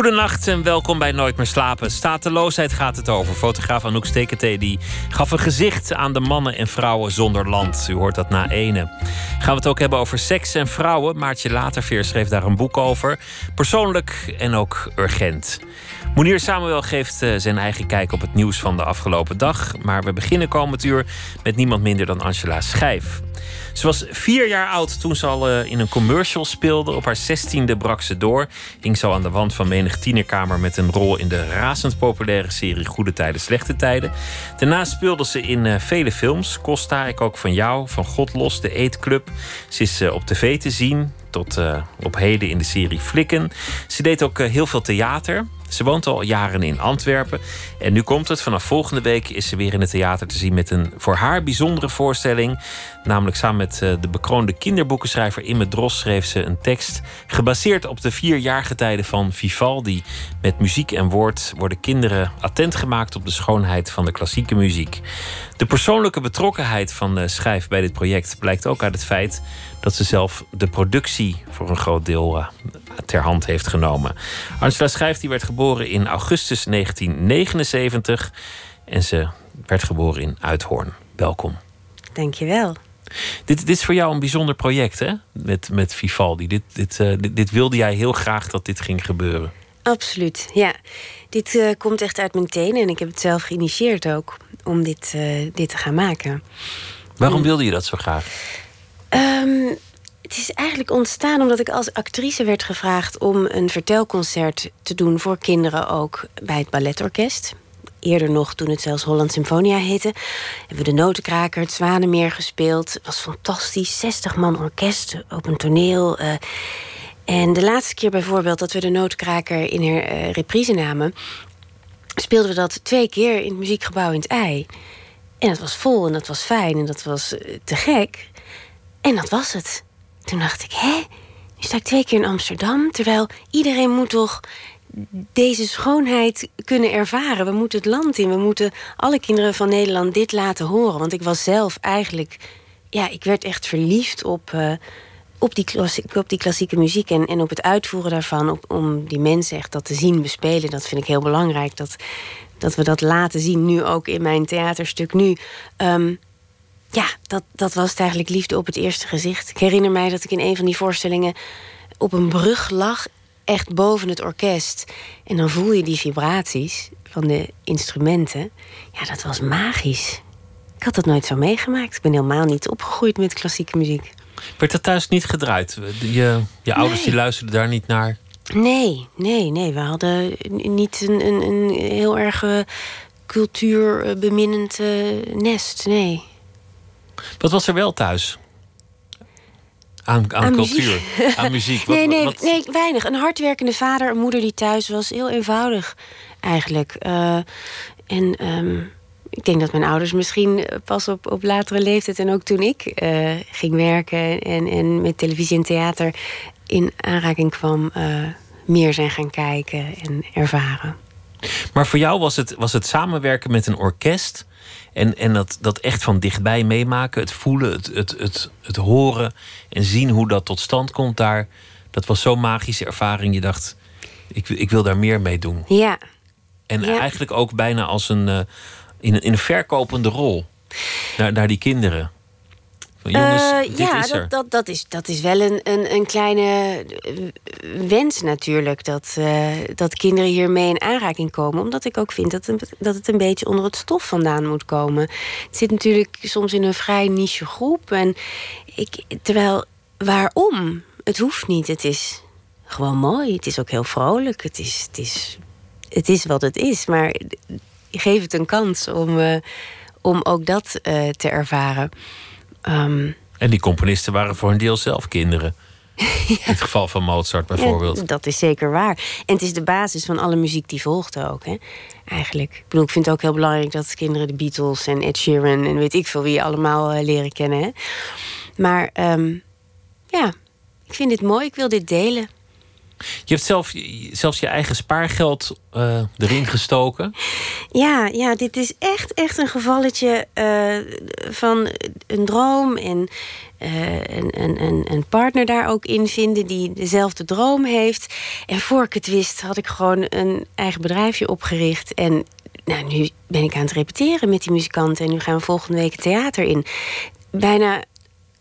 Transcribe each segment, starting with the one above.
Goedenacht en welkom bij Nooit meer slapen. Stateloosheid gaat het over. Fotograaf Anouk Stekete die gaf een gezicht aan de mannen en vrouwen zonder land. U hoort dat na ene. Gaan we het ook hebben over seks en vrouwen. Maartje Laterveer schreef daar een boek over. Persoonlijk en ook urgent. Monier Samuel geeft uh, zijn eigen kijk op het nieuws van de afgelopen dag. Maar we beginnen komend uur met niemand minder dan Angela Schijf. Ze was vier jaar oud toen ze al uh, in een commercial speelde. Op haar zestiende brak ze door. Hing zo aan de wand van menig tienerkamer met een rol in de razend populaire serie Goede Tijden, Slechte Tijden. Daarna speelde ze in uh, vele films. Costa, ik ook van jou, van God Los, de Eetclub. Ze is uh, op tv te zien, tot op heden in de serie Flikken. Ze deed ook heel veel theater. Ze woont al jaren in Antwerpen. En nu komt het. Vanaf volgende week is ze weer in het theater te zien met een voor haar bijzondere voorstelling. Namelijk samen met uh, de bekroonde kinderboekenschrijver Imme Dros schreef ze een tekst. Gebaseerd op de vier jaargetijden van Vivaldi. Met muziek en woord worden kinderen attent gemaakt op de schoonheid van de klassieke muziek. De persoonlijke betrokkenheid van Schijf bij dit project blijkt ook uit het feit dat ze zelf de productie voor een groot deel uh, ter hand heeft genomen. Angela Schijf die werd geboren in augustus 1979 en ze werd geboren in Uithoorn. Welkom. Dankjewel. Dit, dit is voor jou een bijzonder project, hè? Met, met Vivaldi. Dit, dit, uh, dit, dit, wilde jij heel graag dat dit ging gebeuren. Absoluut, ja. Dit uh, komt echt uit mijn tenen en ik heb het zelf geïnitieerd ook om dit, uh, dit te gaan maken. Waarom wilde je dat zo graag? Um, het is eigenlijk ontstaan omdat ik als actrice werd gevraagd om een vertelconcert te doen voor kinderen ook bij het balletorkest. Eerder nog, toen het zelfs Holland Symfonia heette, hebben we de Notenkraker, het Zwanenmeer gespeeld. Het was fantastisch, 60 man orkest op een toneel. Uh, en de laatste keer bijvoorbeeld dat we de Notenkraker in haar uh, reprise namen, speelden we dat twee keer in het muziekgebouw in het ei. En dat was vol en dat was fijn en dat was uh, te gek. En dat was het. Toen dacht ik, hè? Nu sta ik twee keer in Amsterdam. Terwijl iedereen moet toch deze schoonheid kunnen ervaren. We moeten het land in. We moeten alle kinderen van Nederland dit laten horen. Want ik was zelf eigenlijk... Ja, ik werd echt verliefd op, uh, op, die, klassieke, op die klassieke muziek. En, en op het uitvoeren daarvan. Op, om die mensen echt dat te zien bespelen. Dat vind ik heel belangrijk. Dat, dat we dat laten zien. Nu ook in mijn theaterstuk nu. Um, ja, dat, dat was het eigenlijk liefde op het eerste gezicht. Ik herinner mij dat ik in een van die voorstellingen op een brug lag, echt boven het orkest. En dan voel je die vibraties van de instrumenten. Ja, dat was magisch. Ik had dat nooit zo meegemaakt. Ik ben helemaal niet opgegroeid met klassieke muziek. Werd dat thuis niet gedraaid? Je, je ouders die luisterden daar niet naar? Nee, nee, nee. We hadden niet een, een, een heel erg uh, cultuurbeminnend uh, nest, nee. Wat was er wel thuis? Aan, aan, aan cultuur, muziek. aan muziek. Wat, nee, nee, wat... nee, weinig. Een hardwerkende vader, een moeder die thuis was. Heel eenvoudig, eigenlijk. Uh, en um, ik denk dat mijn ouders misschien pas op, op latere leeftijd... en ook toen ik uh, ging werken en, en met televisie en theater... in aanraking kwam, uh, meer zijn gaan kijken en ervaren. Maar voor jou was het, was het samenwerken met een orkest... En, en dat, dat echt van dichtbij meemaken, het voelen, het, het, het, het horen en zien hoe dat tot stand komt daar. Dat was zo'n magische ervaring. Je dacht, ik, ik wil daar meer mee doen. Ja. En ja. eigenlijk ook bijna als een, uh, in, een, in een verkopende rol naar, naar die kinderen. Van, jongens, uh, dit ja, is dat, dat, dat, is, dat is wel een, een, een kleine wens natuurlijk. Dat, uh, dat kinderen hiermee in aanraking komen. Omdat ik ook vind dat, een, dat het een beetje onder het stof vandaan moet komen. Het zit natuurlijk soms in een vrij niche groep. En ik, terwijl, waarom? Het hoeft niet. Het is gewoon mooi. Het is ook heel vrolijk. Het is, het is, het is wat het is. Maar geef het een kans om, uh, om ook dat te ervaren. Um, en die componisten waren voor een deel zelf kinderen. ja. In het geval van Mozart bijvoorbeeld. Ja, dat is zeker waar. En het is de basis van alle muziek die volgde ook. Hè? Eigenlijk. Ik bedoel, ik vind het ook heel belangrijk dat kinderen de Beatles en Ed Sheeran en weet ik veel wie allemaal uh, leren kennen. Hè? Maar um, ja, ik vind dit mooi, ik wil dit delen. Je hebt zelf, zelfs je eigen spaargeld uh, erin gestoken. Ja, ja, dit is echt, echt een gevalletje uh, van een droom en een, een, een partner daar ook in vinden die dezelfde droom heeft. En voor ik het wist, had ik gewoon een eigen bedrijfje opgericht. En nou, nu ben ik aan het repeteren met die muzikanten. En nu gaan we volgende week het theater in. Bijna,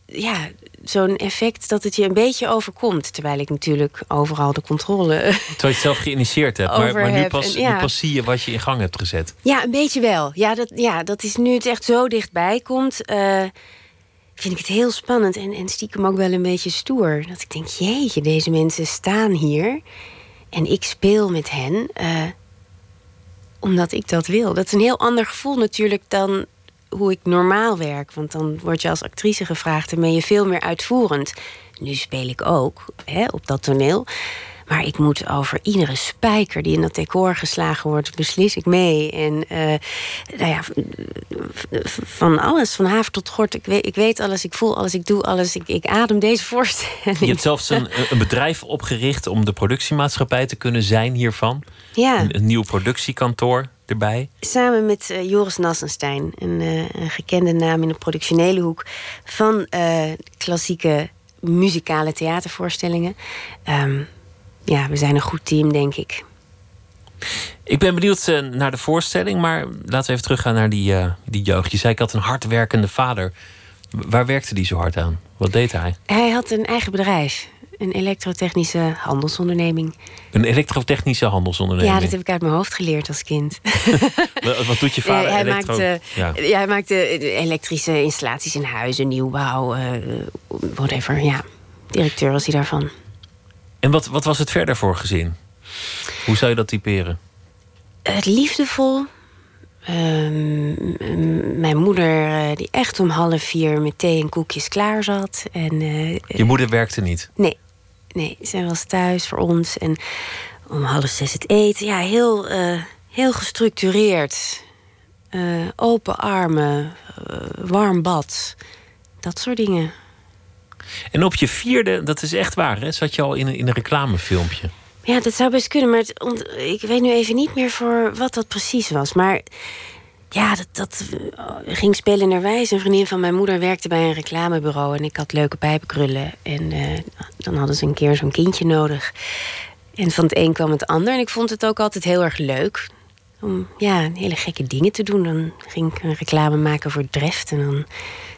ja, zo'n effect dat het je een beetje overkomt. Terwijl ik natuurlijk overal de controle. Terwijl je het zelf geïnitieerd hebt. Maar, maar nu, pas, nu pas zie je wat je in gang hebt gezet. Ja, een beetje wel. Ja, dat, ja, dat is nu het echt zo dichtbij komt. Uh, vind ik het heel spannend en, en stiekem ook wel een beetje stoer. Dat ik denk, jeetje, deze mensen staan hier. En ik speel met hen. Uh, omdat ik dat wil. Dat is een heel ander gevoel natuurlijk dan hoe ik normaal werk. Want dan word je als actrice gevraagd en ben je veel meer uitvoerend. Nu speel ik ook hè, op dat toneel. Maar ik moet over iedere spijker die in dat decor geslagen wordt, beslis ik mee. En uh, nou ja, van alles, van haven tot gort. Ik weet, ik weet alles, ik voel alles, ik doe alles. Ik, ik adem deze voorstelling. Je hebt zelfs een, een bedrijf opgericht om de productiemaatschappij te kunnen zijn hiervan. Ja. Een, een nieuw productiekantoor erbij. Samen met uh, Joris Nassenstein, een, uh, een, gekende naam in de productionele hoek van klassieke muzikale theatervoorstellingen. Um, ja, we zijn een goed team, denk ik. Ik ben benieuwd naar de voorstelling, maar laten we even teruggaan naar die, die jeugd. Je zei ik had een hardwerkende vader. Waar werkte die zo hard aan? Wat deed hij? Hij had een eigen bedrijf. Een elektrotechnische handelsonderneming. Een elektrotechnische handelsonderneming? Ja, dat heb ik uit mijn hoofd geleerd als kind. Wat doet je vader? Hij, elektro... maakte, ja. ja. hij maakte elektrische installaties in huizen, nieuwbouw, uh, whatever. Ja, directeur was hij daarvan. En wat, wat was het verder voor gezin? Hoe zou je dat typeren? Het liefdevol. Um, mijn moeder, uh, die echt om half vier met thee en koekjes klaar zat. En, uh, Je moeder werkte niet? Nee, nee. Zij was thuis voor ons. En om half zes het eten. Ja, heel, uh, heel gestructureerd. open armen, warm bad. Dat soort dingen. En op je vierde, dat is echt waar, hè? zat je al in een, in een reclamefilmpje. Ja, dat zou best kunnen, maar ik weet nu even niet meer voor wat dat precies was. Maar ja, dat, dat ging spelen naar wijs. Een vriendin van mijn moeder werkte bij een reclamebureau en ik had leuke pijpenkrullen. En uh, dan hadden ze een keer zo'n kindje nodig. En van het een kwam het ander. En ik vond het ook altijd heel erg leuk om ja, hele gekke dingen te doen. Dan ging ik een reclame maken voor Dreft en dan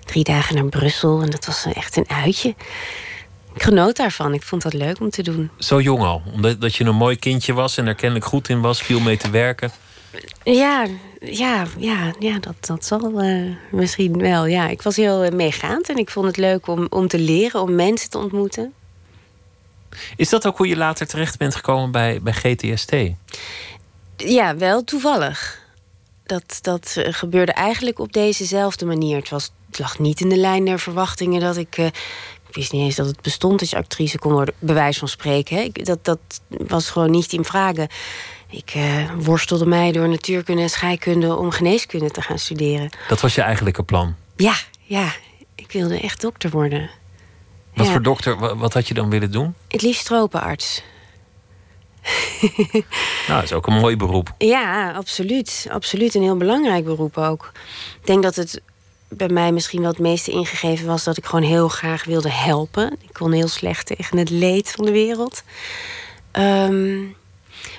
drie dagen naar Brussel. En dat was echt een uitje. Ik genoot daarvan. Ik vond dat leuk om te doen. Zo jong al? Omdat dat je een mooi kindje was en er kennelijk goed in was, veel mee te werken? Ja, ja, ja, ja dat, dat zal uh, misschien wel. Ja, ik was heel uh, meegaand en ik vond het leuk om, om te leren, om mensen te ontmoeten. Is dat ook hoe je later terecht bent gekomen bij, bij GTST? Ja, wel toevallig. Dat, dat uh, gebeurde eigenlijk op dezezelfde manier. Het was het lag niet in de lijn der verwachtingen dat ik. Uh, ik wist niet eens dat het bestond dat je actrice kon worden, bewijs van spreken. Hè. Ik, dat, dat was gewoon niet in vragen. Ik uh, worstelde mij door natuurkunde en scheikunde om geneeskunde te gaan studeren. Dat was je eigenlijke plan? Ja, ja. Ik wilde echt dokter worden. Wat ja. voor dokter, wat, wat, had je dan willen doen? Het liefst tropenarts. nou, dat is ook een mooi beroep. Ja, absoluut. Absoluut. Een heel belangrijk beroep ook. Ik denk dat het bij mij misschien wel het meeste ingegeven was dat ik gewoon heel graag wilde helpen. Ik kon heel slecht tegen het leed van de wereld. Um,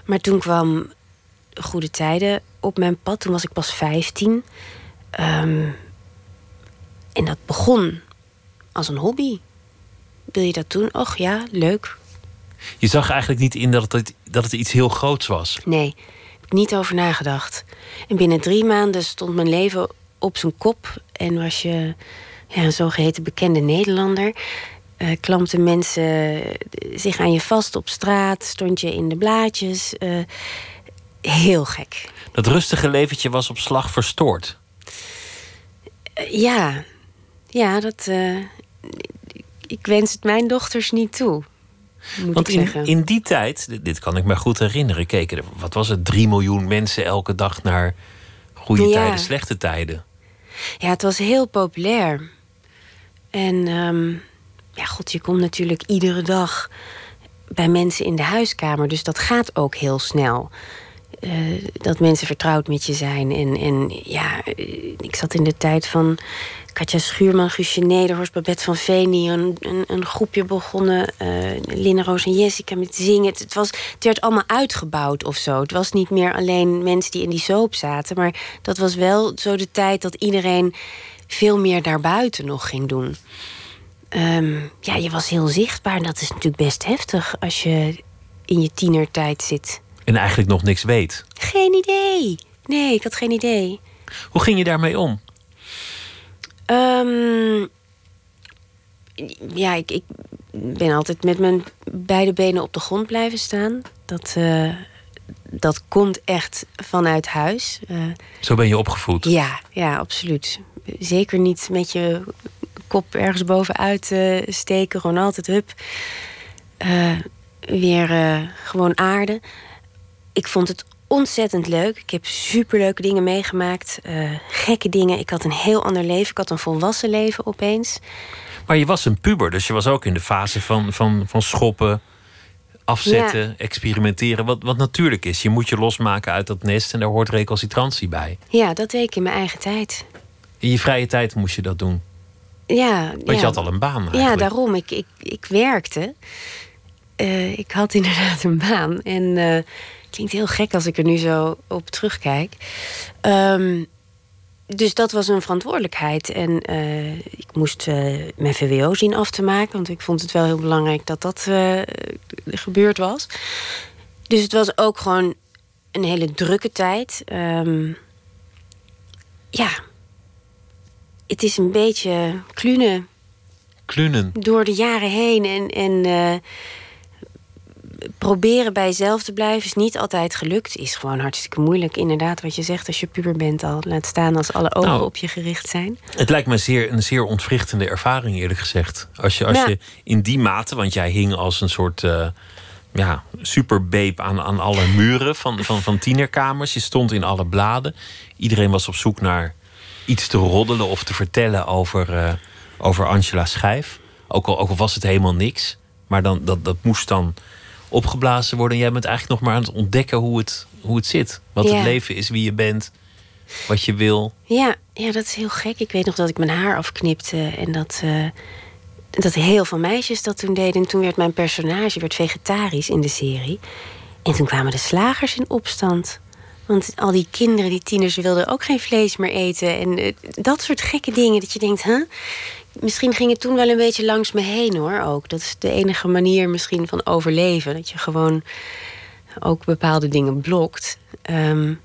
maar toen kwam Goede Tijden op mijn pad. Toen was ik pas 15. Um, en dat begon als een hobby. Wil je dat doen? Och ja, leuk. Je zag eigenlijk niet in dat het, dat het iets heel groots was. Nee, heb niet over nagedacht. En binnen drie maanden stond mijn leven op zijn kop en was je ja, een zogeheten bekende Nederlander. Uh, klampten mensen zich aan je vast op straat, stond je in de blaadjes. Uh, heel gek. Dat rustige leventje was op slag verstoord. Uh, ja, ja, dat. ik wens het mijn dochters niet toe. Moet Want ik in, zeggen. in die tijd, dit kan ik me goed herinneren, keken er, wat was het, 3 miljoen mensen elke dag naar goede Ja. tijden, slechte tijden. Ja, het was heel populair. En ehm, ja, god, je komt natuurlijk iedere dag bij mensen in de huiskamer. Dus dat gaat ook heel snel. Eh, dat mensen vertrouwd met je zijn. En, en ja, ik zat in de tijd van Katja Schuurman, Guusje Nederhorst, Babette van Veen... die een, een, een groepje begonnen, uh, Linda Roos en Jessica met zingen. Het, het, was, het werd allemaal uitgebouwd of zo. Het was niet meer alleen mensen die in die soap zaten... maar dat was wel zo de tijd dat iedereen veel meer daarbuiten nog ging doen. Ehm, ja, je was heel zichtbaar en dat is natuurlijk best heftig... als je in je tienertijd zit. En eigenlijk nog niks weet. Geen idee. Nee, ik had geen idee. Hoe ging je daarmee om? Um, ja, ik, ik, ben altijd met mijn beide benen op de grond blijven staan. Dat, uh, dat komt echt vanuit huis. Uh, Zo ben je opgevoed? Ja, ja, absoluut. Zeker niet met je kop ergens bovenuit uh, steken. Gewoon altijd hup. weer gewoon aarde. Ik vond het ontzettend leuk. Ik heb superleuke dingen meegemaakt. Gekke dingen. Ik had een heel ander leven. Ik had een volwassen leven opeens. Maar je was een puber, dus je was ook in de fase van, van, van schoppen, afzetten, experimenteren. Wat, wat natuurlijk is. Je moet je losmaken uit dat nest en daar hoort recalcitrantie bij. Ja, dat deed ik in mijn eigen tijd. In je vrije tijd moest je dat doen? Ja. Want ja. je had al een baan eigenlijk. Ja, daarom. Ik, ik, ik werkte. Uh, ik had inderdaad een baan. En... Uh, Klinkt heel gek als ik er nu zo op terugkijk. Um, dus dat was een verantwoordelijkheid. En uh, ik moest mijn VWO zien af te maken. Want ik vond het wel heel belangrijk dat dat gebeurd was. Dus het was ook gewoon een hele drukke tijd. Um, ja. Het is een beetje klunen. Klunen. Door de jaren heen. En, en proberen bij jezelf te blijven is niet altijd gelukt. Is gewoon hartstikke moeilijk. Inderdaad, wat je zegt als je puber bent al. Laat staan als alle ogen nou, op je gericht zijn. Het lijkt me zeer, een zeer ontwrichtende ervaring, eerlijk gezegd. Als je, als je in die mate, want jij hing als een soort. Uh, ja, superbeep aan, aan alle muren van, van, van tienerkamers. Je stond in alle bladen. Iedereen was op zoek naar iets te roddelen of te vertellen over, uh, over Angela Schijf. Ook al, ook al was het helemaal niks. Maar dan, dat, dat moest dan opgeblazen worden. En jij bent eigenlijk nog maar aan het ontdekken hoe het, hoe het zit. Wat ja. het leven is, wie je bent, wat je wil. Ja, ja, dat is heel gek. Ik weet nog dat ik mijn haar afknipte en dat, uh, dat heel veel meisjes dat toen deden. En toen werd mijn personage werd vegetarisch in de serie. En toen kwamen de slagers in opstand. Want al die kinderen, die tieners, wilden ook geen vlees meer eten. En uh, dat soort gekke dingen. Dat je denkt, huh? Misschien ging het toen wel een beetje langs me heen hoor. Ook. Dat is de enige manier misschien van overleven. Dat je gewoon ook bepaalde dingen blokt. Um,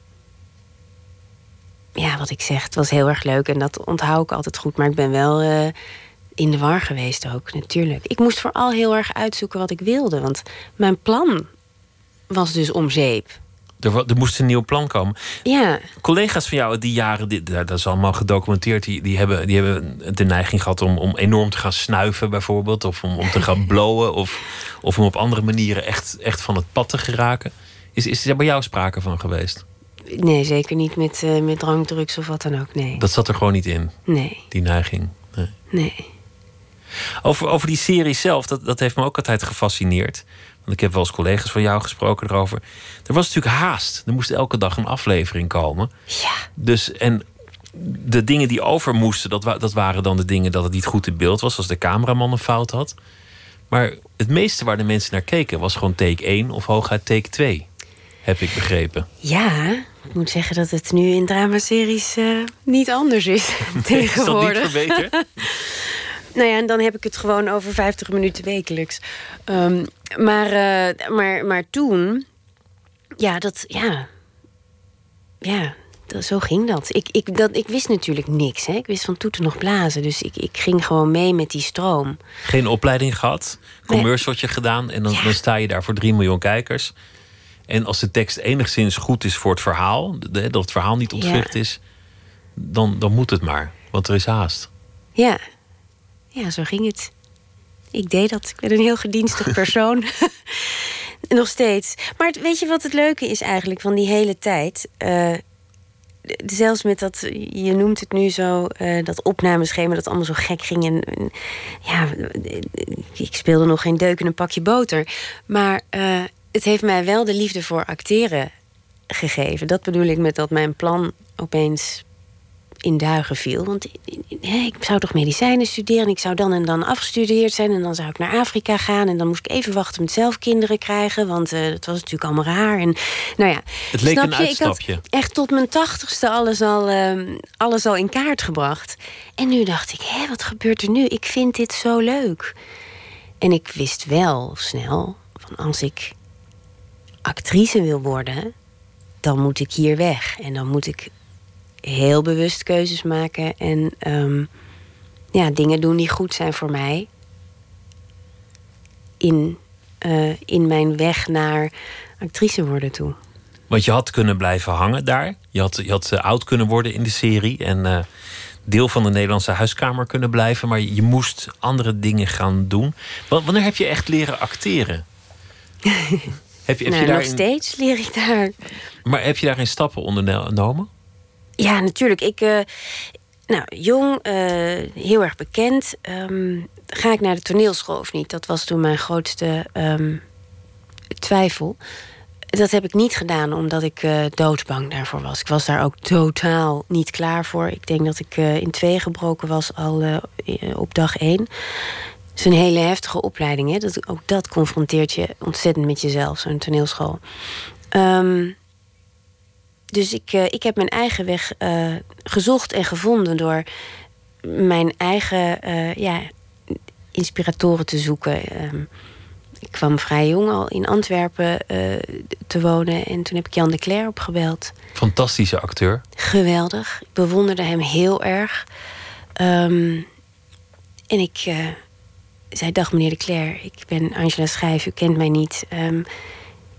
ja, wat ik zeg, het was heel erg leuk en dat onthoud ik altijd goed. Maar ik ben wel uh, in de war geweest ook, natuurlijk. Ik moest vooral heel erg uitzoeken wat ik wilde. Want mijn plan was dus om zeep. Er, er, moest een nieuw plan komen. Ja. Collega's van jou die jaren, die, dat is allemaal gedocumenteerd, die, die, hebben, die hebben de neiging gehad om, om enorm te gaan snuiven, bijvoorbeeld. Of om, om te gaan blowen. Of, of om op andere manieren echt, echt van het pad te geraken. Is, is er bij jou sprake van geweest? Nee, zeker niet met, uh, met drankdrugs of wat dan ook. Nee. Dat zat er gewoon niet in? Nee. Die neiging? Nee. nee. Over, over die serie zelf, dat, dat heeft me ook altijd gefascineerd. Want ik heb wel eens collega's van jou gesproken erover. Er was natuurlijk haast. Er moest elke dag een aflevering komen. Ja. Dus en de dingen die over moesten, dat, dat waren dan de dingen dat het niet goed in beeld was, als de cameraman een fout had. Maar het meeste waar de mensen naar keken was gewoon take 1 of hooguit take 2. Heb ik begrepen. Ja, ik moet zeggen dat het nu in dramaseries uh, niet anders is tegenwoordig. Is dat niet verbeterd? Nou ja, en dan heb ik het gewoon over 50 minuten wekelijks. Um, maar, uh, maar, maar toen, ja, dat, ja, ja, dat, zo ging dat. Ik, ik, dat. ik wist natuurlijk niks. Hè. Ik wist van toeten nog blazen. Dus ik, ik ging gewoon mee met die stroom. Geen opleiding gehad, commercialtje gedaan... en dan, ja. dan sta je daar voor 3 miljoen kijkers. En als de tekst enigszins goed is voor het verhaal... dat het verhaal niet ontwricht ja. is... Dan, dan moet het maar, want er is haast. Ja, ja, zo ging het. Ik deed dat. Ik ben een heel gedienstig persoon. Nog steeds. Maar weet je wat het leuke is eigenlijk van die hele tijd? Uh, zelfs met dat, je noemt het nu zo, uh, dat opnameschema dat allemaal zo gek ging. En, ja, ik speelde nog geen deuk in een pakje boter. Maar het heeft mij wel de liefde voor acteren gegeven. Dat bedoel ik met dat mijn plan opeens in duigen viel. Want ik zou toch medicijnen studeren. Ik zou dan en dan afgestudeerd zijn. En dan zou ik naar Afrika gaan. En dan moest ik even wachten met zelf kinderen krijgen. Want uh, dat was natuurlijk allemaal raar. En, nou ja, het leek een uitstapje. Ik had echt tot mijn tachtigste alles al, uh, alles al in kaart gebracht. En nu dacht ik, hé, wat gebeurt er nu? Ik vind dit zo leuk. En ik wist wel snel, van als ik actrice wil worden... dan moet ik hier weg. En dan moet ik heel bewust keuzes maken en um, ja, dingen doen die goed zijn voor mij. In, uh, in mijn weg naar actrice worden toe. Want je had kunnen blijven hangen daar. Je had, je had uh, oud kunnen worden in de serie. En uh, deel van de Nederlandse huiskamer kunnen blijven. Maar je moest andere dingen gaan doen. Wanneer heb je echt leren acteren? heb je, heb nou, je daar nog steeds leer ik daar. Maar heb je daar geen stappen ondernomen? Ja, natuurlijk. Ik, uh, nou, jong, uh, heel erg bekend. Um, ga ik naar de toneelschool of niet? Dat was toen mijn grootste um, twijfel. Dat heb ik niet gedaan omdat ik uh, doodbang daarvoor was. Ik was daar ook totaal niet klaar voor. Ik denk dat ik in twee gebroken was al op dag één. Het is een hele heftige opleiding. Hè? Dat, ook dat confronteert je ontzettend met jezelf, zo'n toneelschool. Um, dus ik, uh, ik heb mijn eigen weg uh, gezocht en gevonden door mijn eigen uh, ja, inspiratoren te zoeken. Um, ik kwam vrij jong al in Antwerpen te wonen en toen heb ik Jan de Cler opgebeld. Fantastische acteur. Geweldig. Ik bewonderde hem heel erg. Um, en ik zei: Dag meneer de Cler, ik ben Angela Schijf, u kent mij niet. Um,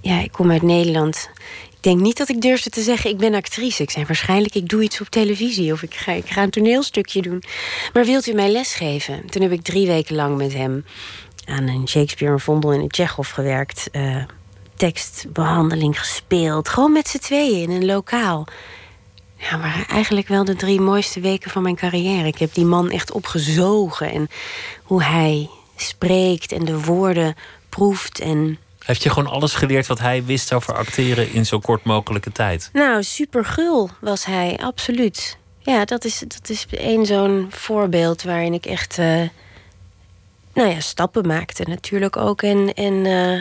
ja, ik kom uit Nederland. Ik denk niet dat ik durfde te zeggen, ik ben actrice. Ik zei waarschijnlijk, ik doe iets op televisie... of ik ga, ik ga een toneelstukje doen. Maar wilt u mij lesgeven? Toen heb ik drie weken lang met hem... aan een Shakespeare, een Vondel en een Tsjechov gewerkt. Uh, tekstbehandeling gespeeld. Gewoon met z'n tweeën in een lokaal. Ja, maar eigenlijk wel de drie mooiste weken van mijn carrière. Ik heb die man echt opgezogen. En hoe hij spreekt en de woorden proeft en heeft je gewoon alles geleerd wat hij wist over acteren in zo kort mogelijke tijd? Nou, super gul was hij, absoluut. Ja, dat is, dat is één zo'n voorbeeld waarin ik echt uh, nou ja, stappen maakte natuurlijk ook. En, en, uh,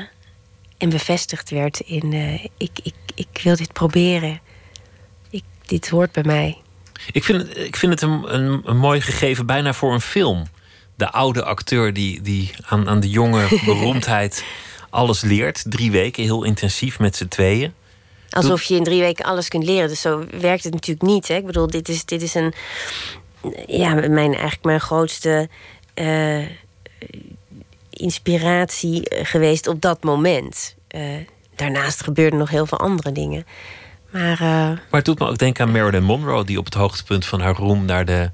en bevestigd werd in uh, ik, ik, ik wil dit proberen. Ik, dit hoort bij mij. Ik vind, ik vind het een, een, een mooi gegeven bijna voor een film. De oude acteur die, die aan, aan de jonge beroemdheid alles leert. Drie weken, heel intensief met z'n tweeën. Alsof je in drie weken alles kunt leren. Dus zo werkt het natuurlijk niet. Hè? Ik bedoel, dit is, dit is een. Ja, mijn, eigenlijk mijn grootste uh, inspiratie geweest op dat moment. Uh, daarnaast gebeurden nog heel veel andere dingen. Maar, uh... maar het doet me ook denken aan Marilyn Monroe, die op het hoogtepunt van haar roem naar de,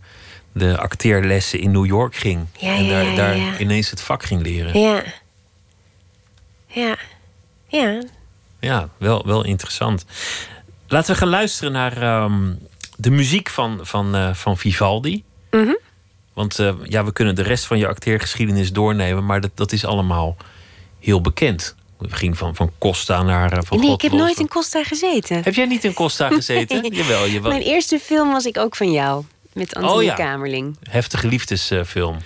de acteerlessen in New York ging. Ja, en daar, ja, ja, daar ineens het vak ging leren. Ja. Ja. Ja. Ja, wel, wel interessant. Laten we gaan luisteren naar um, de muziek van, van, uh, van Vivaldi. Mm -hmm. Want uh, ja, we kunnen de rest van je acteergeschiedenis doornemen, maar dat, dat is allemaal heel bekend. We gingen van, van Costa naar uh, van Nee, God ik heb nooit in Costa gezeten. Heb jij niet in Costa gezeten? nee. Jawel, jawel. Mijn eerste film was ik ook van jou. Met Anthony oh, ja. Kamerling. Heftige liefdesfilm.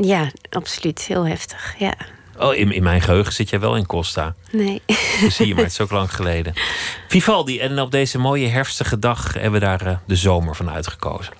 ja, absoluut. Heel heftig, ja. Oh, in, in mijn geheugen zit jij wel in Costa. Nee. Dat zie je, maar het is ook lang geleden. Vivaldi, en op deze mooie herfstige dag hebben we daar eh, de zomer van uitgekozen.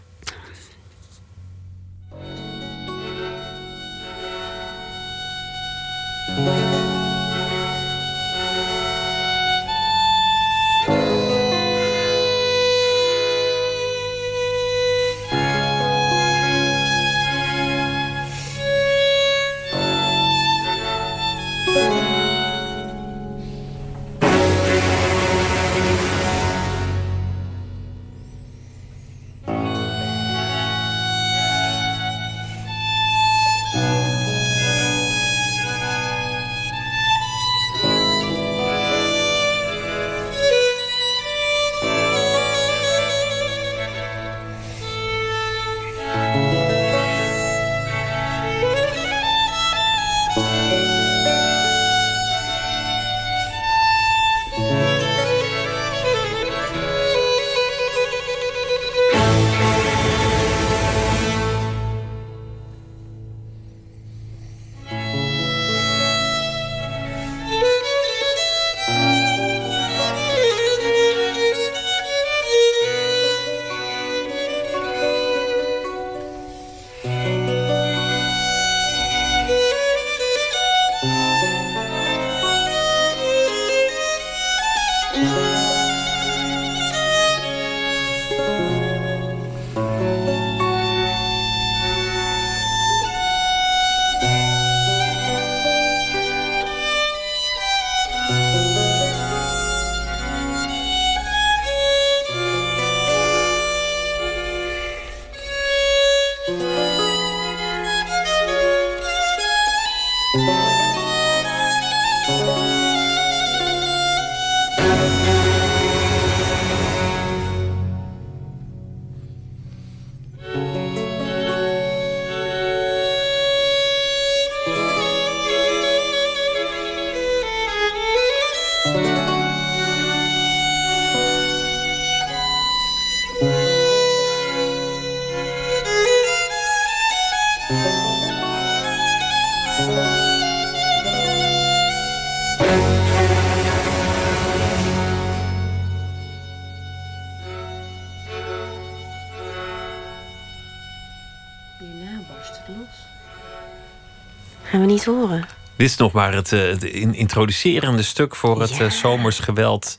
Niet horen. Dit is nog maar het, uh, het introducerende stuk voor het ja. uh, zomers geweld.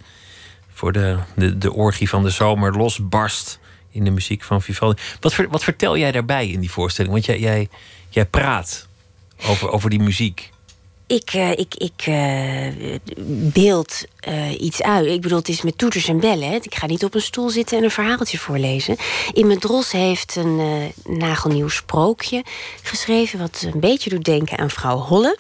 Voor de, de, de orgie van de zomer losbarst in de muziek van Vivaldi. Wat, wat vertel jij daarbij in die voorstelling? Want jij, jij, jij praat over, over die muziek. Ik, uh, ik, ik uh, beeld uh, iets uit. Ik bedoel, het is met toeters en bellen. Hè. Ik ga niet op een stoel zitten en een verhaaltje voorlezen. In mijn Dros heeft een nagelnieuw sprookje geschreven... wat een beetje doet denken aan vrouw Holle.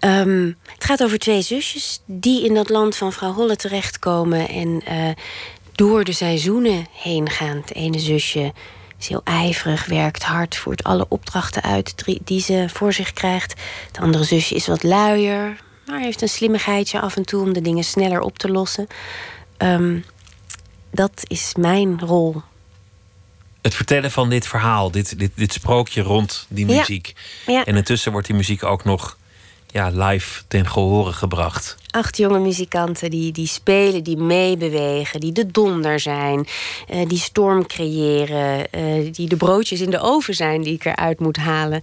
Um, het gaat over twee zusjes die in dat land van vrouw Holle terechtkomen... en door de seizoenen heen gaan. Het ene zusje is heel ijverig, werkt hard, voert alle opdrachten uit die ze voor zich krijgt. Het andere zusje is wat luier, maar heeft een slimmigheidje af en toe om de dingen sneller op te lossen. Um, dat is mijn rol. Het vertellen van dit verhaal, dit, dit, dit sprookje rond die muziek. Ja. Ja. En intussen wordt die muziek ook nog ja, live ten gehore gebracht. Acht jonge muzikanten die, die spelen, die meebewegen, die de donder zijn, uh, die storm creëren, uh, die de broodjes in de oven zijn die ik eruit moet halen,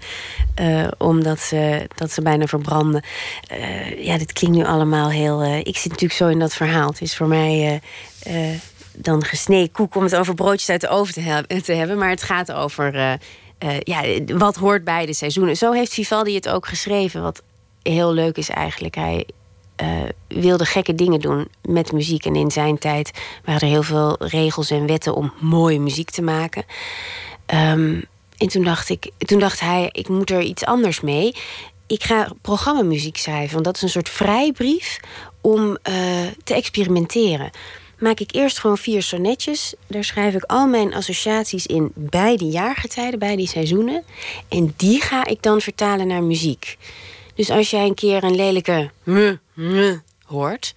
uh, omdat ze, dat ze bijna verbranden. ja, dit klinkt nu allemaal heel. ik zit natuurlijk zo in dat verhaal. Het is voor mij dan gesneden koek om het over broodjes uit de oven te, te hebben, maar het gaat over. ja, wat hoort bij de seizoenen. Zo heeft Vivaldi het ook geschreven. Wat heel leuk is eigenlijk. Hij uh, wilde gekke dingen doen met muziek. En in zijn tijd waren er heel veel regels en wetten om mooie muziek te maken. Um, en toen dacht, ik, toen dacht hij, ik moet er iets anders mee. Ik ga programmamuziek schrijven. Want dat is een soort vrijbrief om uh, te experimenteren. Maak ik eerst gewoon vier sonnetjes. Daar schrijf ik al mijn associaties in bij die jaargetijden, bij die seizoenen. En die ga ik dan vertalen naar muziek. Dus als jij een keer een lelijke hoort,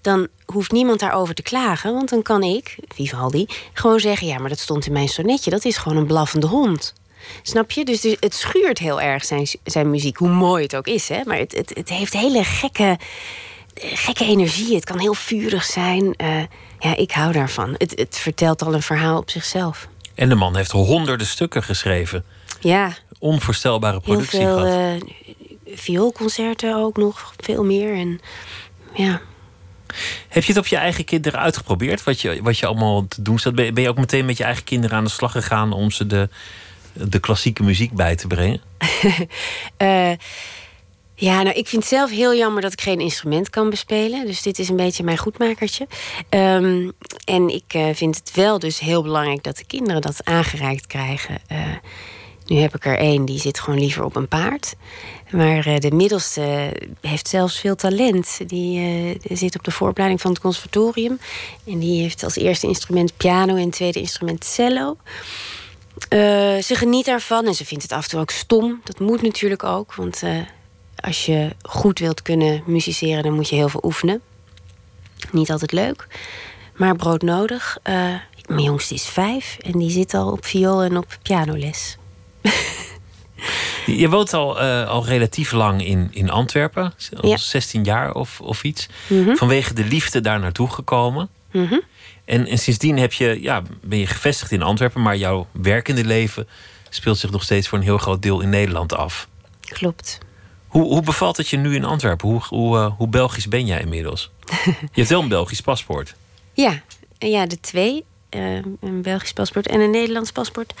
dan hoeft niemand daarover te klagen. Want dan kan ik, Vivaldi, gewoon zeggen: ja, maar dat stond in mijn sonnetje. Dat is gewoon een blaffende hond. Snap je? Dus het schuurt heel erg zijn, zijn muziek, hoe mooi het ook is. Hè? Maar het, het, het heeft hele gekke, gekke energie. Het kan heel vurig zijn. Uh, ja, ik hou daarvan. Het, het vertelt al een verhaal op zichzelf. En de man heeft honderden stukken geschreven. Ja. Onvoorstelbare productie veel, gehad. Uh, vioolconcerten ook nog, veel meer. En, ja. Heb je het op je eigen kinderen uitgeprobeerd? Wat je, wat je allemaal te doen staat? Ben je ook meteen met je eigen kinderen aan de slag gegaan om ze de, de klassieke muziek bij te brengen? uh, ja, nou, ik vind het zelf heel jammer dat ik geen instrument kan bespelen. Dus dit is een beetje mijn goedmakertje. Um, en ik uh, vind het wel dus heel belangrijk dat de kinderen dat aangereikt krijgen. Uh, nu heb ik er één, die zit gewoon liever op een paard. Maar uh, de middelste heeft zelfs veel talent. Die uh, zit op de vooropleiding van het conservatorium. En die heeft als eerste instrument piano en tweede instrument cello. Uh, ze geniet daarvan en ze vindt het af en toe ook stom. Dat moet natuurlijk ook, want als je goed wilt kunnen musiceren... dan moet je heel veel oefenen. Niet altijd leuk, maar broodnodig. mijn jongste is vijf en die zit al op viool en op pianoles. Je woont al, uh, al relatief lang in, in Antwerpen, al Ja. 16 jaar of, of iets. Mhm. Vanwege de liefde daar naartoe gekomen. Mhm. En, en sindsdien heb je, ja, ben je gevestigd in Antwerpen, maar jouw werkende leven speelt zich nog steeds voor een heel groot deel in Nederland af. Klopt. Hoe, hoe bevalt het je nu in Antwerpen? Hoe, hoe, uh, hoe Belgisch ben jij inmiddels? je hebt wel een Belgisch paspoort. Ja, ja de twee. Uh, een Belgisch paspoort en een Nederlands paspoort.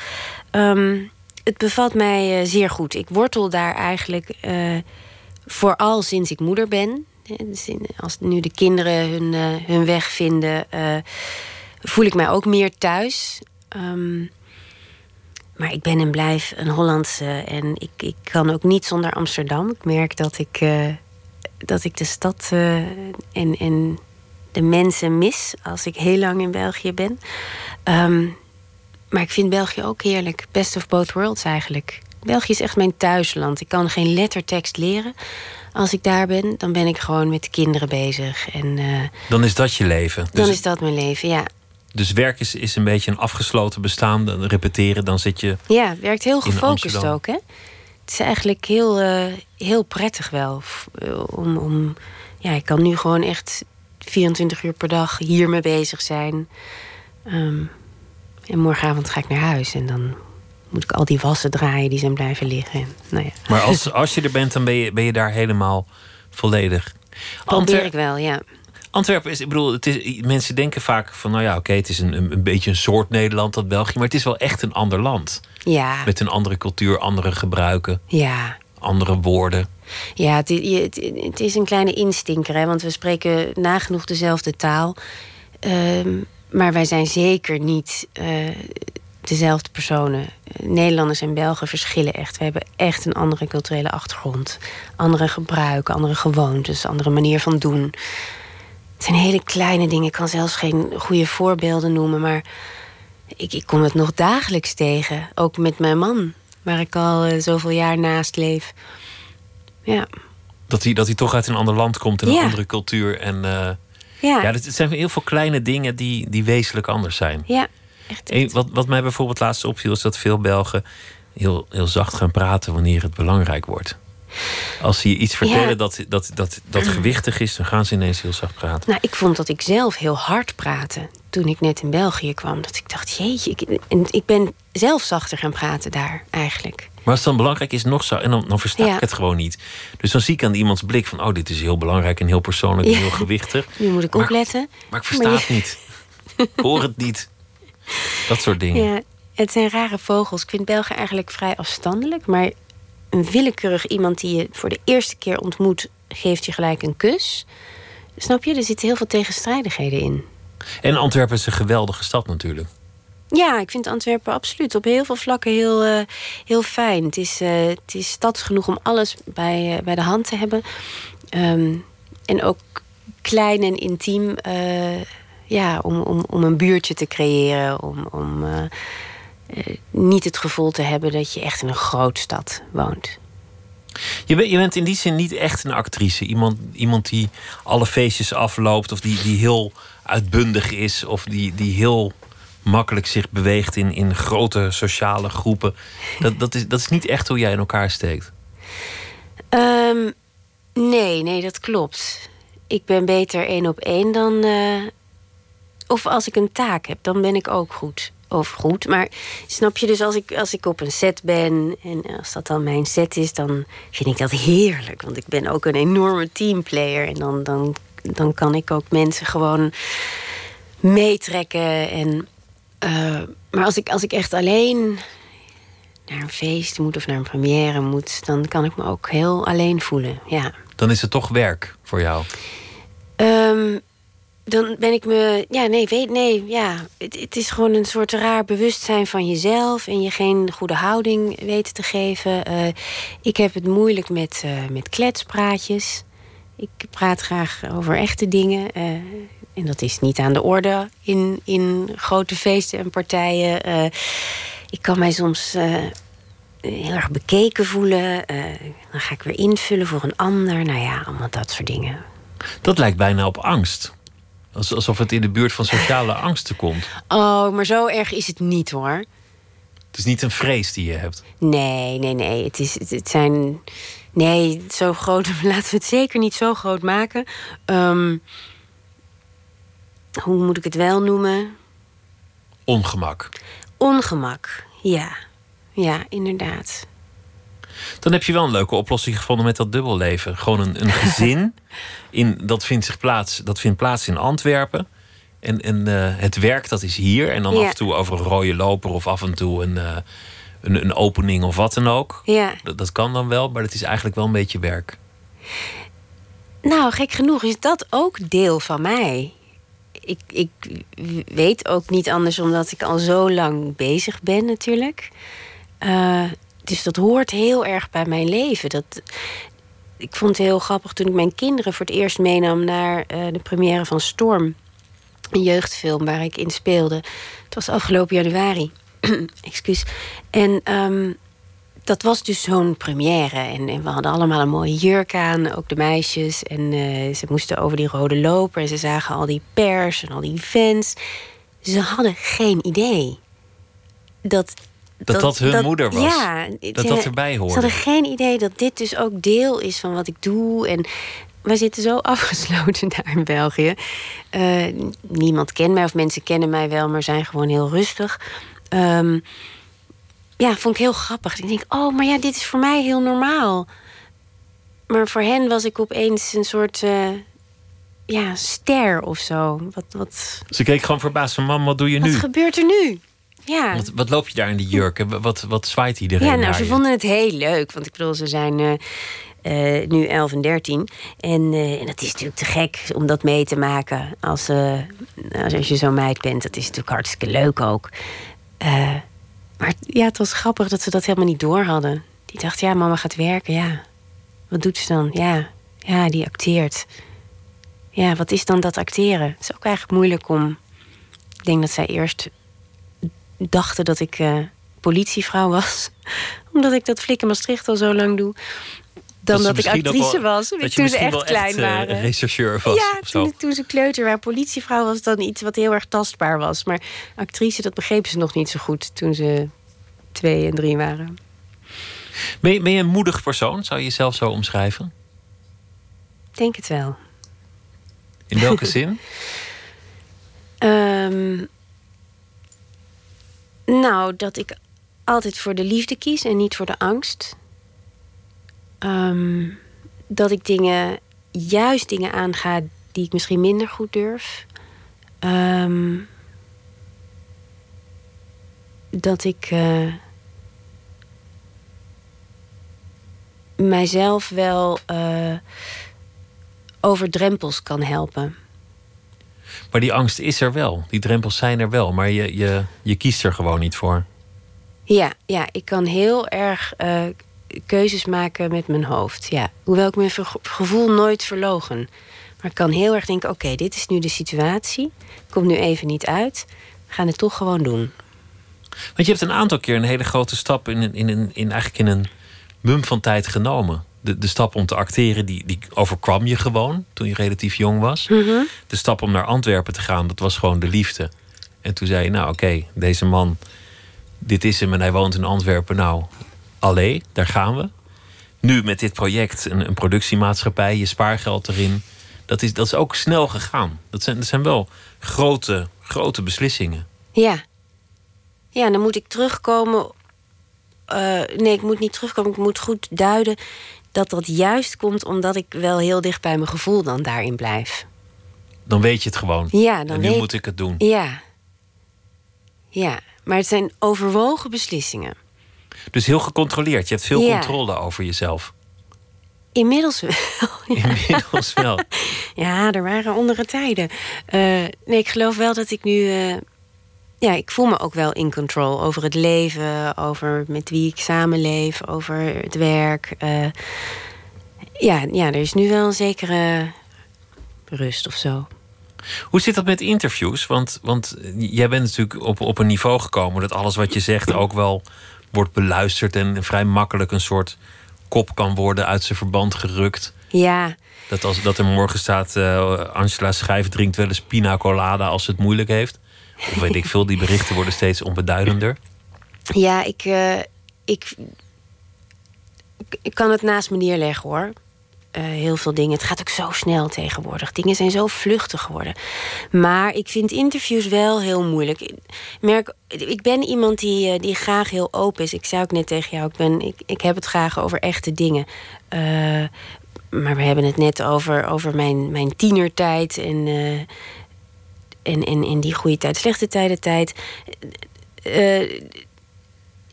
Um, het bevalt mij uh, zeer goed. Ik wortel daar eigenlijk vooral sinds ik moeder ben. Dus als nu de kinderen hun, hun weg vinden, voel ik mij ook meer thuis. Um, maar ik ben en blijf een Hollandse. En ik, ik kan ook niet zonder Amsterdam. Ik merk dat ik, dat ik de stad en, en de mensen mis als ik heel lang in België ben. Um, maar ik vind België ook heerlijk. Best of both worlds eigenlijk. België is echt mijn thuisland. Ik kan geen lettertekst leren. Als ik daar ben, dan ben ik gewoon met de kinderen bezig. En, uh, dan is dat je leven. Dan dus is dat mijn leven, ja. Dus werk is, is een beetje een afgesloten bestaan. Dan repeteren, dan zit je. Ja, het werkt heel gefocust ook. Hè? Het is eigenlijk heel, uh, heel prettig wel. Om, om, ja, ik kan nu gewoon echt 24 uur per dag hiermee bezig zijn. Um, en morgenavond ga ik naar huis en dan moet ik al die wassen draaien die zijn blijven liggen. Nou ja. Maar als, als je er bent, dan ben je, ben je daar helemaal volledig. Probeer ik wel, ja. Antwerpen is, ik bedoel, het is, mensen denken vaak van, nou ja, oké, het is een, een, een, beetje een soort Nederland, dat België, maar het is wel echt een ander land. Ja. Met een andere cultuur, andere gebruiken, ja. andere woorden. Ja, het, het, het is een kleine instinker, hè, want we spreken nagenoeg dezelfde taal. Um, maar wij zijn zeker niet uh, dezelfde personen. Nederlanders en Belgen verschillen echt. We hebben echt een andere culturele achtergrond. Andere gebruiken, andere gewoontes, andere manier van doen. Het zijn hele kleine dingen. Ik kan zelfs geen goede voorbeelden noemen. Maar ik, ik kom het nog dagelijks tegen. Ook met mijn man, waar ik al uh, zoveel jaar naast leef. Ja. Dat hij, dat hij toch uit een ander land komt, in een andere cultuur. En, uh, ja. ja, het zijn heel veel kleine dingen die, die wezenlijk anders zijn. Ja, echt. wat, wat mij bijvoorbeeld laatst opviel, is dat veel Belgen heel, heel zacht gaan praten wanneer het belangrijk wordt. Als ze je iets vertellen dat, dat, dat, dat gewichtig is, dan gaan ze ineens heel zacht praten. Nou, ik vond dat ik zelf heel hard praatte toen ik net in België kwam. Dat ik dacht, jeetje, ik, en ik ben zelf zachter gaan praten daar eigenlijk. Maar als het dan belangrijk is, nog zo, en dan, dan versta ik het gewoon niet. Dus dan zie ik aan iemands blik van, oh, dit is heel belangrijk en heel persoonlijk en heel gewichtig. Nu moet ik opletten. Maar ik versta het niet. ik hoor het niet. Dat soort dingen. Ja, het zijn rare vogels. Ik vind Belgen eigenlijk vrij afstandelijk, maar een willekeurig iemand die je voor de eerste keer ontmoet, geeft je gelijk een kus. Snap je? Er zitten heel veel tegenstrijdigheden in. En Antwerpen is een geweldige stad natuurlijk. Ja, ik vind Antwerpen absoluut op heel veel vlakken heel, uh, heel fijn. Het is, uh, het is stads genoeg om alles bij, uh, bij de hand te hebben. Um, en ook klein en intiem. ja, om, om, om een buurtje te creëren. Om, om niet het gevoel te hebben dat je echt in een grote stad woont. Je bent, je bent in die zin niet echt een actrice. Iemand, iemand die alle feestjes afloopt, of die, die heel uitbundig is, of die, die heel makkelijk zich beweegt in, in grote sociale groepen. Dat, dat, is, dat is niet echt hoe jij in elkaar steekt. Um, nee, nee, dat klopt. Ik ben beter één op één dan. Uh, of als ik een taak heb, dan ben ik ook goed of goed. Maar snap je, dus als ik, als ik op een set ben en als dat dan mijn set is, dan vind ik dat heerlijk. Want ik ben ook een enorme teamplayer. En dan, dan, dan kan ik ook mensen gewoon meetrekken. En, uh, maar als ik, als ik echt alleen naar een feest moet of naar een première moet, dan kan ik me ook heel alleen voelen. Ja. Dan is het toch werk voor jou? Um, dan ben ik me. Ja, nee, weet, nee, ja. Het, het, is gewoon een soort raar bewustzijn van jezelf en je geen goede houding weten te geven. Uh, ik heb het moeilijk met, uh, met kletspraatjes. Ik praat graag over echte dingen. Uh, en dat is niet aan de orde in, in grote feesten en partijen. ik kan mij soms heel erg bekeken voelen. dan ga ik weer invullen voor een ander. Nou ja, allemaal dat soort dingen. Dat lijkt bijna op angst. Alsof het in de buurt van sociale angsten komt. Oh, maar zo erg is het niet hoor. Het is niet een vrees die je hebt. Nee, nee, nee. Het, is, het, zijn. Nee, zo groot. Laten we het zeker niet zo groot maken. Um, hoe moet ik het wel noemen? Ongemak. Ongemak, ja. Ja, inderdaad. Dan heb je wel een leuke oplossing gevonden met dat dubbelleven. Gewoon een, een gezin. in, dat, vindt zich plaats, dat vindt plaats in Antwerpen. En, en uh, het werk dat is hier. En dan Ja. af en toe over een rode loper of af en toe een, eh, een, een opening of wat dan ook. Ja. Dat, dat kan dan wel, maar het is eigenlijk wel een beetje werk. Nou, gek genoeg is dat ook deel van mij. Ik, ik weet ook niet anders omdat ik al zo lang bezig ben natuurlijk. Eh, dus dat hoort heel erg bij mijn leven. Dat, ik vond het heel grappig toen ik mijn kinderen voor het eerst meenam naar eh, de première van Storm. Een jeugdfilm waar ik in speelde. Het was afgelopen januari. Excuus. En ehm, dat was dus zo'n première. En, en we hadden allemaal een mooie jurk aan, ook de meisjes. En eh, ze moesten over die rode loper. En ze zagen al die pers en al die fans. Ze hadden geen idee dat... Dat dat hun moeder was. Ja, Dat dat erbij hoorde. Ze hadden geen idee dat dit dus ook deel is van wat ik doe. En wij zitten zo afgesloten daar in België. Eh, niemand kent mij of mensen kennen mij wel, maar zijn gewoon heel rustig. Ehm, ja, vond ik heel grappig. Ik denk, oh, maar ja, dit is voor mij heel normaal. Maar voor hen was ik opeens een soort eh, ja, ster of zo. Wat, wat, Ze keek gewoon verbaasd van, mam, wat doe je nu? wat gebeurt er nu? Ja. Wat, wat loop je daar in die jurk? En Wat, wat zwaait iedereen Ja, nou, naar ze je? vonden het heel leuk. Want ik bedoel, ze zijn eh, eh, nu 11 en 13. En, eh, en dat is natuurlijk te gek om dat mee te maken. Als, eh, als, als je zo'n meid bent. Dat is natuurlijk hartstikke leuk ook. Eh, maar ja, het was grappig dat ze dat helemaal niet door hadden. Die dacht, ja, mama gaat werken. Ja, wat doet ze dan? Ja, ja die acteert. Ja, wat is dan dat acteren? Het is ook eigenlijk moeilijk om... Ik denk dat zij eerst dachten dat ik eh, politievrouw was. Omdat ik dat flikken Maastricht al zo lang doe. Dan dat, ik actrice wel- was. dat je toen ze echt klein eh, waren. rechercheur was ja, toen, toen ze kleuter waren. Politievrouw was dan iets wat heel erg tastbaar was. Maar actrice, dat begrepen ze nog niet zo goed toen ze twee en drie waren. Ben, je, ben je een moedig persoon? Zou je jezelf zo omschrijven? Ik denk het wel. In welke zin? Ehm, nou, dat ik altijd voor de liefde kies en niet voor de angst. Ehm, dat ik dingen, juist dingen aanga die ik misschien minder goed durf. Ehm, dat ik eh, mijzelf wel eh, over drempels kan helpen. Maar die angst is er wel. Die drempels zijn er wel. Maar je, je, je kiest er gewoon niet voor. Ja, ja, ik kan heel erg eh, keuzes maken met mijn hoofd. Ja. Hoewel ik mijn gevoel nooit verlogen. Maar ik kan heel erg denken: oké, dit is nu de situatie. Komt nu even niet uit. We gaan het toch gewoon doen. Want je hebt een aantal keer een hele grote stap in, een- in, een in, eigenlijk in een mum van tijd genomen. De, de stap om te acteren, die, die overkwam je gewoon toen je relatief jong was. De stap om naar Antwerpen te gaan, dat was gewoon de liefde. En toen zei je, nou oké, deze man, dit is hem en hij woont in Antwerpen. Nou, allee, daar gaan we. Nu met dit project, een, een productiemaatschappij, je spaargeld erin. Dat is, dat is ook snel gegaan. Dat zijn, dat zijn wel grote, grote beslissingen. Ja. Ja, dan moet ik terugkomen. eh, nee, ik moet niet terugkomen. Ik moet goed duiden dat dat juist komt omdat ik wel heel dicht bij mijn gevoel dan daarin blijf. Dan weet je het gewoon. Ja, dan en nu weet- moet ik het doen. Ja. Ja, maar het zijn overwogen beslissingen. Dus heel gecontroleerd. Je hebt veel Ja. controle over jezelf. Inmiddels wel. Inmiddels wel. Ja, er waren andere tijden. Eh, nee, ik geloof wel dat ik nu. eh, ja, ik voel me ook wel in control over het leven, over met wie ik samenleef, over het werk. Eh, ja, ja, er is nu wel een zekere rust of zo. Hoe zit dat met interviews? Want, want jij bent natuurlijk op, op een niveau gekomen dat alles wat je zegt ook wel wordt beluisterd en vrij makkelijk een soort kop kan worden uit zijn verband gerukt. Ja, Dat, als, dat er morgen staat, eh, Angela Schijf drinkt wel eens pina colada als ze het moeilijk heeft. Of weet ik veel, die berichten worden steeds onbeduidender. ja ik, eh, ik, ik, ik kan het naast me neerleggen hoor. Eh, heel veel dingen. Het gaat ook zo snel tegenwoordig. Dingen zijn zo vluchtig geworden. Maar ik vind interviews wel heel moeilijk. Ik merk, ik ben iemand die, die graag heel open is. Ik zei ook net tegen jou, ik, ben, ik, ik heb het graag over echte dingen. maar we hebben het net over, over mijn, mijn tienertijd en, en, en, en die goede tijd, slechte tijden tijd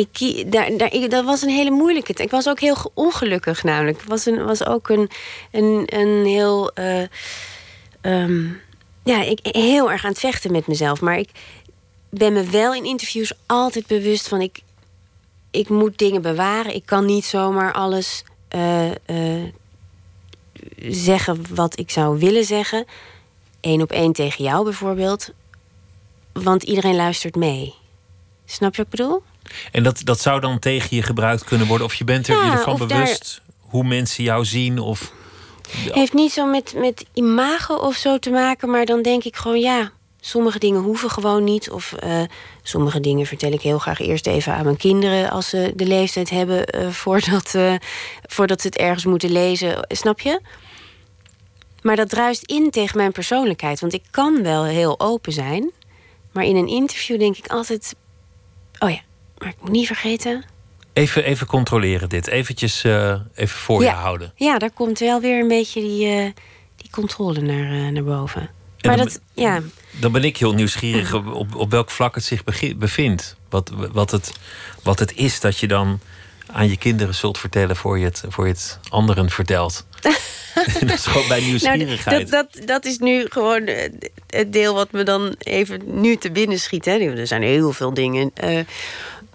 ik, daar, daar, ik, dat was een hele moeilijke tijd. Ik was ook heel ongelukkig namelijk. Het was, een, was ook een, een, een heel... Uh, um, ja, ik, heel erg aan het vechten met mezelf. Maar ik ben me wel in interviews altijd bewust van... ik, ik moet dingen bewaren. Ik kan niet zomaar alles uh, uh, zeggen wat ik zou willen zeggen. Eén op één tegen jou bijvoorbeeld. Want iedereen luistert mee. Snap je wat ik bedoel? En dat, dat zou dan tegen je gebruikt kunnen worden? Of je bent er ja, ervan bewust hoe mensen jou zien? Of... Heeft niet zo met, met imago of zo te maken, maar dan denk ik gewoon ja. Sommige dingen hoeven gewoon niet. Of uh, sommige dingen vertel ik heel graag eerst even aan mijn kinderen als ze de leeftijd hebben uh, voordat, uh, voordat ze het ergens moeten lezen. Snap je? Maar dat druist in tegen mijn persoonlijkheid. Want ik kan wel heel open zijn. Maar in een interview denk ik altijd: oh ja, maar ik moet niet vergeten. Even, even controleren dit. Eventjes uh, even voor ja. je houden. Ja, daar komt wel weer een beetje die, uh, die controle naar, uh, naar boven. Maar dan, dat, ja. Dan ben ik heel nieuwsgierig op, op, welk vlak het zich bevindt. Wat, wat, het, wat het is dat je dan aan je kinderen zult vertellen voor je het, voor je het anderen vertelt. dat is gewoon bij nou, nieuwsgierigheid. Nou, dat, dat, dat is nu gewoon het deel wat me dan even nu te binnen schiet. Hè. Er zijn heel veel dingen. Uh,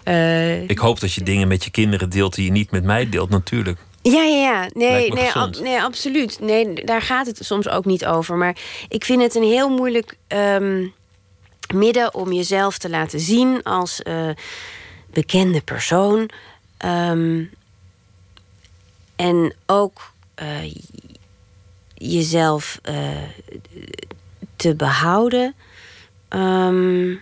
uh, ik hoop dat je dingen met je kinderen deelt die je niet met mij deelt, natuurlijk. Ja, ja, ja. Nee, nee, ab, nee, absoluut. Nee, daar gaat het soms ook niet over. Maar ik vind het een heel moeilijk um, midden om jezelf te laten zien als uh, bekende persoon. Um, en ook uh, jezelf te behouden. Um,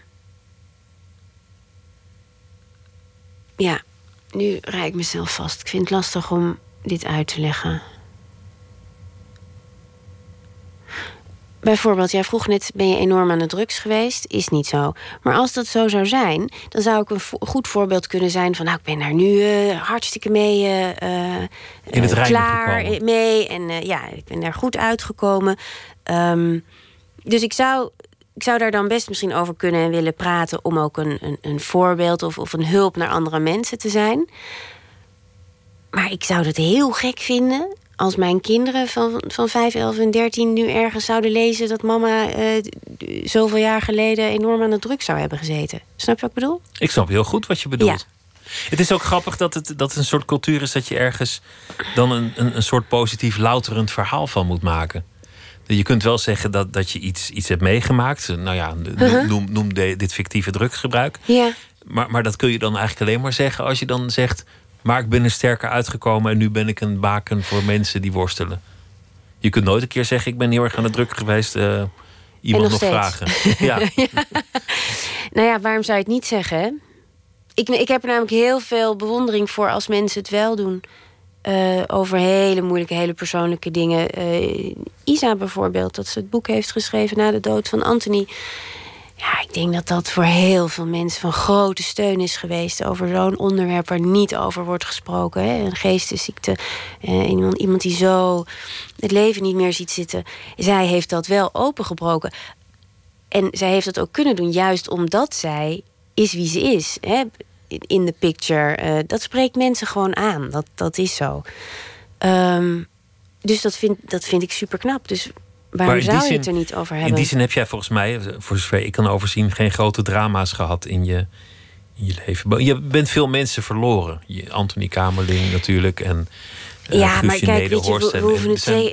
ja, nu rijd ik mezelf vast. Ik vind het lastig om dit uit te leggen. Bijvoorbeeld, jij vroeg net: ben je enorm aan de drugs geweest? Is niet zo. Maar als dat zo zou zijn, dan zou ik een goed voorbeeld kunnen zijn van: nou, ik ben daar nu uh, hartstikke mee uh, In het klaar mee. En ja, ik ben daar goed uitgekomen. Um, dus ik zou ik zou daar dan best misschien over kunnen en willen praten om ook een, een, een voorbeeld of, of een hulp naar andere mensen te zijn. Maar ik zou het heel gek vinden als mijn kinderen van, van 5, 11 en 13 nu ergens zouden lezen dat mama uh, zoveel jaar geleden enorm aan de druk zou hebben gezeten. Snap je wat ik bedoel? Ik snap heel goed wat je bedoelt. Het is ook grappig dat het, dat het een soort cultuur is dat je ergens dan een, een, een soort positief louterend verhaal van moet maken. Je kunt wel zeggen dat, dat je iets, iets hebt meegemaakt. Nou ja, uh-huh. noem, noem dit fictieve drugsgebruik. Ja. Maar, maar dat kun je dan eigenlijk alleen maar zeggen als je dan zegt. Maar ik ben er sterker uitgekomen en nu ben ik een baken voor mensen die worstelen. Je kunt nooit een keer zeggen: Ik ben heel erg aan de druk geweest. Uh, iemand nog, nog vragen. ja. ja. Nou ja, waarom zou je het niet zeggen? Ik, ik heb er namelijk heel veel bewondering voor als mensen het wel doen. Uh, over hele moeilijke, hele persoonlijke dingen. Uh, Isa bijvoorbeeld, dat ze het boek heeft geschreven na de dood van Anthony. Ja, ik denk dat dat voor heel veel mensen van grote steun is geweest. Over zo'n onderwerp waar niet over wordt gesproken. Hè? Een geestesziekte. Uh, iemand, iemand die zo het leven niet meer ziet zitten. Zij heeft dat wel opengebroken. En zij heeft dat ook kunnen doen, juist omdat zij is wie ze is. Hè? In de picture. Uh, dat spreekt mensen gewoon aan. Dat, dat is zo. Um, dus dat vind, dat vind ik super knap. Dus waarom zou zin, je het er niet over hebben? In die zin heb jij volgens mij, voor zover ik kan overzien, geen grote drama's gehad in je, in je leven. Je bent veel mensen verloren. Je, Anthony Kamerling natuurlijk. En, uh, ja, maar kijk, weet je, we, hoeven het zijn...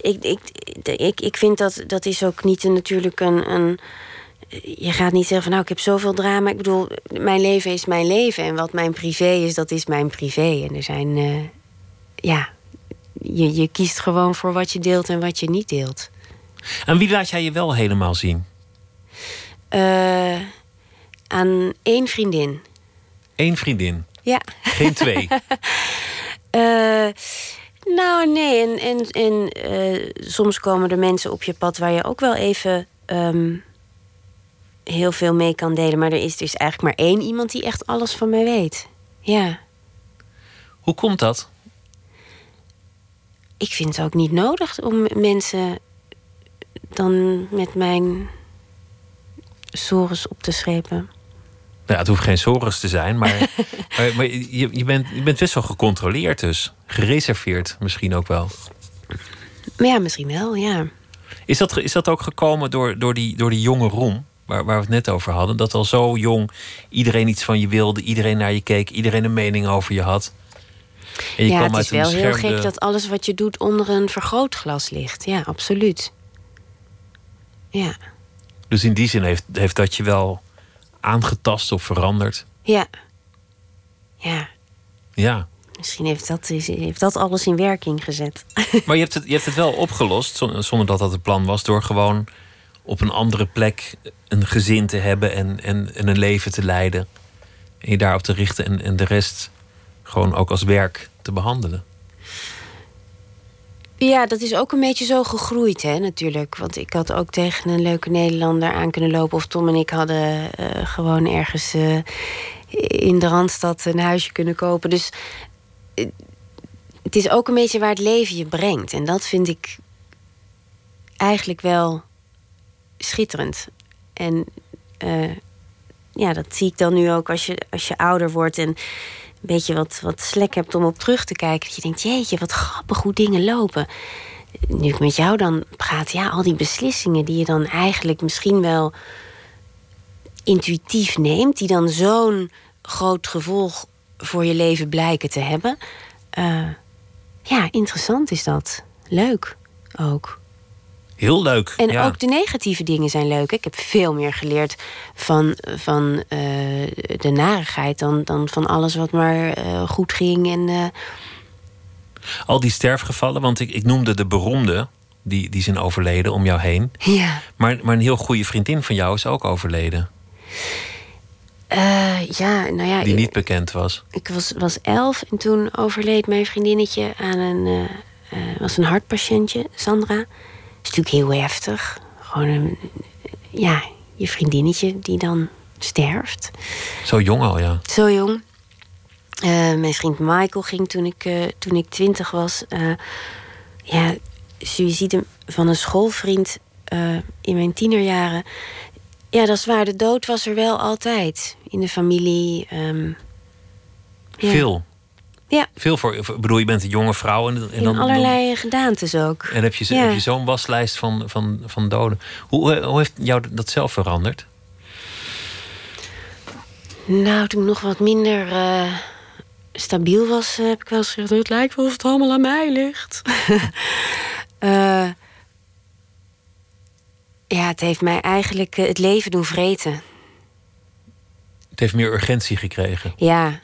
ik, ik, ik, ik vind dat dat is ook niet natuurlijk een, een je gaat niet zeggen van nou, ik heb zoveel drama. Ik bedoel, mijn leven is mijn leven. En wat mijn privé is, dat is mijn privé. En er zijn, uh, ja, je, je kiest gewoon voor wat je deelt en wat je niet deelt. En wie laat jij je wel helemaal zien? Uh, aan één vriendin. Eén vriendin? Ja. Geen twee? uh, Nou, nee. En, en, en eh, soms komen er mensen op je pad waar je ook wel even ehm, heel veel mee kan delen. Maar er is dus eigenlijk maar één iemand die echt alles van mij weet. Ja. Hoe komt dat? Ik vind het ook niet nodig om mensen dan met mijn sores op te schepen. Nou, het hoeft geen sores te zijn, maar, maar, maar je, je, bent, je bent best wel gecontroleerd dus. Gereserveerd misschien ook wel. Maar ja, misschien wel, ja. Is dat, is dat ook gekomen door, door, die, door die jonge roem, waar, waar we het net over hadden? Dat al zo jong iedereen iets van je wilde, iedereen naar je keek, iedereen een mening over je had? En je ja, het is wel heel gek dat alles wat je doet onder een vergrootglas ligt. Ja, absoluut. Ja. Dus in die zin heeft, heeft dat je wel aangetast of veranderd? Ja. Ja. Ja. Misschien heeft dat, heeft dat alles in werking gezet. Maar je hebt het, je hebt het wel opgelost, zonder dat dat het plan was, door gewoon op een andere plek een gezin te hebben en, en, en een leven te leiden. En je daarop te richten en, en de rest gewoon ook als werk te behandelen. Ja, dat is ook een beetje zo gegroeid, hè, natuurlijk. Want ik had ook tegen een leuke Nederlander aan kunnen lopen. Of Tom en ik hadden eh, gewoon ergens uh, in de Randstad een huisje kunnen kopen. Dus uh, het is ook een beetje waar het leven je brengt. En dat vind ik eigenlijk wel schitterend. En ja, dat zie ik dan nu ook als je, als je ouder wordt. En beetje wat, wat slek hebt om op terug te kijken. Dat je denkt, jeetje, wat grappig hoe dingen lopen. Nu ik met jou dan praat, ja, al die beslissingen die je dan eigenlijk misschien wel intuïtief neemt, die dan zo'n groot gevolg voor je leven blijken te hebben. Uh, ja, interessant is dat. Leuk ook. Heel leuk. En ook de negatieve dingen zijn leuk. Ik heb veel meer geleerd van, van uh, de narigheid dan, dan van alles wat maar uh, goed ging. En, uh... Al die sterfgevallen, want ik, ik noemde de beroemde, die, die zijn overleden om jou heen. Ja. Maar, maar een heel goede vriendin van jou is ook overleden. ja, nou ja. Die niet bekend was. Ik was, was elf en toen overleed mijn vriendinnetje aan een, was een hartpatiëntje, Sandra is natuurlijk heel heftig. Gewoon een, ja, je vriendinnetje die dan sterft. Zo jong al, ja. Zo jong. Uh, mijn vriend Michael ging toen ik, uh, toen ik twintig was. Uh, ja, suïcide van een schoolvriend in mijn tienerjaren. Ja, dat is waar. De dood was er wel altijd. In de familie. Um, ja. Veel. Ja. Veel voor. Ik bedoel, je bent een jonge vrouw. En, en dan, allerlei dan, gedaantes ook. En heb je, heb je zo'n waslijst van, van, van doden. Hoe, hoe heeft jou dat zelf veranderd? Nou, toen ik nog wat minder uh, stabiel was, heb ik wel eens gezegd... het lijkt wel of het allemaal aan mij ligt. uh, ja, het heeft mij eigenlijk het leven doen vreten. Het heeft meer urgentie gekregen. Ja,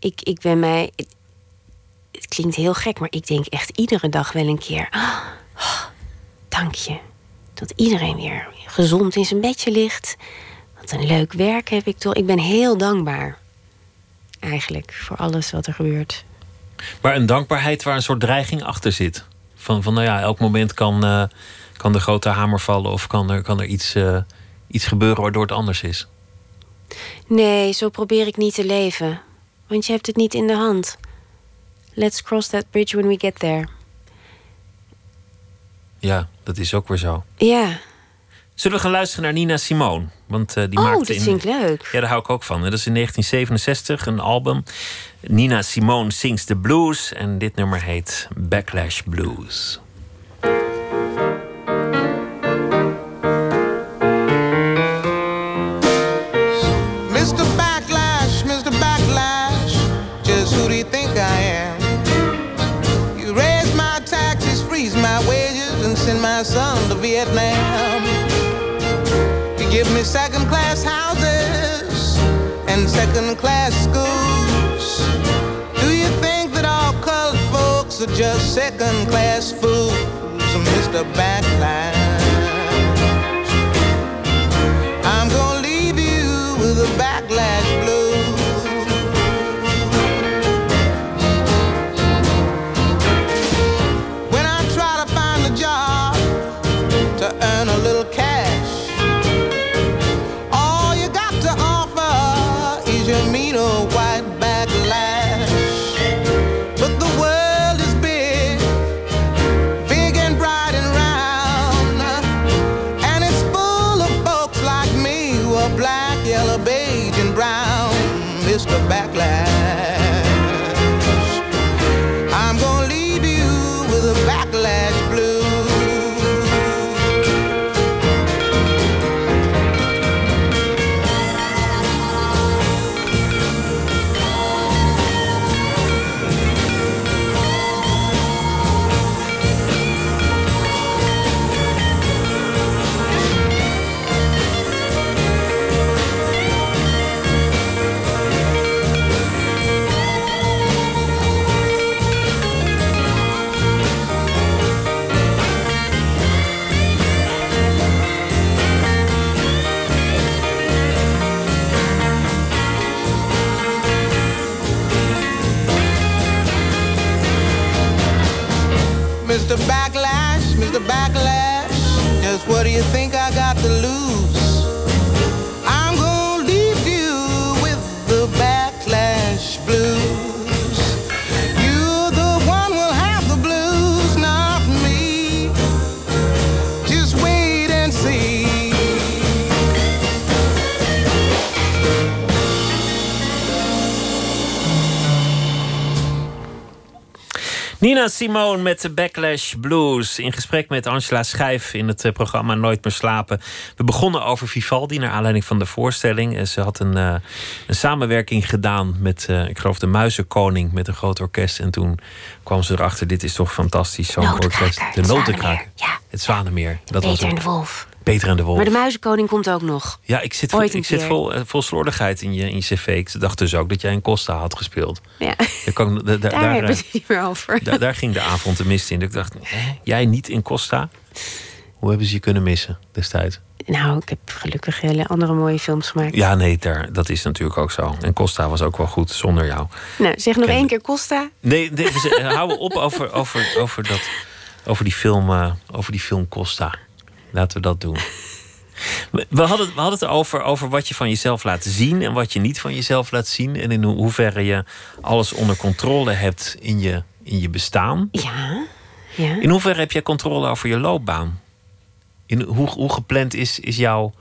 ik, ik ben mij. Het klinkt heel gek, maar ik denk echt iedere dag wel een keer. Oh, dank je. Dat iedereen weer gezond in zijn bedje ligt. Wat een leuk werk heb ik toch. Ik ben heel dankbaar. Eigenlijk voor alles wat er gebeurt. Maar een dankbaarheid waar een soort dreiging achter zit. Van, van nou ja, elk moment kan, uh, kan de grote hamer vallen of kan er, kan er iets, uh, iets gebeuren waardoor het anders is. Nee, zo probeer ik niet te leven. Want je hebt het niet in de hand. Let's cross that bridge when we get there. Ja, dat is ook weer zo. Ja. Zullen we gaan luisteren naar Nina Simone? Want uh, die oh, maakte dat in... vind ik leuk. Ja, daar hou ik ook van. Dat is in 1967 een album. Nina Simone sings the blues. En dit nummer heet Backlash Blues. You second class houses and second class schools. Do you think that all colored folks are just second class fools, Mr. Backlash? Nina Simone met de Backlash Blues. In gesprek met Angela Schijf in het eh, programma Nooit meer slapen. We begonnen over Vivaldi naar aanleiding van de voorstelling. En Ze had een, eh, een samenwerking gedaan met, eh, ik geloof, de Muizenkoning met een groot orkest. En toen kwam ze erachter: dit is toch fantastisch, zo'n orkest. De Notenkraker. Ja. Het Zwanemeer. Dat was Peter en het. de Wolf. Peter en de Wolf. Maar de Muizenkoning komt ook nog. Ja, ik zit, een ik zit vol, eh, vol slordigheid in je, in je cv. Ik dacht dus ook dat jij in Costa had gespeeld. Ja, Daar, kan, da- da- daar, daar, hebben we eh, het niet meer over. daar, daar ging de avond de mist in. Ik dacht, hè, jij niet in Costa? Hoe hebben ze je kunnen missen destijds? Nou, ik heb gelukkig hele andere mooie films gemaakt. Ja, nee, daar, dat is natuurlijk ook zo. En Costa was ook wel goed zonder jou. Nou, zeg nog Ken- één keer Costa. Nee, nee we eh, houden op over, over, over, dat, over, die film, over die film Costa. Laten we dat doen. We hadden, we hadden het over, over wat je van jezelf laat zien en wat je niet van jezelf laat zien. En in ho- hoeverre je alles onder controle hebt in je, in je bestaan. Ja, ja. In hoeverre heb jij controle over je loopbaan? In hoe, hoe gepland is, is jouw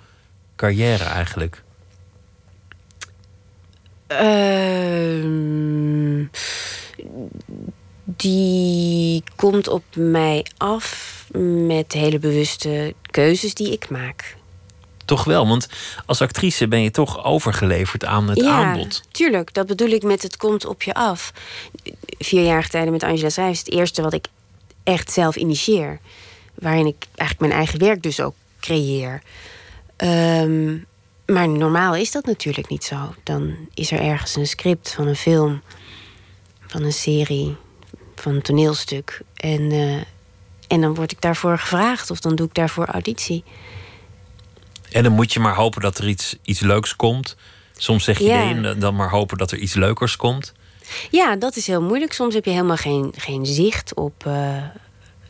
carrière eigenlijk? Ehm, die komt op mij af met hele bewuste keuzes die ik maak. Toch wel, want als actrice ben je toch overgeleverd aan het ja, aanbod. tuurlijk. Dat bedoel ik met het komt op je af. Vierjarige tijden met Angela Schrijf is het eerste wat ik echt zelf initieer. Waarin ik eigenlijk mijn eigen werk dus ook creëer. Ehm, maar normaal is dat natuurlijk niet zo. Dan is er ergens een script van een film, van een serie, van een toneelstuk. En, eh, en dan word ik daarvoor gevraagd of dan doe ik daarvoor auditie. En dan moet je maar hopen dat er iets, iets leuks komt. Soms zeg je Ja. nee, en dan maar hopen dat er iets leukers komt. Ja, dat is heel moeilijk. Soms heb je helemaal geen, geen zicht op, eh,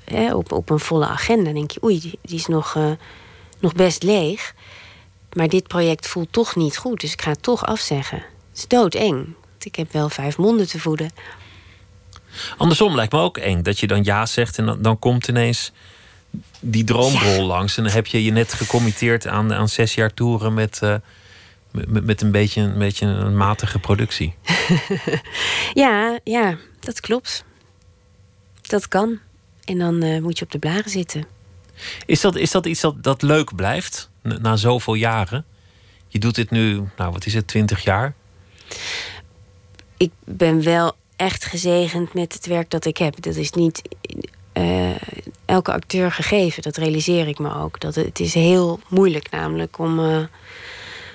hè, op, op een volle agenda. Dan denk je, oei, die, die is nog, eh, nog best leeg. Maar dit project voelt toch niet goed, dus ik ga het toch afzeggen. Het is doodeng. Want ik heb wel vijf monden te voeden. Andersom lijkt me ook eng dat je dan ja zegt en dan, dan komt ineens die droomrol langs. En dan heb je je net gecommitteerd aan, aan zes jaar toeren met, eh, met, met een, beetje, een beetje een matige productie. Ja, ja, dat klopt. Dat kan. En dan eh, moet je op de blaren zitten. Is dat, is dat iets dat, dat leuk blijft na, na zoveel jaren? Je doet dit nu, nou wat is het, twintig jaar? ik ben wel echt gezegend met het werk dat ik heb. Dat is niet eh, elke acteur gegeven. Dat realiseer ik me ook. Dat het is heel moeilijk namelijk om, eh,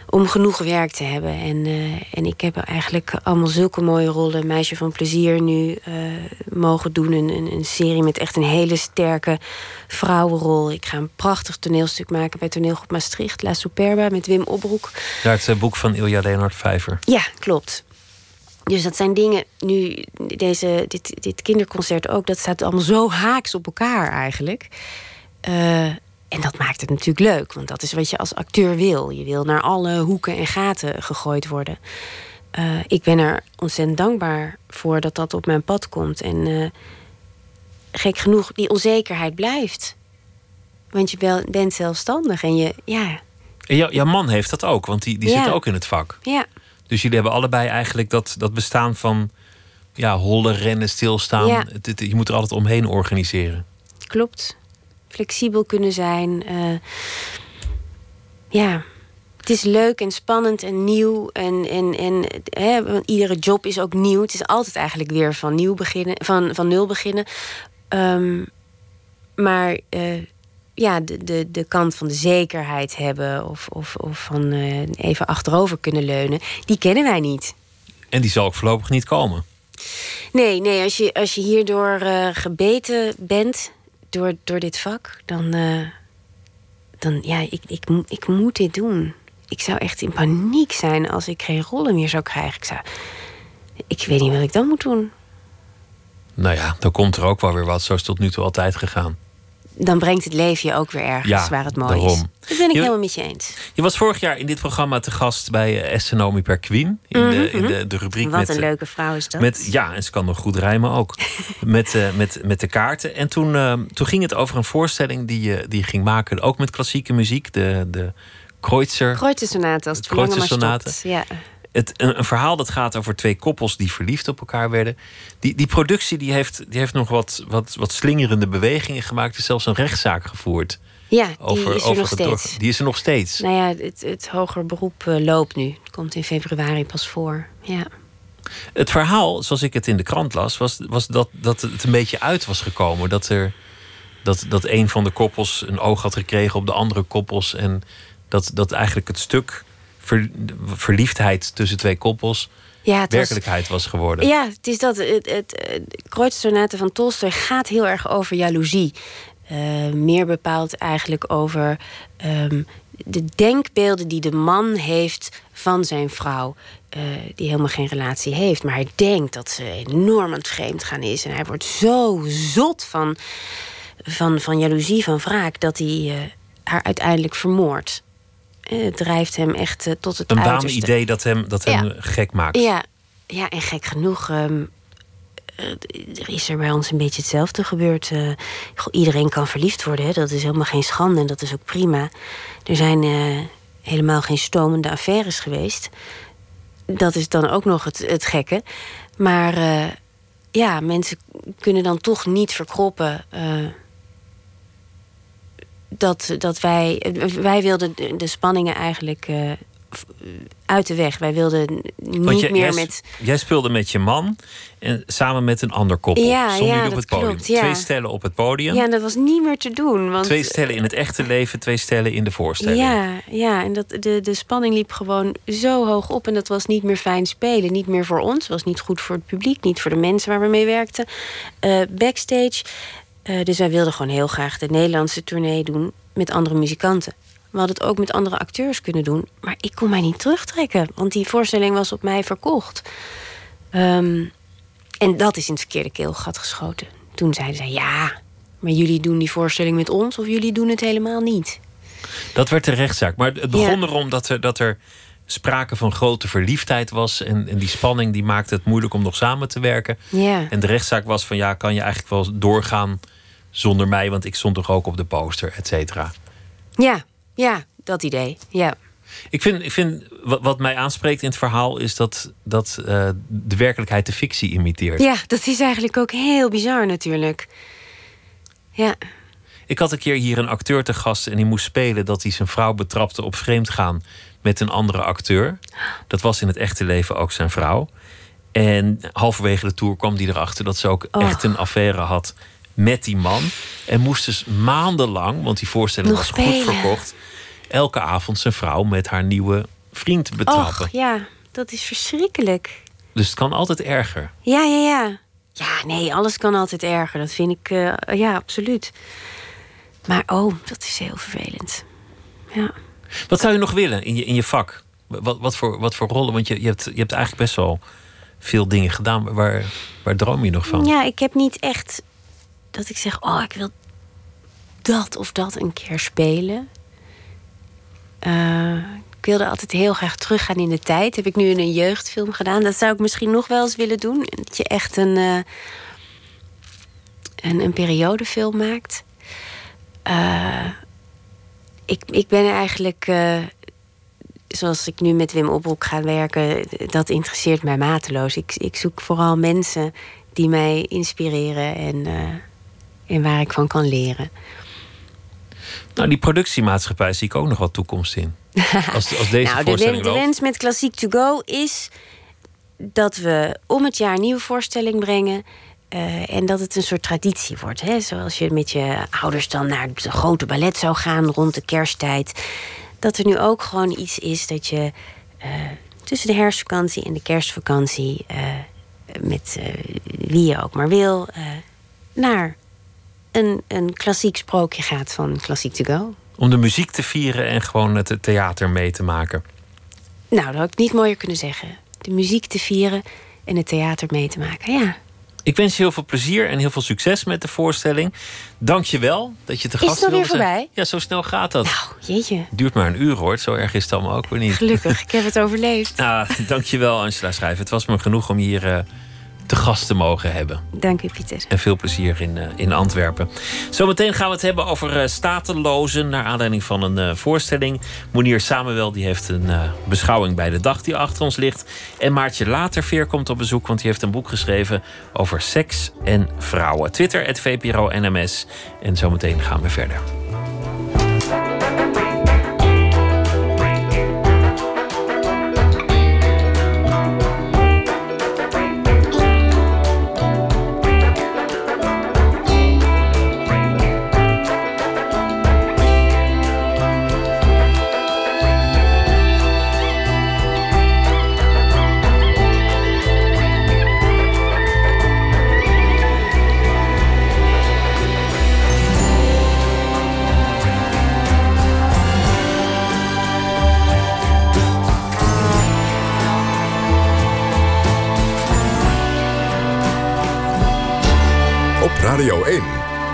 om genoeg werk te hebben. En, eh, en ik heb eigenlijk allemaal zulke mooie rollen. Meisje van plezier nu mogen doen. Een, een, een serie met echt een hele sterke vrouwenrol. Ik ga een prachtig toneelstuk maken bij toneelgroep Maastricht. La Superba met Wim Opbroek. Ja, het boek van Ilja Leonard Vijver. Ja, klopt. Dus dat zijn dingen, nu deze, dit, dit kinderconcert ook, dat staat allemaal zo haaks op elkaar eigenlijk. Eh, en dat maakt het natuurlijk leuk, want dat is wat je als acteur wil. Je wil naar alle hoeken en gaten gegooid worden. Eh, ik ben er ontzettend dankbaar voor dat dat op mijn pad komt. En eh, gek genoeg, die onzekerheid blijft. Want je bent zelfstandig en je, ja, En jou- jouw man heeft dat ook, want die, die Ja. zit ook in het vak. ja. Dus jullie hebben allebei eigenlijk dat, dat bestaan van ja, hollen, rennen, stilstaan. Ja. Het- het- je moet er altijd omheen organiseren. Klopt. Flexibel kunnen zijn. eh, ja. Het is leuk en spannend en nieuw. En, en, en hè, want iedere job is ook nieuw. Het is altijd eigenlijk weer van, nieuw beginnen, van, van nul beginnen. Ehm, maar eh, ja, de, de, de kant van de zekerheid hebben... of, of, of van eh, even achterover kunnen leunen... die kennen wij niet. En die zal ook voorlopig niet komen. Nee, nee als, je, als je hierdoor eh, gebeten bent door, door dit vak, dan. eh, dan ja, ik, ik, ik moet dit doen. Ik zou echt in paniek zijn als ik geen rollen meer zou krijgen. Ik, zou, ik weet niet wat ik dan moet doen. Nou ja, dan komt er ook wel weer wat. Zo is het tot nu toe altijd gegaan. Dan brengt het leven je ook weer ergens Ja, waar het mooi is. daarom. Dat ben ik Je- helemaal met je eens. Je was vorig jaar in dit programma te gast bij eh, Estenomi per Queen. In, de, in de, de rubriek Mhm, Wat met, een eh, leuke vrouw is dat. Met, ja, en ze kan nog goed rijmen ook. met, eh, met, met de kaarten. En toen, eh, toen ging het over een voorstelling die je die je ging maken. Ook met klassieke muziek. De, de Kreutzer. Kreutzersonate als het Kreutzersonate. stopt. Ja. Het, een, een verhaal dat gaat over twee koppels die verliefd op elkaar werden. Die, die productie die heeft, die heeft nog wat, wat, wat slingerende bewegingen gemaakt. Is zelfs een rechtszaak gevoerd. ja, die Over, is er over nog steeds. Die is er nog steeds. Nou ja, het, het hoger beroep eh, loopt nu. Het komt in februari pas voor. Ja. Het verhaal, zoals ik het in de krant las, was, was dat, dat het een beetje uit was gekomen. Dat, er, dat, dat een van de koppels een oog had gekregen op de andere koppels. En dat, dat eigenlijk het stuk ver- verliefdheid tussen twee koppels Ja, het werkelijkheid was geworden. ja, het is dat. Het, het, het van Tolstoy gaat heel erg over jaloezie. Eh, meer bepaald eigenlijk over ehm, de denkbeelden die de man heeft van zijn vrouw. eh, die helemaal geen relatie heeft. Maar hij denkt dat ze enorm aan het vreemd gaan is. En hij wordt zo zot van, van, van jaloezie, van wraak... dat hij eh, haar uiteindelijk vermoordt. Eh, Het drijft hem echt eh, tot het Een uiterste. waanidee dat hem, dat hem Ja. gek maakt. Ja, ja, en gek genoeg. ehm, eh, er is er bij ons een beetje hetzelfde gebeurd. Iedereen kan verliefd worden, hè? dat is helemaal geen schande en dat is ook prima. Er zijn helemaal geen stomende affaires geweest. Dat is dan ook nog het, het gekke. Maar ja, mensen kunnen dan toch niet verkroppen. Dat, dat wij. Wij wilden de, spanningen eigenlijk eh, uit de weg. Wij wilden niet je- meer jij, met. jij speelde met je man en samen met een ander koppel. Ja, Stonden ja, op het podium. klopt, ja. Twee stellen op het podium. Ja, dat was niet meer te doen. Want, Twee stellen in het echte leven, twee stellen in de voorstelling. Ja, ja en dat, de, de spanning liep gewoon zo hoog op. En dat was niet meer fijn spelen. Niet meer voor ons. was niet goed voor het publiek. Niet voor de mensen waar we mee werkten. Eh, backstage. Eh, dus wij wilden gewoon heel graag de Nederlandse tournee doen. Met andere muzikanten. We hadden het ook met andere acteurs kunnen doen. Maar ik kon mij niet terugtrekken. Want die voorstelling was op mij verkocht. Ehm, en dat is in het verkeerde keelgat geschoten. Toen zeiden zij, ja, maar jullie doen die voorstelling met ons... of jullie doen het helemaal niet. Dat werd de rechtszaak. Maar het begon Ja. erom dat er, dat er sprake van grote verliefdheid was. En, en die spanning die maakte het moeilijk om nog samen te werken. Ja. En de rechtszaak was van ja, kan je eigenlijk wel doorgaan zonder mij, want ik stond toch ook op de poster, et cetera. Ja, ja, dat idee. Ja. Ik vind, ik vind wat, mij aanspreekt in het verhaal is dat, dat eh, de werkelijkheid de fictie imiteert. ja, dat is eigenlijk ook heel bizar natuurlijk. Ja, Ik had een keer hier een acteur te gast en die moest spelen dat hij zijn vrouw betrapte op vreemdgaan met een andere acteur. Dat was in het echte leven ook zijn vrouw. En halverwege de tour kwam hij erachter dat ze ook Och. echt een affaire had met die man. En moest dus maandenlang, want die voorstelling Nog was spelen. goed verkocht, elke avond zijn vrouw met haar nieuwe vriend betrappen. och, ja, dat is verschrikkelijk. Dus het kan altijd erger. Ja, ja, ja. Ja, nee, alles kan altijd erger. Dat vind ik, eh, ja, absoluut. Maar oh, dat is heel vervelend. Ja. Wat zou je nog willen in je, in je vak? Wat, wat, voor, wat voor rollen? Want je, je, hebt, je hebt eigenlijk best wel veel dingen gedaan. Waar, waar droom je nog van? Ja, ik heb niet echt dat ik zeg, oh, ik wil dat of dat een keer spelen. Eh, ik wilde altijd heel graag teruggaan in de tijd. Heb ik nu in een jeugdfilm gedaan. Dat zou ik misschien nog wel eens willen doen. Dat je echt een, eh, een, periodefilm maakt. Eh, ik, ik ben eigenlijk zoals ik nu met Wim Opbroek ga werken, dat interesseert mij mateloos. Ik, ik zoek vooral mensen die mij inspireren en, en waar ik van kan leren. Nou, die productiemaatschappij zie ik ook nog wat toekomst in. Als, als deze nou, de, de wens met Klassiek to Go is dat we om het jaar een nieuwe voorstelling brengen. Uh, en dat het een soort traditie wordt. Hè? Zoals je met je ouders dan naar het grote ballet zou gaan rond de kersttijd. Dat er nu ook gewoon iets is dat je uh, tussen de herfstvakantie en de kerstvakantie. Uh, met wie je ook maar wil. naar een, een klassiek sprookje gaat van Klassiek to Go. Om de muziek te vieren en gewoon het theater mee te maken. Nou, dat had ik niet mooier kunnen zeggen. De muziek te vieren en het theater mee te maken, ja. Ik wens je heel veel plezier en heel veel succes met de voorstelling. Dank je wel dat je te gast wilde zijn. Is het weer voorbij? Ja, zo snel gaat dat. Nou, jeetje. Duurt maar een uur hoor. Zo erg is het allemaal ook weer niet. Gelukkig, ik heb het overleefd. ah, dank je wel Angela Schrijven. Het was me genoeg om hier... Uh, te gast te mogen hebben. Dank u, Pieter. En veel plezier in, uh, in Antwerpen. Zometeen gaan we het hebben over uh, statelozen... naar aanleiding van een uh, voorstelling. Monier Samuel die heeft een beschouwing bij de dag die achter ons ligt. En Maartje Laterveer komt op bezoek... want die heeft een boek geschreven over seks en vrouwen. Twitter, het VPRO NMS. En zometeen gaan we verder.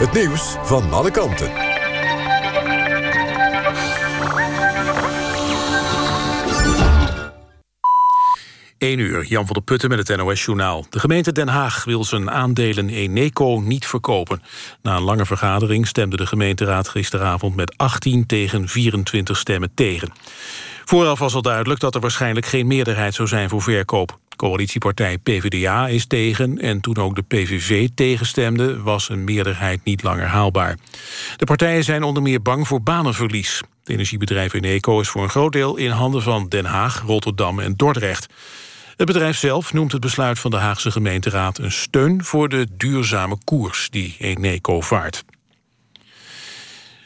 Het nieuws van alle kanten. 1 uur, Jan van der Putten met het NOS-journaal. De gemeente Den Haag wil zijn aandelen Eneco niet verkopen. Na een lange vergadering stemde de gemeenteraad gisteravond... met 18 tegen 24 stemmen tegen. Vooraf was al duidelijk dat er waarschijnlijk geen meerderheid zou zijn voor verkoop. Coalitiepartij PvdA is tegen en toen ook de PVV tegenstemde... was een meerderheid niet langer haalbaar. De partijen zijn onder meer bang voor banenverlies. Het energiebedrijf Eneco is voor een groot deel in handen van Den Haag, Rotterdam en Dordrecht. Het bedrijf zelf noemt het besluit van de Haagse gemeenteraad... een steun voor de duurzame koers die Eneco vaart.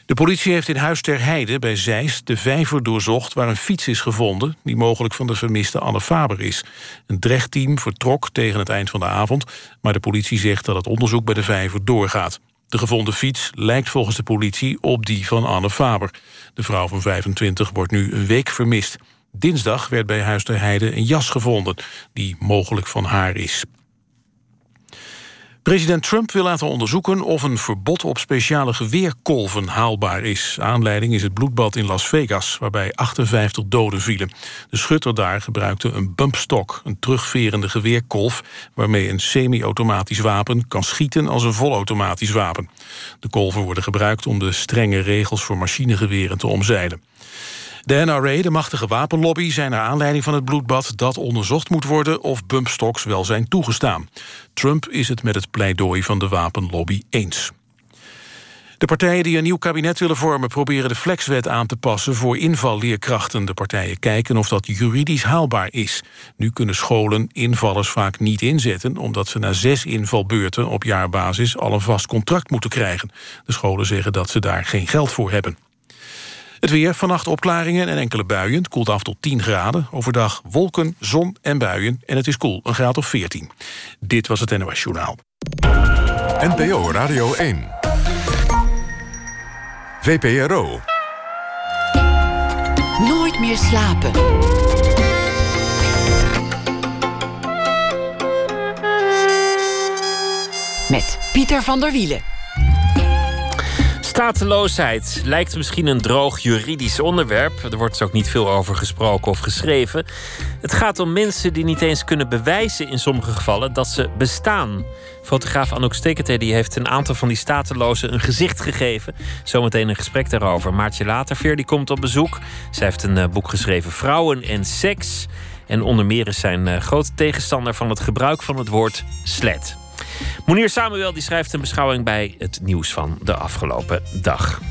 De politie heeft in Huis ter Heide bij Zeist de vijver doorzocht... waar een fiets is gevonden die mogelijk van de vermiste Anne Faber is. Een drechtteam vertrok tegen het eind van de avond... maar de politie zegt dat het onderzoek bij de vijver doorgaat. De gevonden fiets lijkt volgens de politie op die van Anne Faber. De vrouw van 25 wordt nu een week vermist. Dinsdag werd bij Huis ter Heide een jas gevonden... die mogelijk van haar is. President Trump wil laten onderzoeken of een verbod op speciale geweerkolven haalbaar is. Aanleiding is het bloedbad in Las Vegas, waarbij 58 doden vielen. De schutter daar gebruikte een bumpstok, een terugverende geweerkolf... waarmee een semi-automatisch wapen kan schieten als een volautomatisch wapen. De kolven worden gebruikt om de strenge regels voor machinegeweren te omzeilen. De NRA, de machtige wapenlobby, zijn naar aanleiding van het bloedbad... dat onderzocht moet worden of bumpstocks wel zijn toegestaan. Trump is het met het pleidooi van de wapenlobby eens. De partijen die een nieuw kabinet willen vormen... proberen de flexwet aan te passen voor invalleerkrachten. De partijen kijken of dat juridisch haalbaar is. Nu kunnen scholen invallers vaak niet inzetten... omdat ze na zes invalbeurten op jaarbasis al een vast contract moeten krijgen. De scholen zeggen dat ze daar geen geld voor hebben. Het weer, vannacht opklaringen en enkele buien. Het koelt af tot 10 graden. Overdag wolken, zon en buien. En het is koel, een graad of 14. Dit was het NOS Journaal. NPO Radio 1. VPRO. Nooit meer slapen. Met Pieter van der Wielen. Stateloosheid lijkt misschien een droog juridisch onderwerp. Er wordt dus ook niet veel over gesproken of geschreven. Het gaat om mensen die niet eens kunnen bewijzen in sommige gevallen dat ze bestaan. Fotograaf Anouk Stekete die heeft een aantal van die statelozen een gezicht gegeven. Zometeen een gesprek daarover. Maartje Laterveer die komt op bezoek. Zij heeft een eh, boek geschreven Vrouwen en Seks. En onder meer is zijn uh, grote tegenstander van het gebruik van het woord slet. Monier Samuel die schrijft een beschouwing bij het nieuws van de afgelopen dag.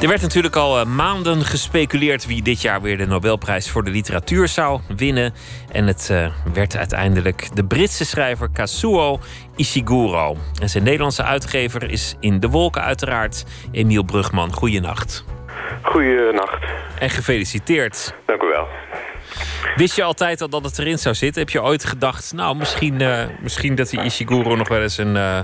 Er werd natuurlijk al eh, maanden gespeculeerd wie dit jaar weer de Nobelprijs voor de literatuur zou winnen. En het uh, werd uiteindelijk de Britse schrijver Kazuo Ishiguro. En zijn Nederlandse uitgever is in de wolken uiteraard Emiel Brugman. Goeienacht. Goeienacht. En gefeliciteerd. Dank u wel. Wist je altijd al dat het erin zou zitten? Heb je ooit gedacht, nou, misschien, uh, misschien dat die Ishiguro nog wel eens een uh,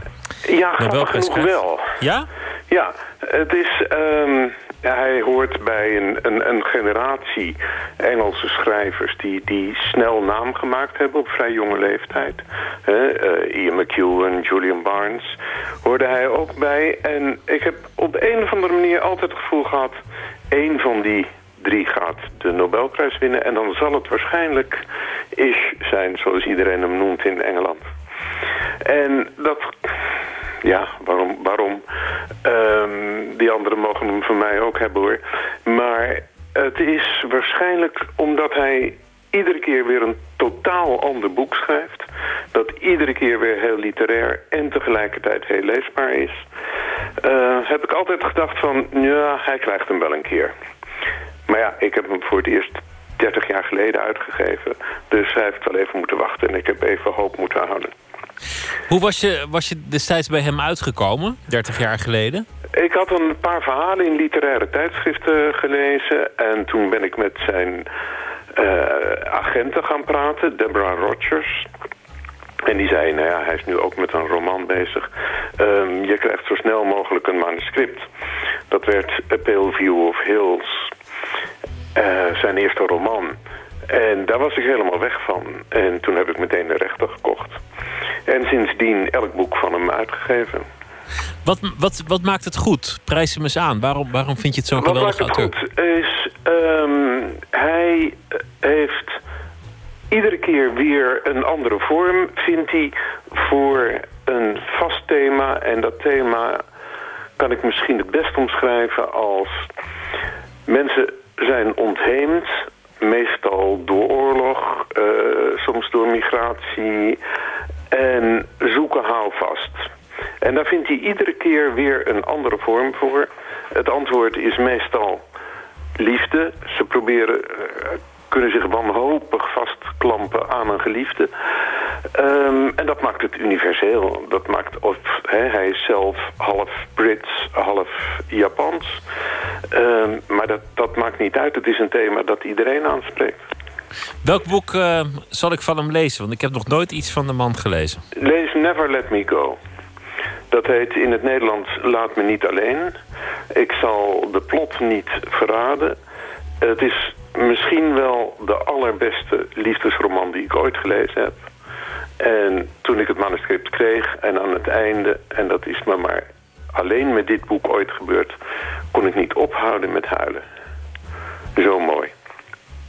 ja, Nobelprijs krijgt? wel. Ja? Ja, het is... Um, ja, hij hoort bij een, een, een, generatie Engelse schrijvers die, die snel naam gemaakt hebben op vrij jonge leeftijd. Uh, Ian McEwan, Julian Barnes hoorde hij ook bij. En ik heb op een of andere manier altijd het gevoel gehad... één van die drie gaat de Nobelprijs winnen. En dan zal het waarschijnlijk Ish zijn, zoals iedereen hem noemt in Engeland. En dat... Ja, waarom? waarom? Um, die anderen mogen hem van mij ook hebben hoor. Maar het is waarschijnlijk omdat hij iedere keer weer een totaal ander boek schrijft. Dat iedere keer weer heel literair en tegelijkertijd heel leesbaar is. Uh, heb ik altijd gedacht van, ja, hij krijgt hem wel een keer. Maar ja, ik heb hem voor het eerst 30 jaar geleden uitgegeven. Dus hij heeft wel even moeten wachten en ik heb even hoop moeten houden. Hoe was je, was je destijds bij hem uitgekomen, 30 jaar geleden? Ik had een paar verhalen in literaire tijdschriften gelezen. En toen ben ik met zijn uh, agenten gaan praten, Deborah Rogers. En die zei, nou ja, hij is nu ook met een roman bezig. Um, je krijgt zo snel mogelijk een manuscript. Dat werd A View of Hills. Uh, zijn eerste roman. En daar was ik helemaal weg van. En toen heb ik meteen de rechter gekocht. En sindsdien elk boek van hem uitgegeven. Wat, wat, wat maakt het goed? Prijs hem eens aan. Waarom, waarom vind je het zo'n geweldig auteur? Wat maakt het goed is... Um, hij heeft iedere keer weer een andere vorm, vindt hij, voor een vast thema. En dat thema kan ik misschien het best omschrijven als... mensen zijn ontheemd, meestal door oorlog, uh, soms door migratie en zoeken houvast. En daar vindt hij iedere keer weer een andere vorm voor. Het antwoord is meestal liefde. Ze proberen, uh, kunnen zich wanhopig vastklampen aan een geliefde. Um, en dat maakt het universeel. Dat maakt, of, hij is zelf half Brits, half Japans. Um, maar dat, dat maakt niet uit. Het is een thema dat iedereen aanspreekt. Welk boek uh, zal ik van hem lezen? Want ik heb nog nooit iets van de man gelezen. Lees Never Let Me Go. Dat heet in het Nederlands Laat me niet alleen. Ik zal de plot niet verraden. Het is misschien wel de allerbeste liefdesroman die ik ooit gelezen heb. En toen ik het manuscript kreeg en aan het einde... en dat is me maar alleen met dit boek ooit gebeurd... kon ik niet ophouden met huilen. Zo mooi.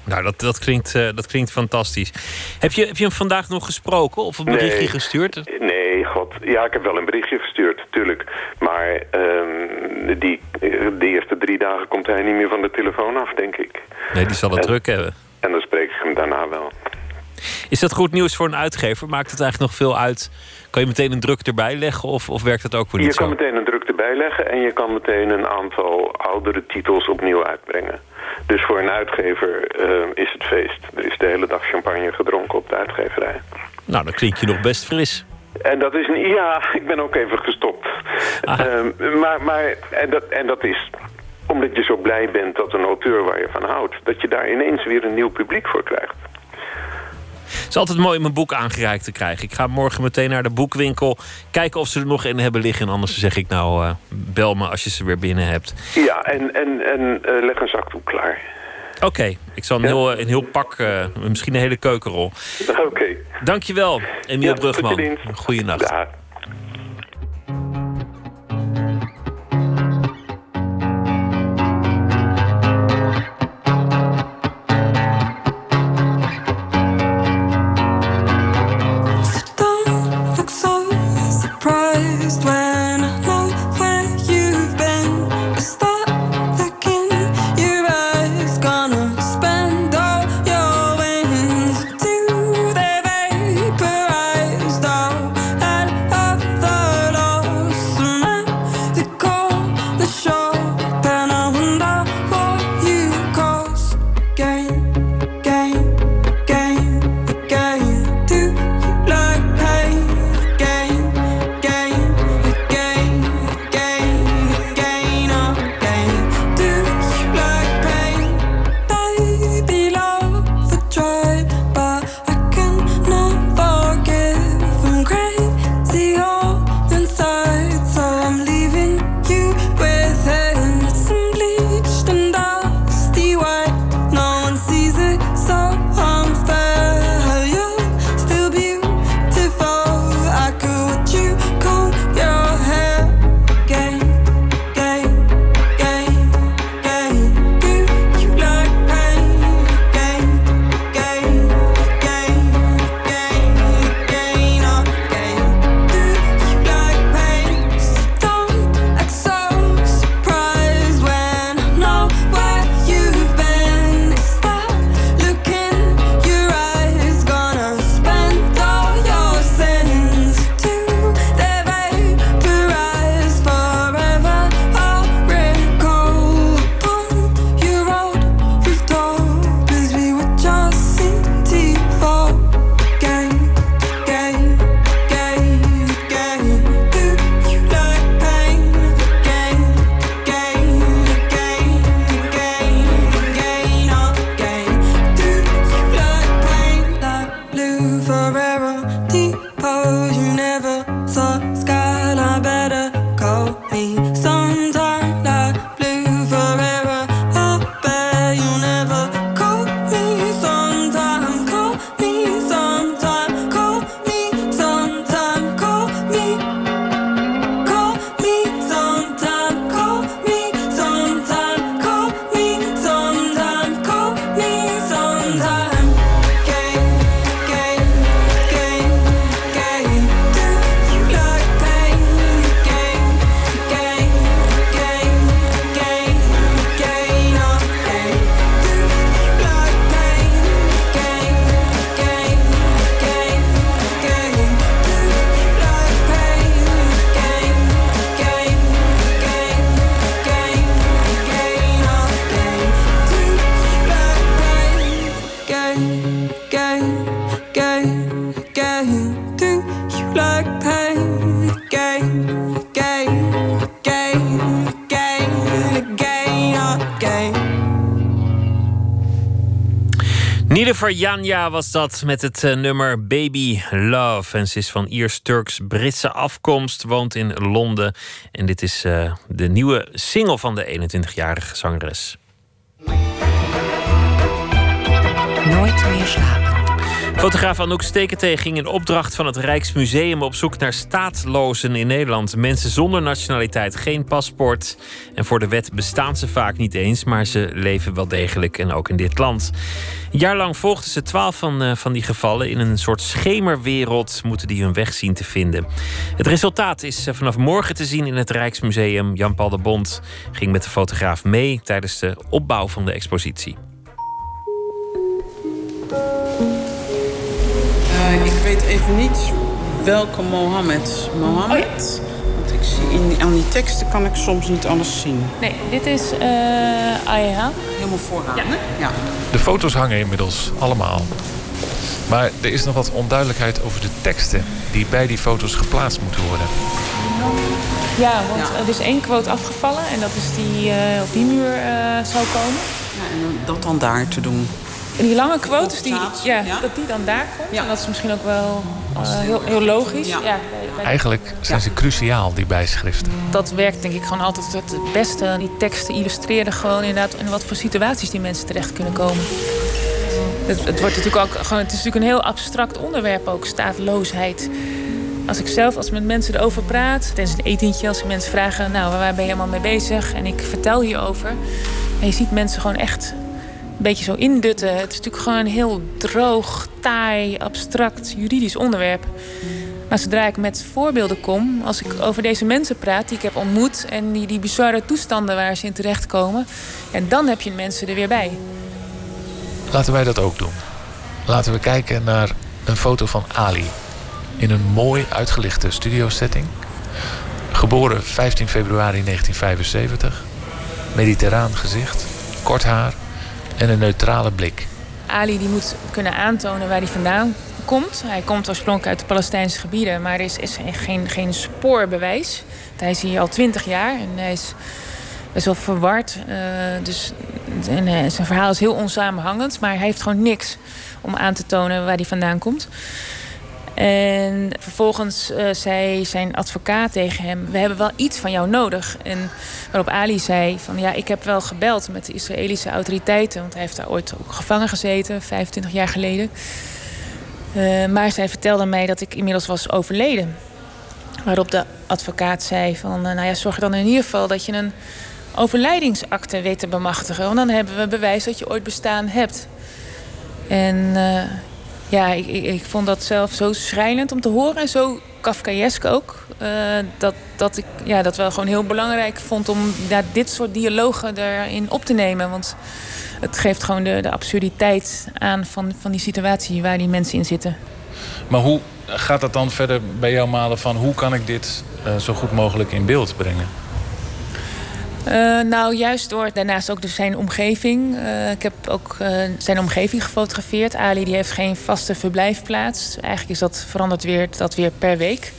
Nou, dat, dat, klinkt, uh, dat klinkt fantastisch. Heb je, heb je hem vandaag nog gesproken of een berichtje nee, gestuurd? Nee, god. Ja, ik heb wel een berichtje gestuurd, natuurlijk. Maar um, die, de eerste drie dagen komt hij niet meer van de telefoon af, denk ik. Nee, die zal het en, druk hebben. En dan spreek ik hem daarna wel. Is dat goed nieuws voor een uitgever? Maakt het eigenlijk nog veel uit? Kan je meteen een druk erbij leggen of, of werkt dat ook weer niet je zo? Je kan meteen een druk erbij leggen en je kan meteen een aantal oudere titels opnieuw uitbrengen. Dus voor een uitgever uh, is het feest. Er is de hele dag champagne gedronken op de uitgeverij. Nou, dan klink je nog best fris. En dat is een... Ja, ik ben ook even gestopt. Uh, maar, maar en, dat, en dat is omdat je zo blij bent dat een auteur waar je van houdt... dat je daar ineens weer een nieuw publiek voor krijgt. Het is altijd mooi om een boek aangereikt te krijgen. Ik ga morgen meteen naar de boekwinkel. Kijken of ze er nog in hebben liggen. En anders zeg ik nou, uh, bel me als je ze weer binnen hebt. Ja, en, en, en uh, leg een zakdoek klaar. Oké, ik zal een, heel, een heel pak, uh, misschien een hele keukenrol. Oké. Dankjewel, Emiel Ja, Brugman. Goeienacht. Niederver Janja was dat met het eh, nummer Baby Love. En ze is van Iers-Turks-Britse afkomst, woont in Londen. En dit is eh, de nieuwe single van de 21-jarige zangeres. Nooit meer slapen. Fotograaf Anouk Steketee ging in opdracht van het Rijksmuseum op zoek naar staatlozen in Nederland. Mensen zonder nationaliteit, geen paspoort. En voor de wet bestaan ze vaak niet eens, maar ze leven wel degelijk en ook in dit land. Een jaar lang volgden ze twaalf van, eh, van die gevallen. In een soort schemerwereld moeten die hun weg zien te vinden. Het resultaat is eh, vanaf morgen te zien in het Rijksmuseum. Jan-Paul de Bond ging met de fotograaf mee tijdens de opbouw van de expositie. Weet even niet welke Mohammed. Mohammed? Want ik zie in, aan die teksten kan ik soms niet alles zien. Nee, dit is eh Aya. Helemaal vooraan, hè? Ja. De foto's hangen inmiddels allemaal. Maar er is nog wat onduidelijkheid over de teksten die bij die foto's geplaatst moeten worden. Ja, want er is één quote afgevallen en dat is die eh, op die muur eh, zou komen. Ja, en dat dan daar te doen. En die lange quotes, die, ja, dat die dan daar komt. En dat is misschien ook wel eh, heel, heel logisch. Ja. bij- bij- Eigenlijk zijn ze cruciaal, die bijschriften. dat werkt denk ik gewoon altijd het beste. Die teksten illustreren gewoon inderdaad in wat voor situaties die mensen terecht kunnen komen. Het, het, wordt natuurlijk ook gewoon, het is natuurlijk een heel abstract onderwerp ook, staatloosheid. Als ik zelf, als ik met mensen erover praat, tijdens een etentje, als ik mensen vragen, nou, waar ben je helemaal mee bezig? En ik vertel hierover. En je ziet mensen gewoon echt beetje zo indutten. Het is natuurlijk gewoon een heel droog, taai, abstract, juridisch onderwerp. Maar zodra ik met voorbeelden kom, als ik over deze mensen praat die ik heb ontmoet en die, die bizarre toestanden waar ze in terechtkomen, en dan heb je mensen er weer bij. Laten wij dat ook doen. Laten we kijken naar een foto van Ali. In een mooi uitgelichte studiosetting. Geboren 15 februari 1975. Mediterraan gezicht, kort haar en een neutrale blik. Ali die moet kunnen aantonen waar hij vandaan komt. Hij komt oorspronkelijk uit de Palestijnse gebieden, maar er is, geen, geen spoorbewijs. Hij is hier al twintig jaar en hij is best wel verward. eh, dus, eh, zijn verhaal is heel onsamenhangend, maar hij heeft gewoon niks om aan te tonen waar hij vandaan komt. En vervolgens eh, zei zijn advocaat tegen hem: We hebben wel iets van jou nodig. En waarop Ali zei: van ja, ik heb wel gebeld met de Israëlische autoriteiten, want hij heeft daar ooit ook gevangen gezeten, 25 jaar geleden. Eh, maar zij vertelde mij dat ik inmiddels was overleden. Waarop de advocaat zei: van eh, nou ja, zorg dan in ieder geval dat je een overlijdingsakte weet te bemachtigen, want dan hebben we bewijs dat je ooit bestaan hebt. En eh, ja, ik, ik, vond dat zelf zo schrijnend om te horen en zo Kafkaesk ook. eh, dat, dat ik ja, dat wel gewoon heel belangrijk vond om ja, dit soort dialogen erin op te nemen. Want het geeft gewoon de, de absurditeit aan van, van die situatie waar die mensen in zitten. Maar hoe gaat dat dan verder bij jou malen van hoe kan ik dit eh, zo goed mogelijk in beeld brengen? Eh, nou, juist door daarnaast ook dus zijn omgeving. Eh, ik heb ook eh, zijn omgeving gefotografeerd. Ali die heeft geen vaste verblijfplaats. Eigenlijk is dat veranderd weer, dat weer per week.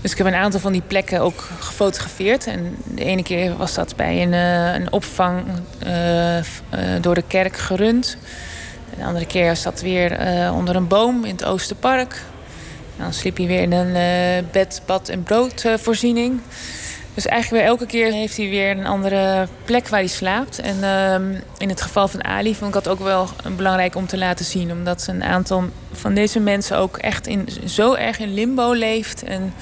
Dus ik heb een aantal van die plekken ook gefotografeerd. En de ene keer was dat bij een, een opvang door de kerk gerund. De andere keer was dat weer onder een boom in het Oosterpark. Dan sliep hij weer in een bed, bad en broodvoorziening. Dus eigenlijk weer elke keer heeft hij weer een andere plek waar hij slaapt. En ehm, in het geval van Ali vond ik dat ook wel belangrijk om te laten zien. Omdat een aantal van deze mensen ook echt in, zo erg in limbo leeft. En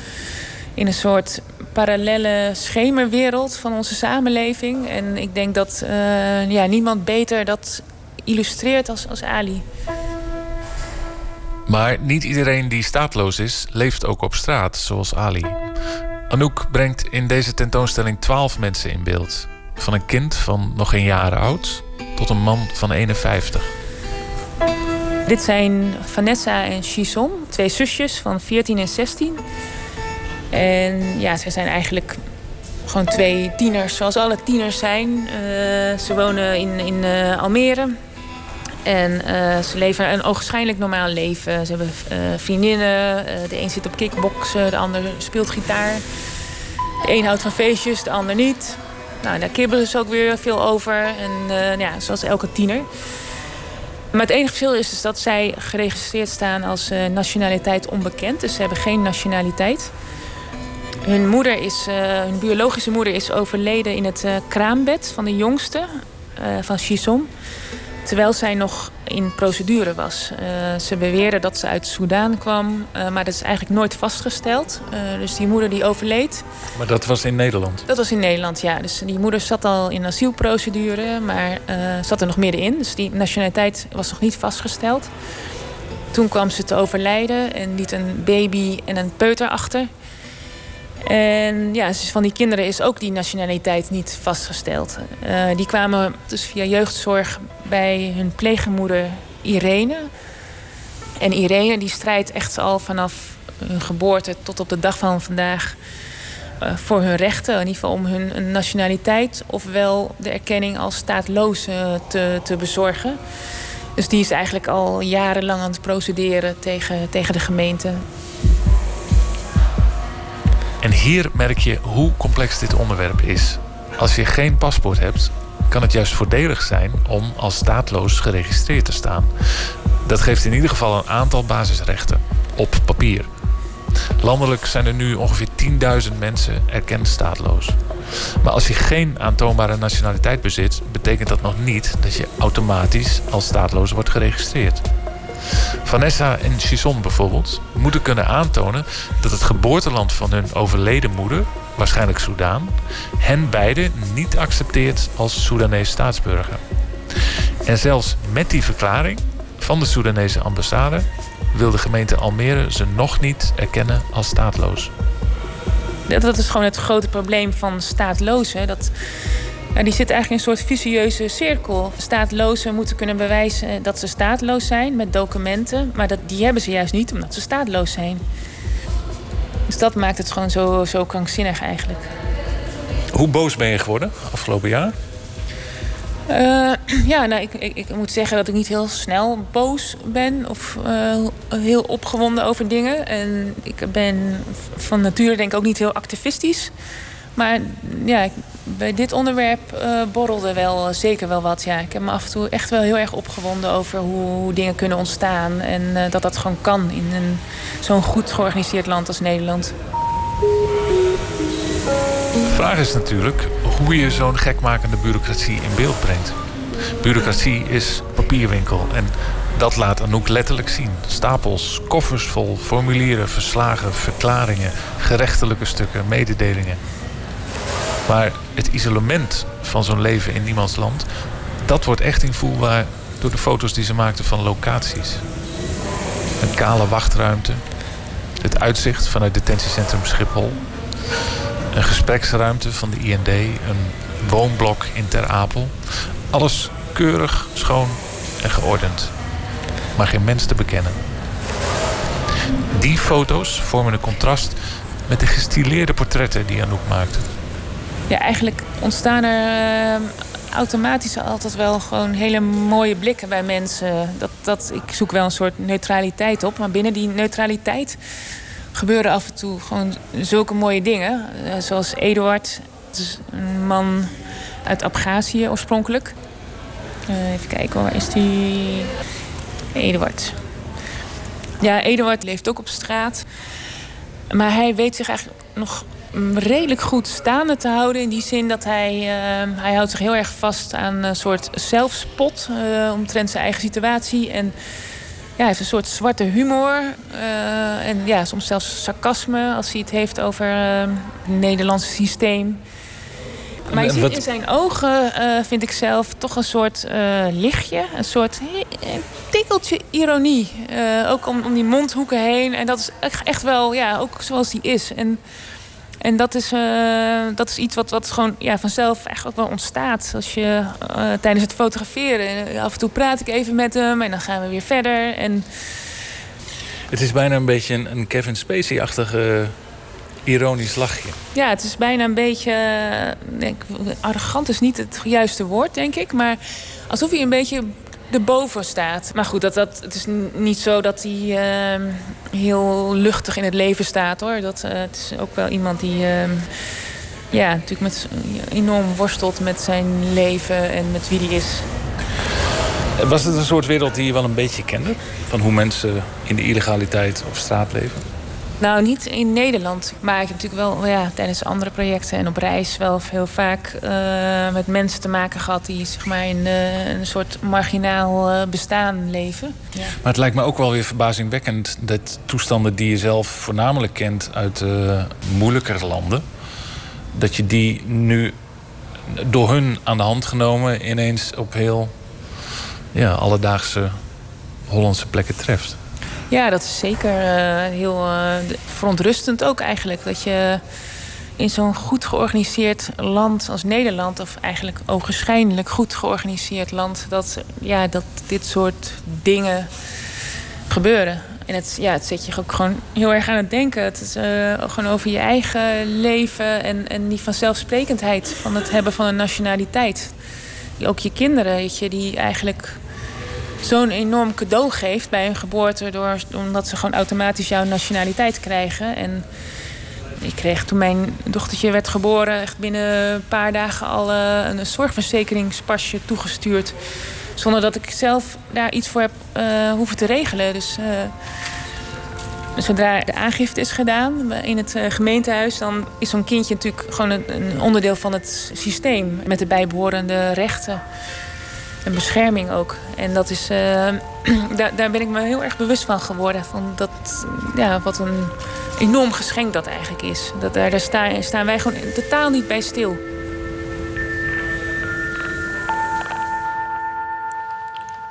in een soort parallelle schemerwereld van onze samenleving. En ik denk dat eh, ja, niemand beter dat illustreert als, als Ali. Maar niet iedereen die staatloos is, leeft ook op straat, zoals Ali. Anouk brengt in deze tentoonstelling 12 mensen in beeld. Van een kind van nog geen jaren oud tot een man van 51. Dit zijn Vanessa en Chison, twee zusjes van 14 en 16. En ja, zij zijn eigenlijk gewoon twee tieners, zoals alle tieners zijn. Eh, ze wonen in, in eh, Almere. En eh, ze leven een ogenschijnlijk normaal leven. Ze hebben eh, vriendinnen. Eh, de een zit op kickboksen, de ander speelt gitaar. De een houdt van feestjes, de ander niet. Nou, daar kibbelen ze ook weer veel over. En ja, zoals elke tiener. Maar het enige verschil is dus dat zij geregistreerd staan als nationaliteit onbekend. Dus ze hebben geen nationaliteit. Hun moeder is, hun biologische moeder is overleden in het kraambed van de jongste, van Chisom. Terwijl zij nog in procedure was. Eh, ze beweerde dat ze uit Soudaan kwam, eh, maar dat is eigenlijk nooit vastgesteld. Eh, dus die moeder die overleed, Maar dat was in Nederland. dat was in Nederland, ja. Dus die moeder zat al in asielprocedure, maar zat er nog middenin. Dus die nationaliteit was nog niet vastgesteld. Toen kwam ze te overlijden en liet een baby en een peuter achter. En ja, dus van die kinderen is ook die nationaliteit niet vastgesteld. Eh, die kwamen dus via jeugdzorg bij hun pleegmoeder Irene. En Irene die strijdt echt al vanaf hun geboorte tot op de dag van vandaag eh, voor hun rechten. In ieder geval om hun nationaliteit ofwel de erkenning als staatloos eh, te, te bezorgen. Dus die is eigenlijk al jarenlang aan het procederen tegen, tegen de gemeente. En hier merk je hoe complex dit onderwerp is. Als je geen paspoort hebt, kan het juist voordelig zijn om als staatloos geregistreerd te staan. Dat geeft in ieder geval een aantal basisrechten op papier. Landelijk zijn er nu ongeveer 10.000 mensen erkend staatloos. Maar als je geen aantoonbare nationaliteit bezit, betekent dat nog niet dat je automatisch als staatloos wordt geregistreerd. Vanessa en Chison bijvoorbeeld moeten kunnen aantonen dat het geboorteland van hun overleden moeder, waarschijnlijk Soudaan, hen beiden niet accepteert als Soedanees staatsburger. En zelfs met die verklaring van de Soedanese ambassade wil de gemeente Almere ze nog niet erkennen als staatloos. Dat is gewoon het grote probleem van staatlozen. Dat, die zitten eigenlijk in een soort vicieuze cirkel. Staatlozen moeten kunnen bewijzen dat ze staatloos zijn met documenten. Maar dat, die hebben ze juist niet omdat ze staatloos zijn. Dus dat maakt het gewoon zo, zo krankzinnig eigenlijk. Hoe boos ben je geworden afgelopen jaar? Eh, ja, nou, ik, ik, ik moet zeggen dat ik niet heel snel boos ben of eh, heel opgewonden over dingen. En ik ben van nature denk ik ook niet heel activistisch. Maar ja, bij dit onderwerp eh, borrelde wel eh, zeker wel wat. Ja. Ik heb me af en toe echt wel heel erg opgewonden over hoe, hoe dingen kunnen ontstaan. En eh, dat dat gewoon kan in zo'n goed georganiseerd land als Nederland. De vraag is natuurlijk hoe je zo'n gekmakende bureaucratie in beeld brengt. Bureaucratie is papierwinkel en dat laat Anouk letterlijk zien. Stapels, koffers vol, formulieren, verslagen, verklaringen, gerechtelijke stukken, mededelingen. Maar het isolement van zo'n leven in iemands land, dat wordt echt invoelbaar door de foto's die ze maakten van locaties. Een kale wachtruimte, het uitzicht vanuit detentiecentrum Schiphol, een gespreksruimte van de IND, een woonblok in Ter Apel. Alles keurig, schoon en geordend. Maar geen mens te bekennen. Die foto's vormen een contrast met de gestileerde portretten die Anouk maakte. Ja, eigenlijk ontstaan er eh, automatisch altijd wel gewoon hele mooie blikken bij mensen. Dat, dat, ik zoek wel een soort neutraliteit op. Maar binnen die neutraliteit gebeuren af en toe gewoon zulke mooie dingen. Eh, zoals Eduard. Een man uit Abhazie oorspronkelijk. Eh, even kijken waar is die? Eduard. Ja, Eduard leeft ook op straat. Maar hij weet zich eigenlijk nog redelijk goed staande te houden. In die zin dat hij, eh, hij houdt zich heel erg vast aan een soort zelfspot eh, omtrent zijn eigen situatie. En ja, hij heeft een soort zwarte humor. eh, en ja, soms zelfs sarcasme als hij het heeft over eh, het Nederlandse systeem. Maar je ziet in zijn ogen, eh, vind ik zelf, toch een soort lichtje. Een soort tikkeltje ironie. Ook om, om die mondhoeken heen. En dat is echt- echt wel, ja, ook zoals die is. En, en dat is, eh, dat is iets wat, wat gewoon ja, vanzelf echt ook wel ontstaat. Als je eh, tijdens het fotograferen, eh, af en toe praat ik even met hem en dan gaan we weer verder. En Het is bijna een beetje een, een Kevin Spacey-achtige ironisch lachje. Ja, het is bijna een beetje. denk, arrogant is niet het juiste woord, denk ik. Maar alsof hij een beetje erboven staat. Maar goed, dat, dat, het is niet zo dat hij eh, heel luchtig in het leven staat hoor. Dat, eh, het is ook wel iemand die. eh, ja, natuurlijk met, enorm worstelt met zijn leven en met wie hij is. Was het een soort wereld die je wel een beetje kende? Van hoe mensen in de illegaliteit op straat leven? Nou, niet in Nederland. Maar ik heb natuurlijk wel ja, tijdens andere projecten en op reis wel heel vaak eh, met mensen te maken gehad die zeg maar, in eh, een soort marginaal eh, bestaan leven. Ja. Maar het lijkt me ook wel weer verbazingwekkend dat toestanden die je zelf voornamelijk kent uit uh, moeilijker landen, dat je die nu door hun aan de hand genomen ineens op heel ja, alledaagse Hollandse plekken treft. Ja, dat is zeker uh, heel uh, verontrustend ook eigenlijk. Dat je in zo'n goed georganiseerd land als Nederland... of eigenlijk ogenschijnlijk goed georganiseerd land... dat, ja, dat dit soort dingen gebeuren. En het, ja, het zet je ook gewoon heel erg aan het denken. Het is uh, gewoon over je eigen leven en, en die vanzelfsprekendheid... van het hebben van een nationaliteit. Ook je kinderen, weet je, die eigenlijk zo'n enorm cadeau geeft bij hun geboorte... Door, omdat ze gewoon automatisch jouw nationaliteit krijgen. En ik kreeg toen mijn dochtertje werd geboren, echt binnen een paar dagen al eh, een zorgverzekeringspasje toegestuurd. Zonder dat ik zelf daar iets voor heb eh, hoeven te regelen. Dus eh, zodra de aangifte is gedaan in het eh, gemeentehuis, dan is zo'n kindje natuurlijk gewoon een, een onderdeel van het systeem. Met de bijbehorende rechten en bescherming ook. En dat is, eh, daar, daar ben ik me heel erg bewust van geworden. Van dat, ja, wat een enorm geschenk dat eigenlijk is. Dat, daar daar staan, staan wij gewoon totaal niet bij stil.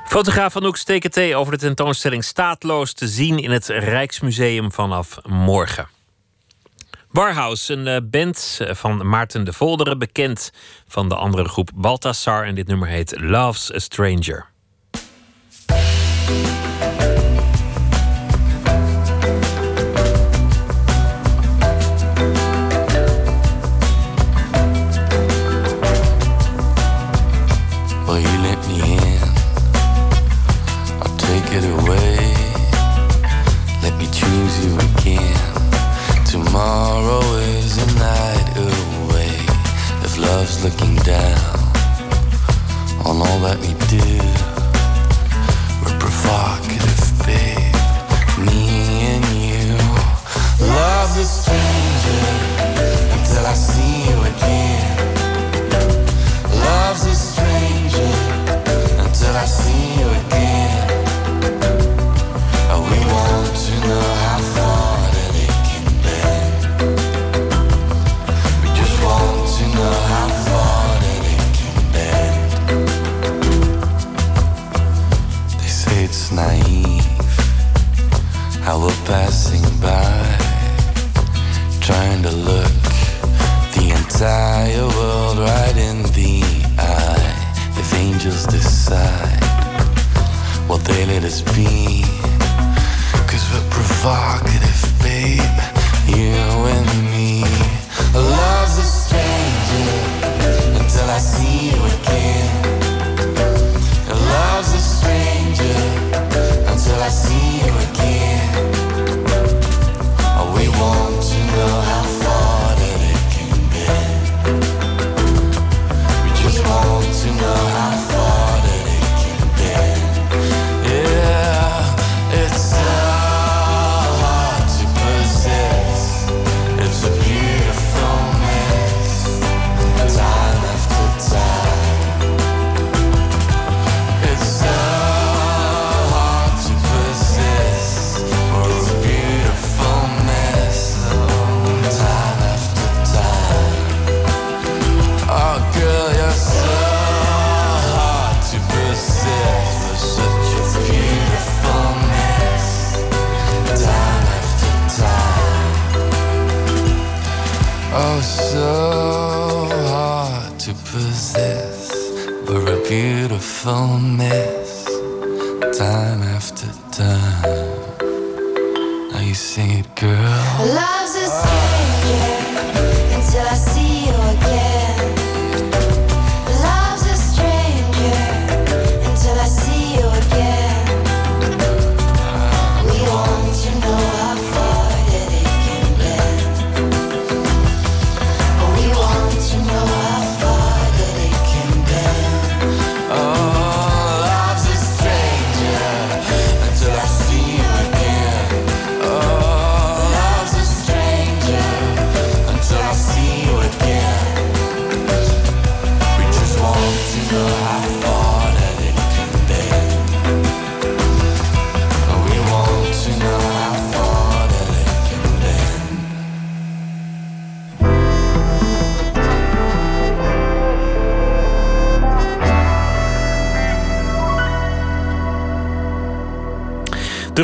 Fotograaf Anouk Steketee over de tentoonstelling Staatloos te zien in het Rijksmuseum vanaf morgen. Warhouse, een eh, band van Maarten de Volderen, bekend van de andere groep Balthasar. En dit nummer heet Love's a Stranger.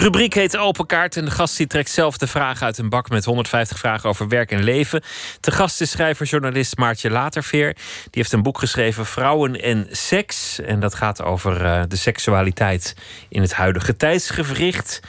Rubriek heet Open Kaart en de gast die trekt zelf de vragen uit een bak met 150 vragen over werk en leven. Te gast is schrijver-journalist Maartje Laterveer. Die heeft een boek geschreven Vrouwen en Seks. En dat gaat over eh, de seksualiteit in het huidige tijdsgevricht.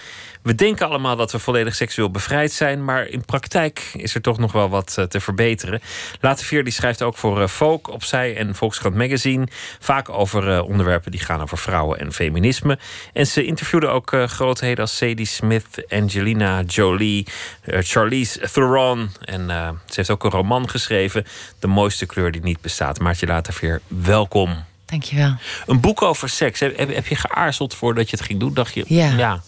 We denken allemaal dat we volledig seksueel bevrijd zijn, maar in praktijk is er toch nog wel wat eh, te verbeteren. Latevier die schrijft ook voor eh, Folk, Opzij en Volkskrant Magazine. Vaak over eh, onderwerpen die gaan over vrouwen en feminisme. En ze interviewde ook eh, grootheden als Sadie Smith, Angelina Jolie, eh, Charlize Theron. En eh, ze heeft ook een roman geschreven, De mooiste kleur die niet bestaat. Maartje Latevier, welkom. Dankjewel. Een boek over seks. Heb, heb, heb je geaarzeld voordat je het ging doen? Dacht je, Ja.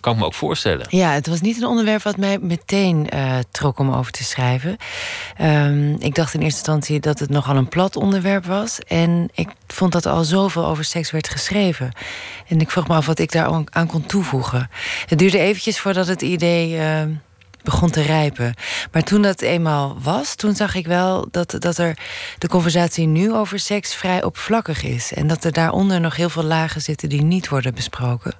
Kan ik me ook voorstellen. Ja, het was niet een onderwerp wat mij meteen eh, trok om over te schrijven. Ehm, ik dacht in eerste instantie dat het nogal een plat onderwerp was. En ik vond dat al zoveel over seks werd geschreven. En ik vroeg me af wat ik daar aan kon toevoegen. Het duurde eventjes voordat het idee eh, begon te rijpen. Maar toen dat eenmaal was, toen zag ik wel dat, dat er de conversatie nu over seks vrij oppervlakkig is. En dat er daaronder nog heel veel lagen zitten die niet worden besproken.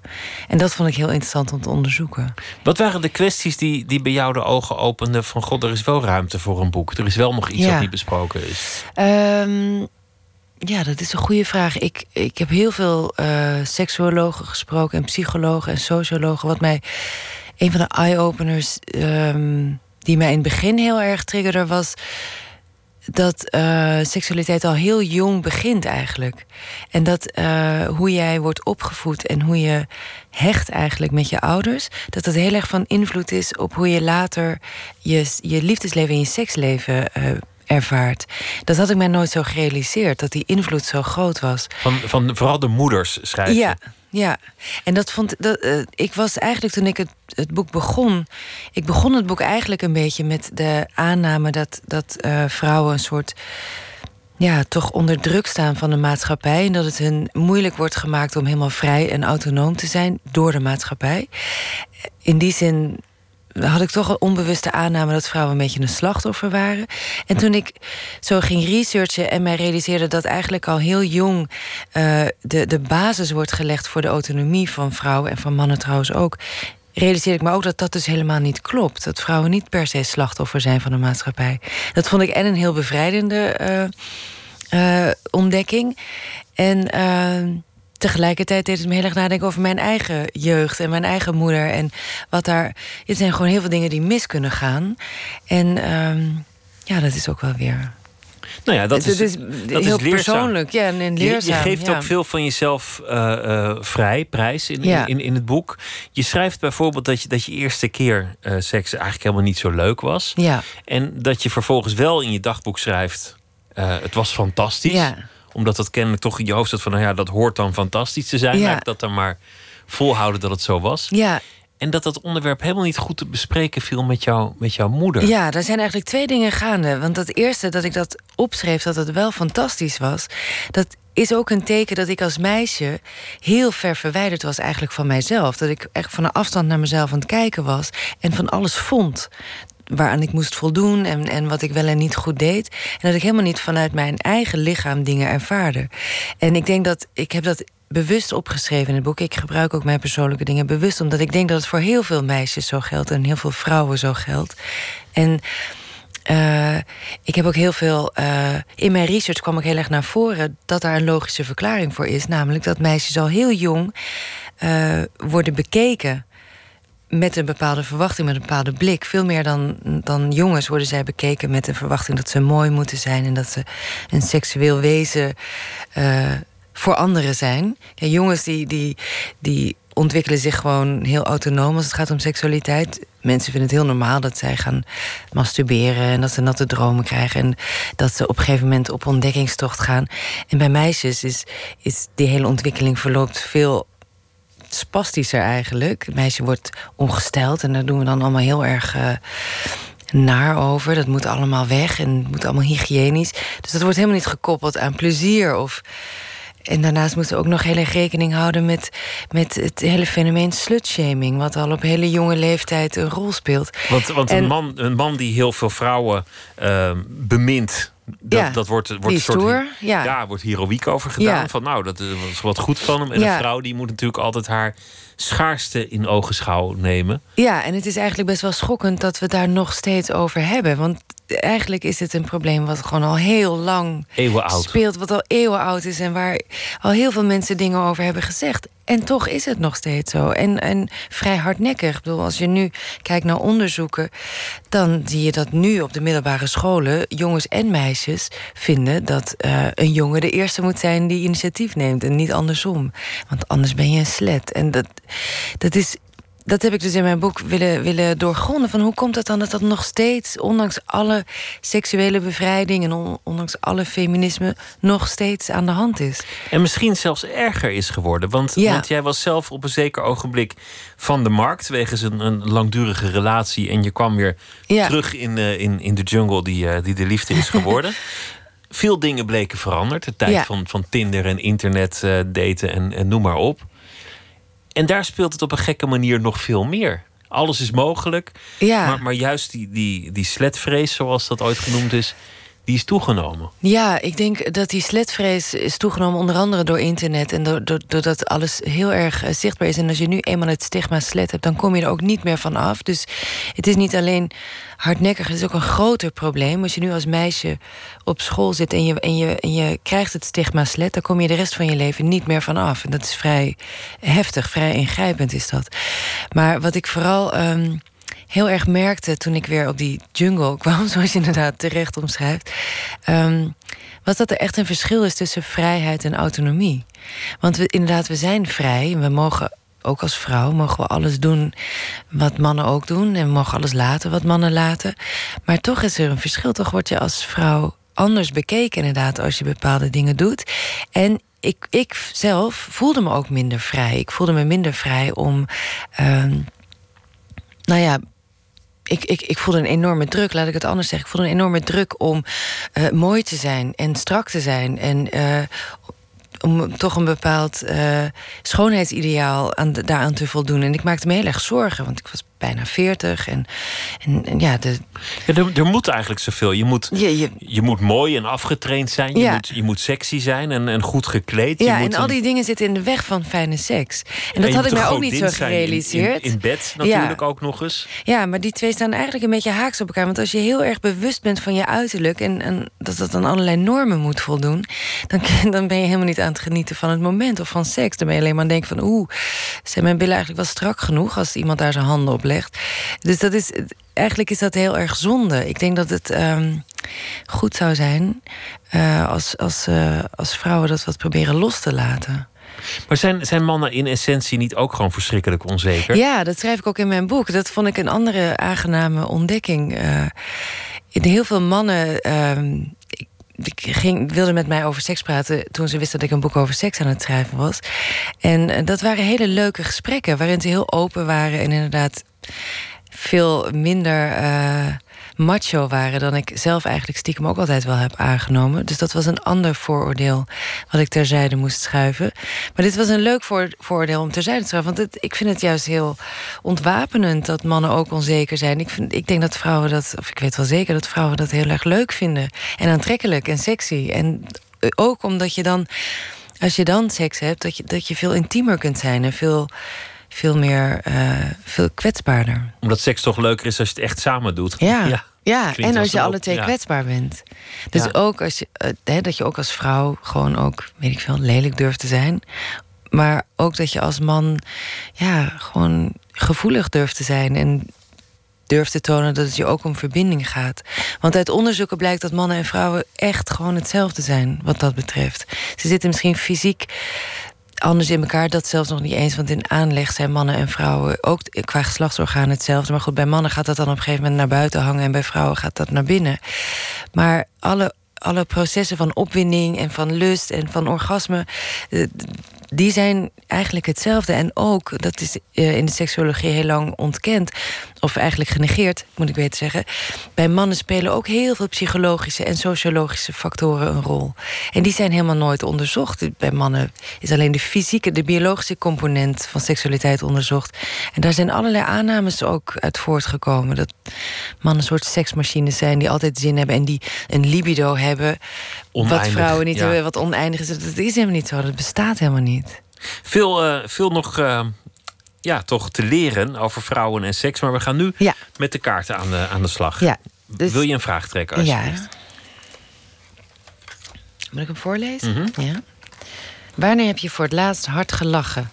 En dat vond ik heel interessant om te onderzoeken. Wat waren de kwesties die, die bij jou de ogen openden van god, er is wel ruimte voor een boek. Er is wel nog iets Ja. dat niet besproken is. Ehm, ja, dat is een goede vraag. Ik, ik heb heel veel eh seksuologen gesproken en psychologen en sociologen. Wat mij een van de eye-openers ehm, die mij in het begin heel erg triggerde was dat eh, seksualiteit al heel jong begint eigenlijk. En dat eh, hoe jij wordt opgevoed en hoe je hecht eigenlijk met je ouders... dat dat heel erg van invloed is op hoe je later je, je liefdesleven en je seksleven eh, ervaart. Dat had ik mij nooit zo gerealiseerd, dat die invloed zo groot was. Van, van vooral de moeders schrijven. Ja, ja. En dat vond dat, eh, ik was eigenlijk toen ik het, het boek begon. Ik begon het boek eigenlijk een beetje met de aanname dat, dat eh, vrouwen een soort. Ja, toch onder druk staan van de maatschappij. En dat het hun moeilijk wordt gemaakt om helemaal vrij en autonoom te zijn door de maatschappij. In die zin had ik toch een onbewuste aanname dat vrouwen een beetje een slachtoffer waren. En toen ik zo ging researchen en mij realiseerde dat eigenlijk al heel jong eh, de, de basis wordt gelegd voor de autonomie van vrouwen en van mannen trouwens ook. Realiseerde ik me ook dat dat dus helemaal niet klopt. Dat vrouwen niet per se slachtoffer zijn van de maatschappij. Dat vond ik en een heel bevrijdende eh, eh, ontdekking. En tegelijkertijd deed het me heel erg nadenken over mijn eigen jeugd en mijn eigen moeder. En wat daar. Het zijn gewoon heel veel dingen die mis kunnen gaan. En ehm, ja, dat is ook wel weer. Nou ja, dat Het is, heel is leerzaam. persoonlijk, ja, en- en Je- Je, leerzaam, geeft ja. ook veel van jezelf eh, eh, vrij, prijs in, Ja. in, in het boek. Je schrijft bijvoorbeeld dat je, dat je eerste keer eh, seks eigenlijk helemaal niet zo leuk was. Ja. En dat je vervolgens wel in je dagboek schrijft... het was fantastisch. Ja. Omdat dat kennelijk toch in je hoofd zat van... nou ja, dat hoort dan fantastisch te zijn. Ja. Laat ik dat dan maar volhouden dat het zo was. Ja. En dat dat onderwerp helemaal niet goed te bespreken viel met, jou, met jouw moeder. Ja, er zijn eigenlijk twee dingen gaande. Want dat eerste dat ik dat opschreef, dat het wel fantastisch was, dat is ook een teken dat ik als meisje heel ver verwijderd was eigenlijk van mijzelf. Dat ik echt van een afstand naar mezelf aan het kijken was en van alles vond waaraan ik moest voldoen en, en wat ik wel en niet goed deed. En dat ik helemaal niet vanuit mijn eigen lichaam dingen ervaarde. En ik denk dat ik heb dat bewust opgeschreven in het boek. Ik gebruik ook mijn persoonlijke dingen bewust, omdat ik denk dat het voor heel veel meisjes zo geldt en heel veel vrouwen zo geldt. En eh, ik heb ook heel veel. eh, in mijn research kwam ik heel erg naar voren dat daar een logische verklaring voor is. Namelijk dat meisjes al heel jong eh, worden bekeken met een bepaalde verwachting, met een bepaalde blik. Veel meer dan, dan jongens worden zij bekeken met een verwachting dat ze mooi moeten zijn en dat ze een seksueel wezen eh, voor anderen zijn. Ja, jongens die, die, die ontwikkelen zich gewoon heel autonoom als het gaat om seksualiteit. Mensen vinden het heel normaal dat zij gaan masturberen en dat ze natte dromen krijgen en dat ze op een gegeven moment op ontdekkingstocht gaan. En bij meisjes is, is die hele ontwikkeling verloopt veel spastischer eigenlijk. Het meisje wordt ongesteld en daar doen we dan allemaal heel erg eh, naar over. Dat moet allemaal weg en het moet allemaal hygiënisch. Dus dat wordt helemaal niet gekoppeld aan plezier of. En daarnaast moeten we ook nog heel erg rekening houden met, met het hele fenomeen slutshaming, wat al op hele jonge leeftijd een rol speelt. Want, want En- een, man, een man die heel veel vrouwen eh, bemint, dat, Ja, dat wordt, wordt een soort stoer, ja. wordt heroïek over gedaan. Ja. Van nou, dat is was wat goed van hem. En een vrouw die moet natuurlijk altijd haar schaarste in ogenschouw nemen. Ja, en het is eigenlijk best wel schokkend dat we het daar nog steeds over hebben. Want eigenlijk is het een probleem wat gewoon al heel lang speelt, wat al eeuwen oud is en waar al heel veel mensen dingen over hebben gezegd. En toch is het nog steeds zo. En, en vrij hardnekkig. Ik bedoel, als je nu kijkt naar onderzoeken, dan zie je dat nu op de middelbare scholen jongens en meisjes vinden dat eh, een jongen de eerste moet zijn die initiatief neemt en niet andersom. Want anders ben je een slet. En dat, dat is dat heb ik dus in mijn boek willen, willen doorgronden. Van hoe komt het dan dat dat nog steeds, ondanks alle seksuele bevrijding en on- ondanks alle feminisme, nog steeds aan de hand is? En misschien zelfs erger is geworden. Want, Ja. want jij was zelf op een zeker ogenblik van de markt. wegens een, een langdurige relatie. En je kwam weer Ja. terug in, eh, in, in de jungle die, eh, die de liefde is geworden. Veel dingen bleken veranderd. De tijd Ja. van, van Tinder en internet eh, daten en, en noem maar op. En daar speelt het op een gekke manier nog veel meer. Alles is mogelijk. Ja. Maar, maar juist die, die, die sletvrees, zoals dat ooit genoemd is, die is toegenomen. Ja, ik denk dat die sletvrees is toegenomen onder andere door internet en door- door- doordat alles heel erg eh, zichtbaar is. En als je nu eenmaal het stigma slet hebt, dan kom je er ook niet meer van af. Dus het is niet alleen hardnekkig, het is ook een groter probleem. Als je nu als meisje op school zit en je, en je, en je krijgt het stigma slet, dan kom je de rest van je leven niet meer van af. En dat is vrij heftig, vrij ingrijpend is dat. Maar wat ik vooral. ehm, heel erg merkte toen ik weer op die jungle kwam, zoals je inderdaad terecht omschrijft, ehm, was dat er echt een verschil is tussen vrijheid en autonomie. Want we, inderdaad, we zijn vrij en we mogen ook als vrouw mogen we alles doen wat mannen ook doen en we mogen alles laten wat mannen laten. Maar toch is er een verschil. Toch word je als vrouw anders bekeken inderdaad als je bepaalde dingen doet. En ik, ik zelf voelde me ook minder vrij. Ik voelde me minder vrij om ehm, nou ja, ik, ik, ik voelde een enorme druk, laat ik het anders zeggen. Ik voelde een enorme druk om eh, mooi te zijn en strak te zijn. En eh, om toch een bepaald eh, schoonheidsideaal aan daaraan te voldoen. En ik maakte me heel erg zorgen, want ik was bijna veertig. En, en, en ja, de, Ja, er, er moet eigenlijk zoveel. Je moet, je, je, je moet mooi en afgetraind zijn. Je, Ja. moet, je moet sexy zijn en, en goed gekleed. Je ja, moet en al een- die dingen zitten in de weg van fijne seks. En dat je had ik mij ook niet zo zijn in- in- gerealiseerd. In, bed Ja. natuurlijk ook nog eens. Ja, maar die twee staan eigenlijk een beetje haaks op elkaar. Want als je heel erg bewust bent van je uiterlijk en, en dat dat aan allerlei normen moet voldoen, dan, dan ben je helemaal niet aan het genieten van het moment of van seks. Dan ben je alleen maar aan het denken van oeh, zijn mijn billen eigenlijk wel strak genoeg als iemand daar zijn handen op Dus dat is eigenlijk is dat heel erg zonde. Ik denk dat het ehm, goed zou zijn eh, als, als, eh, als vrouwen dat wat proberen los te laten. Maar zijn, zijn mannen in essentie niet ook gewoon verschrikkelijk onzeker? Ja, dat schrijf ik ook in mijn boek. Dat vond ik een andere aangename ontdekking. Eh, in heel veel mannen. Ging, wilden met mij over seks praten toen ze wisten dat ik een boek over seks aan het schrijven was. En eh, dat waren hele leuke gesprekken waarin ze heel open waren en inderdaad veel minder eh, macho waren dan ik zelf eigenlijk stiekem ook altijd wel heb aangenomen. Dus dat was een ander vooroordeel wat ik terzijde moest schuiven. Maar dit was een leuk voor, vooroordeel om terzijde te schuiven. Want het, ik vind het juist heel ontwapenend dat mannen ook onzeker zijn. Ik, ik denk dat vrouwen dat, of ik weet wel zeker dat vrouwen dat heel erg leuk vinden. En aantrekkelijk en sexy. En ook omdat je dan, als je dan seks hebt, dat je, dat je veel intiemer kunt zijn en veel veel meer, eh, veel kwetsbaarder. Omdat seks toch leuker is als je het echt samen doet. Ja, ja. En als als je alle twee ja. kwetsbaar bent. Dus Ja. ook als je, eh, hè, dat je ook als vrouw gewoon ook, weet ik veel, lelijk durft te zijn. Maar ook dat je als man, ja, gewoon gevoelig durft te zijn. En durft te tonen dat het je ook om verbinding gaat. Want uit onderzoeken blijkt dat mannen en vrouwen echt gewoon hetzelfde zijn, wat dat betreft. Ze zitten misschien fysiek anders in elkaar. Dat zelfs nog niet eens. Want in aanleg zijn mannen en vrouwen ook qua geslachtsorgaan hetzelfde. Maar goed, bij mannen gaat dat dan op een gegeven moment naar buiten hangen. En bij vrouwen gaat dat naar binnen. Maar alle, alle processen van opwinding en van lust en van orgasme. Die zijn eigenlijk hetzelfde. En ook, dat is eh, in de seksuologie heel lang ontkend. Of eigenlijk genegeerd, moet ik beter zeggen. Bij mannen spelen ook heel veel psychologische en sociologische factoren een rol. En die zijn helemaal nooit onderzocht. Bij mannen is alleen de fysieke, de biologische component van seksualiteit onderzocht. En daar zijn allerlei aannames ook uit voortgekomen. Dat mannen een soort seksmachines zijn die altijd zin hebben en die een libido hebben. Wat Oneindig, vrouwen niet ja. hebben, wat oneindig is. Dat is helemaal niet zo. Dat bestaat helemaal niet. Veel, eh, veel nog eh, ja, toch te leren over vrouwen en seks. Maar we gaan nu Ja. met de kaarten aan de, aan de slag. Ja. Dus- Wil je een vraag trekken, Ja. alsjeblieft? Moet ik hem voorlezen? Mhm. Ja. Wanneer heb je voor het laatst hard gelachen?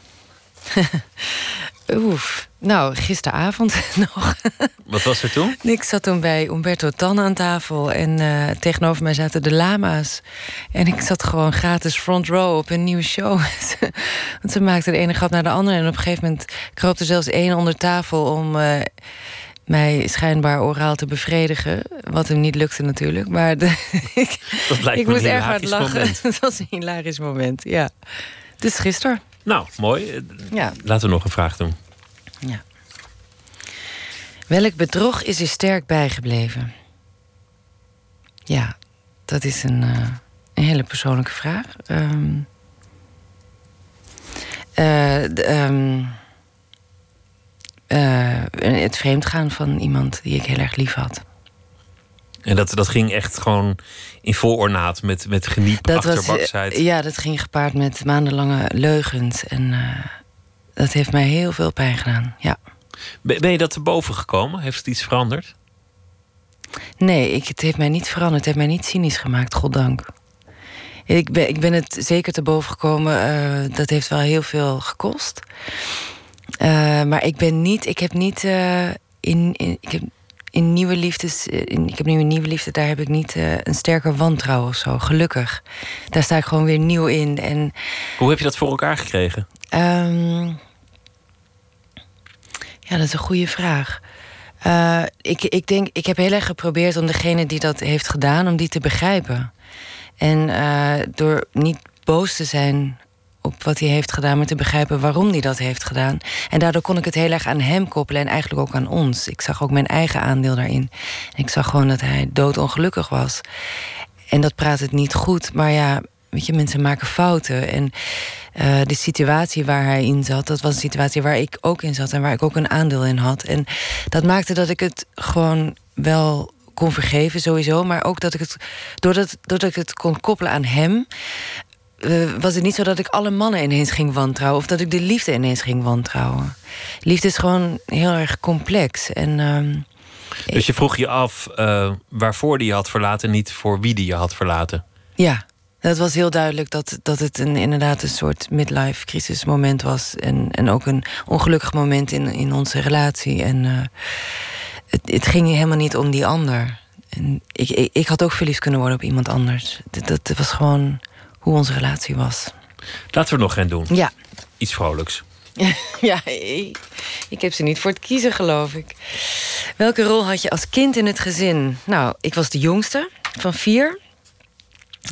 Oef. Nou, gisteravond nog. Wat was er toen? Ik zat toen bij Umberto Tan aan tafel en eh, tegenover mij zaten de lama's. En ik zat gewoon gratis front row op een nieuwe show. Want ze maakten de ene grap naar de andere. En op een gegeven moment kroop er zelfs één onder tafel om eh, mij schijnbaar oraal te bevredigen. Wat hem niet lukte natuurlijk. Maar de, ik, moest erg hard lachen. Het was een hilarisch moment, ja. Dus gisteren. Nou, mooi. Ja. Laten we nog een vraag doen. Ja. Welk bedrog is u sterk bijgebleven? Ja, dat is een, eh, een hele persoonlijke vraag. D- ehm, eh, het vreemdgaan van iemand die ik heel erg lief had. En dat, dat ging echt gewoon in vol ornaat met, met geniep, Dat was, eh, ja, dat ging gepaard met maandenlange leugens. En eh, dat heeft mij heel veel pijn gedaan. Ja. Ben, ben je dat te boven gekomen? Heeft het iets veranderd? Nee, ik, het heeft mij niet veranderd. Het heeft mij niet cynisch gemaakt, goddank. Ik ben, ik ben het zeker te boven gekomen. eh, dat heeft wel heel veel gekost. Maar ik ben niet... Ik heb niet... in, in, ik heb, in nieuwe liefdes... eh, In, ik heb nu een nieuwe liefde, daar heb ik niet eh, een sterker wantrouwen of zo. Gelukkig. Daar sta ik gewoon weer nieuw in. En Hoe heb je dat voor elkaar gekregen? Ehm, ja, dat is een goede vraag. Eh, ik, ik denk, ik heb heel erg geprobeerd om degene die dat heeft gedaan, om die te begrijpen. En door niet boos te zijn op wat hij heeft gedaan, maar te begrijpen waarom hij dat heeft gedaan. En daardoor kon ik het heel erg aan hem koppelen en eigenlijk ook aan ons. Ik zag ook mijn eigen aandeel daarin. En ik zag gewoon dat hij doodongelukkig was. En dat praat het niet goed, maar ja, weet je, mensen maken fouten. En eh, de situatie waar hij in zat, dat was een situatie waar ik ook in zat en waar ik ook een aandeel in had. En dat maakte dat ik het gewoon wel kon vergeven, sowieso. Maar ook dat ik het, doordat, doordat ik het kon koppelen aan hem. Eh, was het niet zo dat ik alle mannen ineens ging wantrouwen of dat ik de liefde ineens ging wantrouwen. Liefde is gewoon heel erg complex. En ehm, Dus je vroeg je af eh, waarvoor die je had verlaten, niet voor wie die je had verlaten. Ja, dat was heel duidelijk dat, dat het een, inderdaad een soort midlife crisis moment was. En, en ook een ongelukkig moment in, in onze relatie. En eh, het, het ging helemaal niet om die ander. En ik, ik, ik had ook verliefd kunnen worden op iemand anders. Dat, dat was gewoon hoe onze relatie was. Laten we nog geen doen. Ja. Iets vrolijks. ja, ik, ik heb ze niet voor het kiezen, geloof ik. Welke rol had je als kind in het gezin? Nou, ik was de jongste van vier.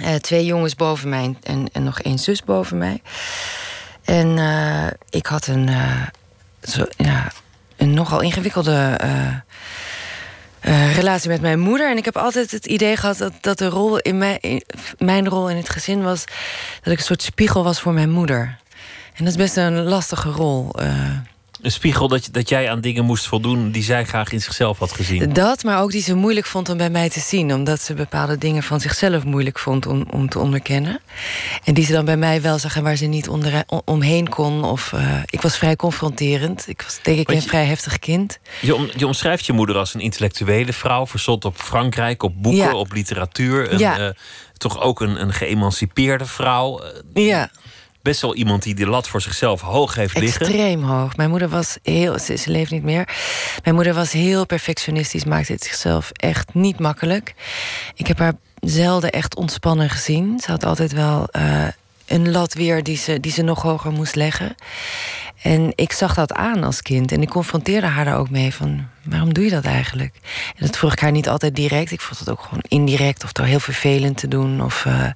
Eh, twee jongens boven mij en, en nog één zus boven mij. En eh, ik had een, eh, zo, ja, een nogal ingewikkelde eh, relatie met mijn moeder. En ik heb altijd het idee gehad dat, dat de rol in mijn, in- mijn rol in het gezin was dat ik een soort spiegel was voor mijn moeder. En dat is best een lastige rol. eh. Een spiegel dat, je- dat jij aan dingen moest voldoen die zij graag in zichzelf had gezien. Dat, maar ook die ze moeilijk vond om bij mij te zien. Omdat ze bepaalde dingen van zichzelf moeilijk vond om, om te onderkennen. En die ze dan bij mij wel zag en waar ze niet onder, om- omheen kon. Of, eh, ik was vrij confronterend. Ik was denk ik een vrij heftig kind. Je, om- je omschrijft je moeder als een intellectuele vrouw, verzot op Frankrijk, op boeken, Ja. op literatuur. Een, Ja. eh, toch ook een, een geëmancipeerde vrouw. Eh, Ja. Best wel iemand die de lat voor zichzelf hoog heeft liggen. Extreem hoog. Mijn moeder was heel. Ze, leeft niet meer. Mijn moeder was heel perfectionistisch, maakte het zichzelf echt niet makkelijk. Ik heb haar zelden echt ontspannen gezien. Ze had altijd wel eh, een lat weer die ze, die ze nog hoger moest leggen. En ik zag dat aan als kind. En ik confronteerde haar daar ook mee van... waarom doe je dat eigenlijk? En dat vroeg ik haar niet altijd direct. Ik vond het ook gewoon indirect of door heel vervelend te doen. Of, eh,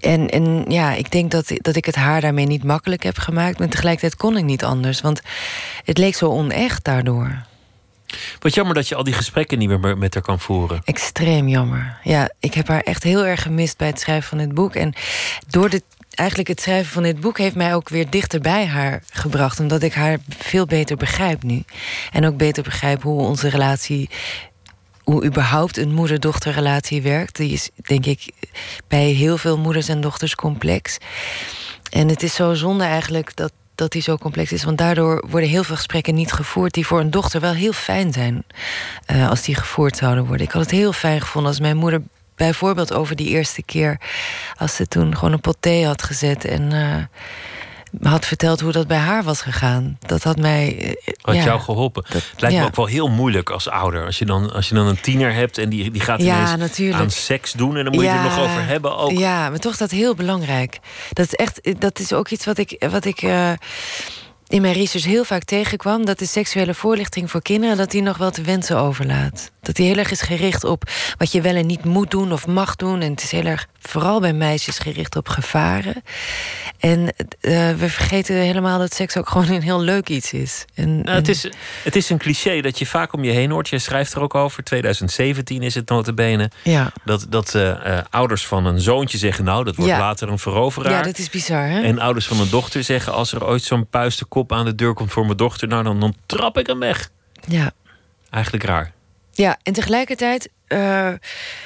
en, en ja, ik denk dat, dat ik het haar daarmee niet makkelijk heb gemaakt. Maar tegelijkertijd kon ik niet anders. Want het leek zo onecht daardoor. Wat jammer dat je al die gesprekken niet meer met haar kan voeren. Extreem jammer. Ja, ik heb haar echt heel erg gemist bij het schrijven van dit boek. En door dit, eigenlijk het schrijven van dit boek heeft mij ook weer dichter bij haar gebracht. Omdat ik haar veel beter begrijp nu. En ook beter begrijp hoe onze relatie. Hoe überhaupt een moeder-dochterrelatie werkt. Die is, denk ik, bij heel veel moeders en dochters complex. En het is zo zonde eigenlijk dat, dat die zo complex is. Want daardoor worden heel veel gesprekken niet gevoerd die voor een dochter wel heel fijn zijn. eh, als die gevoerd zouden worden. Ik had het heel fijn gevonden als mijn moeder bijvoorbeeld over die eerste keer. als ze toen gewoon een pot thee had gezet en. eh, had verteld hoe dat bij haar was gegaan. Dat had mij. eh, Had ja, jou geholpen. het lijkt ja. me ook wel heel moeilijk als ouder. Als je dan, als je dan een tiener hebt en die, die gaat Ja, ineens natuurlijk. aan seks doen... en dan moet je het er nog over hebben ook. Ja, maar toch dat heel belangrijk. Dat is echt, dat is ook iets wat ik, wat ik eh, in mijn research heel vaak tegenkwam. Dat de seksuele voorlichting voor kinderen, dat die nog wel te wensen overlaat. Dat die heel erg is gericht op wat je wel en niet moet doen of mag doen. En het is heel erg, vooral bij meisjes, gericht op gevaren. En eh, we vergeten helemaal dat seks ook gewoon een heel leuk iets is. En, Nou, het, is, het is een cliché dat je vaak om je heen hoort. Je schrijft er ook over. 2017 is het notabene. Ja. Dat, dat eh, eh, ouders van een zoontje zeggen... nou, dat wordt Ja. later een veroveraar. ja, dat is bizar, hè? En ouders van een dochter zeggen... als er ooit zo'n puistenkop aan de deur komt voor mijn dochter... nou, dan, dan trap ik hem weg. Ja. Eigenlijk raar. Ja, en tegelijkertijd eh,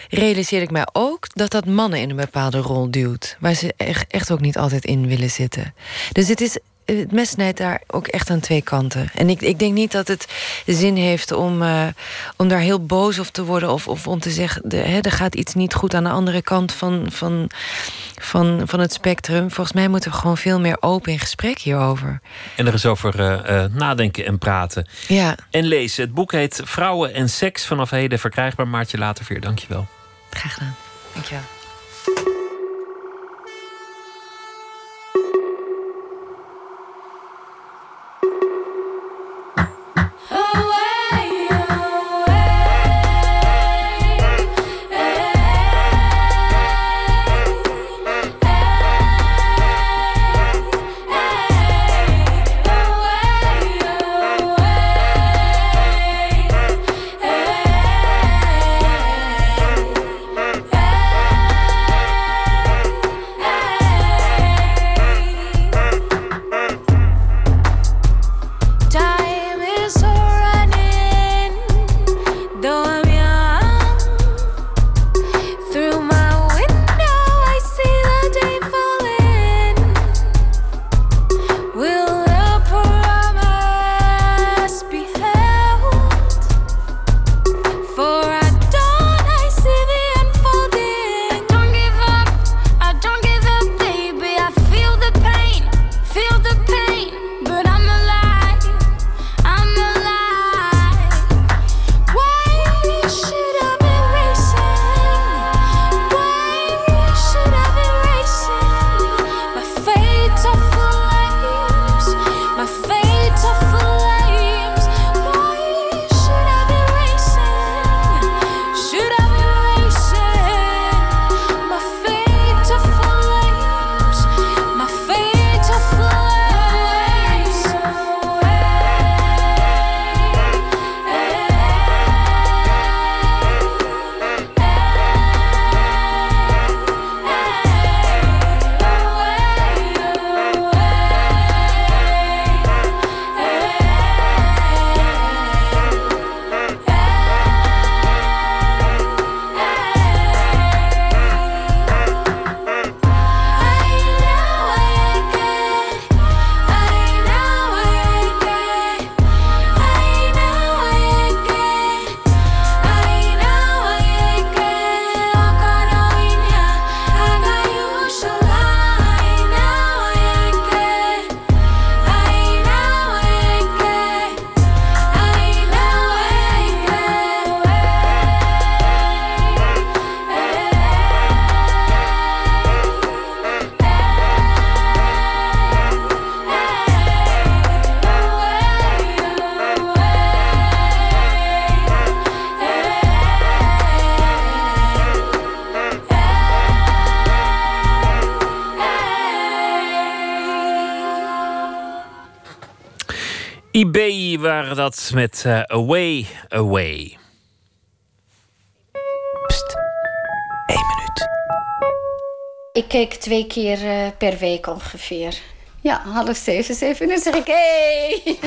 realiseer ik mij ook dat dat mannen in een bepaalde rol duwt. Waar ze echt, echt ook niet altijd in willen zitten. Dus het is. Het mes snijdt daar ook echt aan twee kanten. En ik, ik denk niet dat het zin heeft om, eh, om daar heel boos op te worden. Of, of om te zeggen, de, hè, er gaat iets niet goed aan de andere kant van, van, van, van het spectrum. Volgens mij moeten we gewoon veel meer open in gesprek hierover. En er is over eh, eh, nadenken en praten. Ja, En lezen. Het boek heet Vrouwen en Seks. Vanaf heden verkrijgbaar. Maartje Laterveer, dankjewel. graag gedaan. Dankjewel. Waren dat met eh, Away, Away. Ik keek twee keer eh, per week ongeveer. Ja, half zeven, zeven uur zeg ik, hey!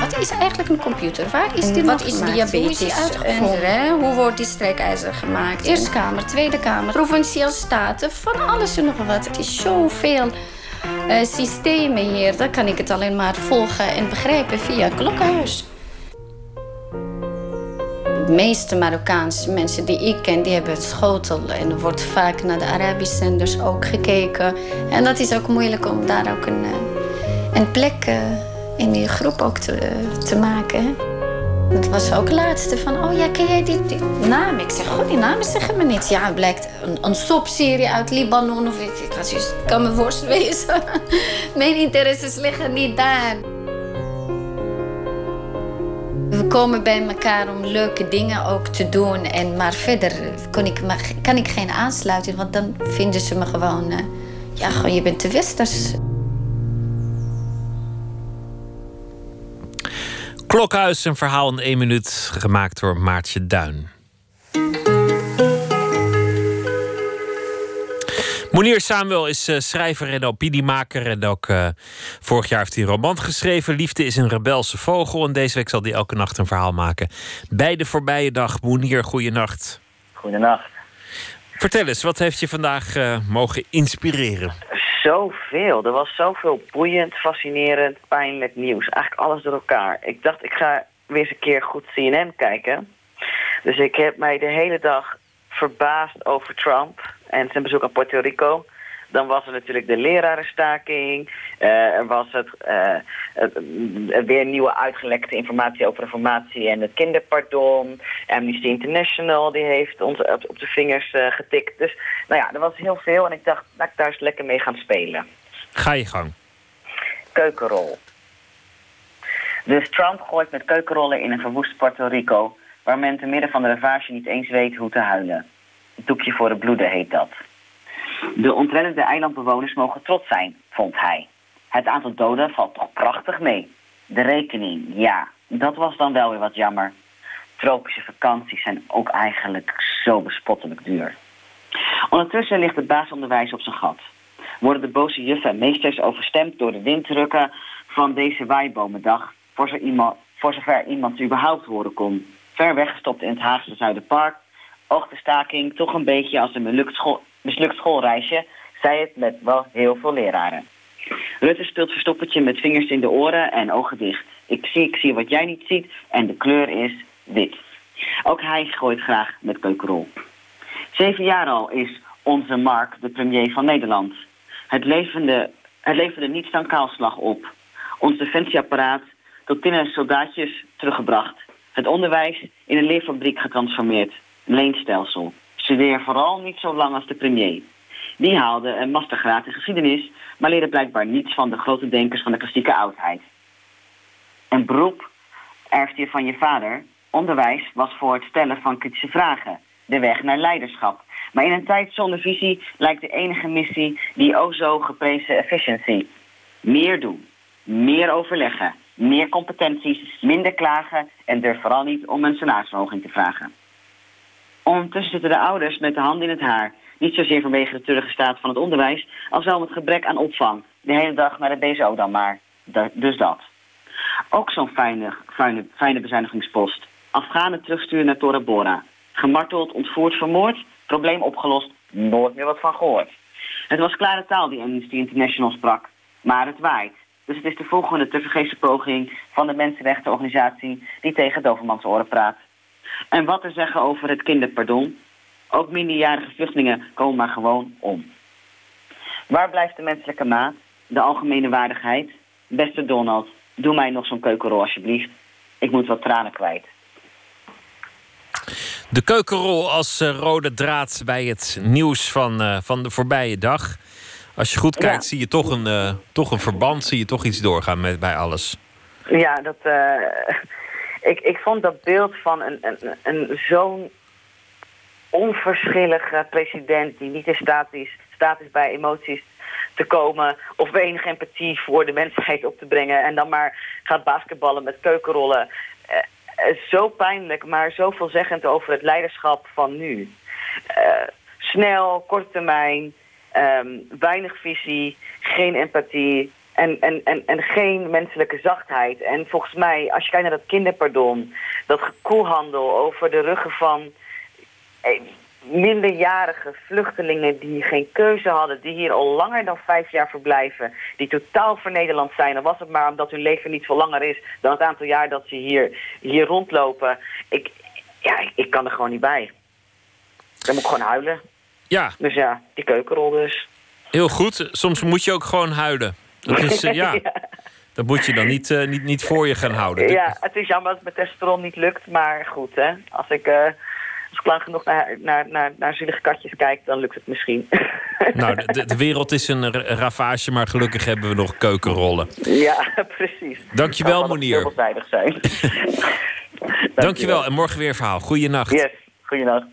Wat is eigenlijk een computer. Waar is die Wat is diabetes? En, hè, hoe wordt die strijkijzer gemaakt? Eerste Kamer, Tweede Kamer, Provinciale Staten, van alles en nog wat. Het is zoveel eh, systemen hier. Dan kan ik het alleen maar volgen en begrijpen via klokkenhuis. De meeste Marokkaanse mensen die ik ken, die hebben het schotel. En er wordt vaak naar de Arabische zenders ook gekeken. En dat is ook moeilijk om daar ook een, eh, een plek eh, in die groep ook te, te maken. Het was ook laatste van, oh ja, ken jij die, die naam? Ik zeg, god, die namen zeggen me niets. Ja, het blijkt een, een soapserie uit Libanon of ik, ik kan me worst. Mijn interesses liggen niet daar. We komen bij elkaar om leuke dingen ook te doen. En, maar verder kon ik, kan ik geen aansluiting, want dan vinden ze me gewoon... eh, ja, gewoon, je bent te westers. Klokhuis, een verhaal in één minuut, gemaakt door Maartje Duin. Monier Samuel is eh, schrijver en opiniemaker. En ook eh, vorig jaar heeft hij een roman geschreven. Liefde is een rebelse vogel. En deze week zal hij elke nacht een verhaal maken. Bij de voorbije dag. Monier, goeienacht. Goedenacht. Vertel eens, wat heeft je vandaag eh, mogen inspireren? Zoveel. Er was zoveel boeiend, fascinerend, pijnlijk nieuws. Eigenlijk alles door elkaar. Ik dacht, ik ga weer eens een keer goed CNN kijken. Dus ik heb mij de hele dag verbaasd over Trump en zijn bezoek aan Puerto Rico. Dan was er natuurlijk de lerarenstaking. Eh, er was het, eh, het- weer nieuwe uitgelekte informatie over reformatie en het kinderpardon. Amnesty International die heeft ons op, op de vingers eh, getikt. Dus nou ja, er was heel veel en ik dacht, laat ik daar eens lekker mee gaan spelen. Ga je gang. Keukenrol. Dus Trump gooit met keukenrollen in een verwoest Puerto Rico... waar men te midden van de ravage niet eens weet hoe te huilen. Een doekje voor het bloeden heet dat. De ontreddende eilandbewoners mogen trots zijn, vond hij. Het aantal doden valt toch prachtig mee. De rekening, ja, dat was dan wel weer wat jammer. Tropische vakanties zijn ook eigenlijk zo bespottelijk duur. Ondertussen ligt het basisonderwijs op zijn gat. Worden de boze juffen en meesters overstemd door de windrukken van deze waaibomendag, voor, iemand, voor zover iemand überhaupt horen kon. Ver weggestopt in het Haagse Zuiderpark, oogt de staking toch een beetje als een mislukt, school, mislukt schoolreisje, zei het met wel heel veel leraren. Rutte speelt verstoppertje met vingers in de oren en ogen dicht. Ik zie, ik zie wat jij niet ziet en de kleur is wit. Ook hij gooit graag met keukenrol. Zeven jaar al is onze Mark de premier van Nederland. Het levende, het leverde niets dan kaalslag op. Ons defensieapparaat tot tinnen soldaatjes teruggebracht. Het onderwijs in een leerfabriek getransformeerd. Leenstelsel. Studeer vooral niet zo lang als de premier. Die haalde een mastergraad in geschiedenis, maar leerde blijkbaar niets van de grote denkers van de klassieke oudheid. Een beroep erft je van je vader. Onderwijs was voor het stellen van kritische vragen. De weg naar leiderschap. Maar in een tijd zonder visie lijkt de enige missie die o zo geprezen efficiency. Meer doen. Meer overleggen. Meer competenties. Minder klagen. En durf vooral niet om een salarisverhoging te vragen. Ondertussen zitten de ouders met de hand in het haar. Niet zozeer vanwege de treurige staat van het onderwijs... als wel om het gebrek aan opvang. De hele dag naar de BSO dan maar. Dus dat. Ook zo'n fijne, fijne, fijne bezuinigingspost. Afghanen terugsturen naar Tora Bora. Gemarteld, ontvoerd, vermoord. Probleem opgelost. Nooit meer wat van gehoord. Het was klare taal die Amnesty International sprak. Maar het waait. Dus het is de volgende tevergeefse poging van de mensenrechtenorganisatie die tegen Dovermans oren praat. En wat te zeggen over het kinderpardon? Ook minderjarige vluchtelingen komen maar gewoon om. Waar blijft de menselijke maat? De algemene waardigheid? Beste Donald, doe mij nog zo'n keukenrol alsjeblieft. Ik moet wat tranen kwijt. De keukenrol als eh, rode draad bij het nieuws van, eh, van de voorbije dag. Als je goed kijkt, Ja. zie je toch een, eh, toch een verband, zie je toch iets doorgaan met, bij alles. Ja, dat, ik, ik vond dat beeld van een, een, een zo'n onverschillige president die niet in staat is, staat is bij emoties te komen of enige empathie voor de mensheid op te brengen en dan maar gaat basketballen met keukenrollen. Eh, eh, zo pijnlijk, maar zo veelzeggend over het leiderschap van nu. Eh, snel, korte termijn, ehm, weinig visie, geen empathie, En, en, en, en geen menselijke zachtheid. En volgens mij, als je kijkt naar dat kinderpardon, dat gekoelhandel over de ruggen van eh, minderjarige vluchtelingen die geen keuze hadden, die hier al langer dan vijf jaar verblijven, die totaal voor Nederland zijn, dan was het maar omdat hun leven niet veel langer is dan het aantal jaar dat ze hier, hier rondlopen. Ik, ja, ik, ik kan er gewoon niet bij. Dan moet ik gewoon huilen. Ja. Dus ja, die keukenrol dus. Heel goed. Soms moet je ook gewoon huilen. Dat is, eh, ja. Dat moet je dan niet, eh, niet, niet voor je gaan houden. Ja, het is jammer dat het met testosteron niet lukt, maar goed, hè. Als ik, eh, als ik lang genoeg naar, naar, naar, naar zielige katjes kijk, dan lukt het misschien. Nou, de, de wereld is een ra- ravage, maar gelukkig hebben we nog keukenrollen. ja, precies. Dankjewel, Monier. veelzijdig zijn. Dankjewel en morgen weer verhaal. Goeienacht. Yes, goeienacht.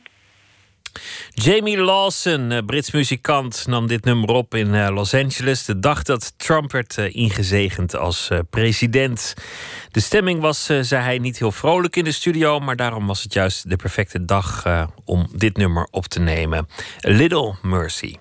Jamie Lawson, eh, Brits muzikant, nam dit nummer op in eh, Los Angeles. De dag dat Trump werd eh, ingezegend als president. De stemming was, zei hij, niet heel vrolijk in de studio. Maar daarom was het juist de perfecte dag om dit nummer op te nemen. Little Mercy.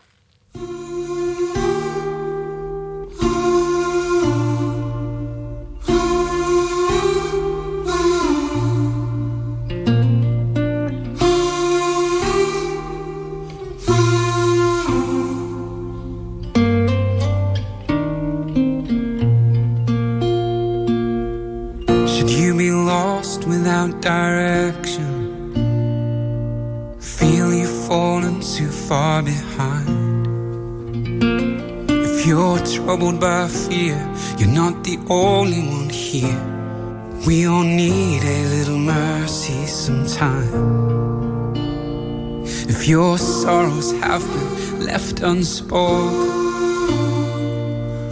Without direction? Feel you've fallen too far behind. If you're troubled by fear, you're not the only one here. We all need a little mercy sometime. If your sorrows have been left unspoken,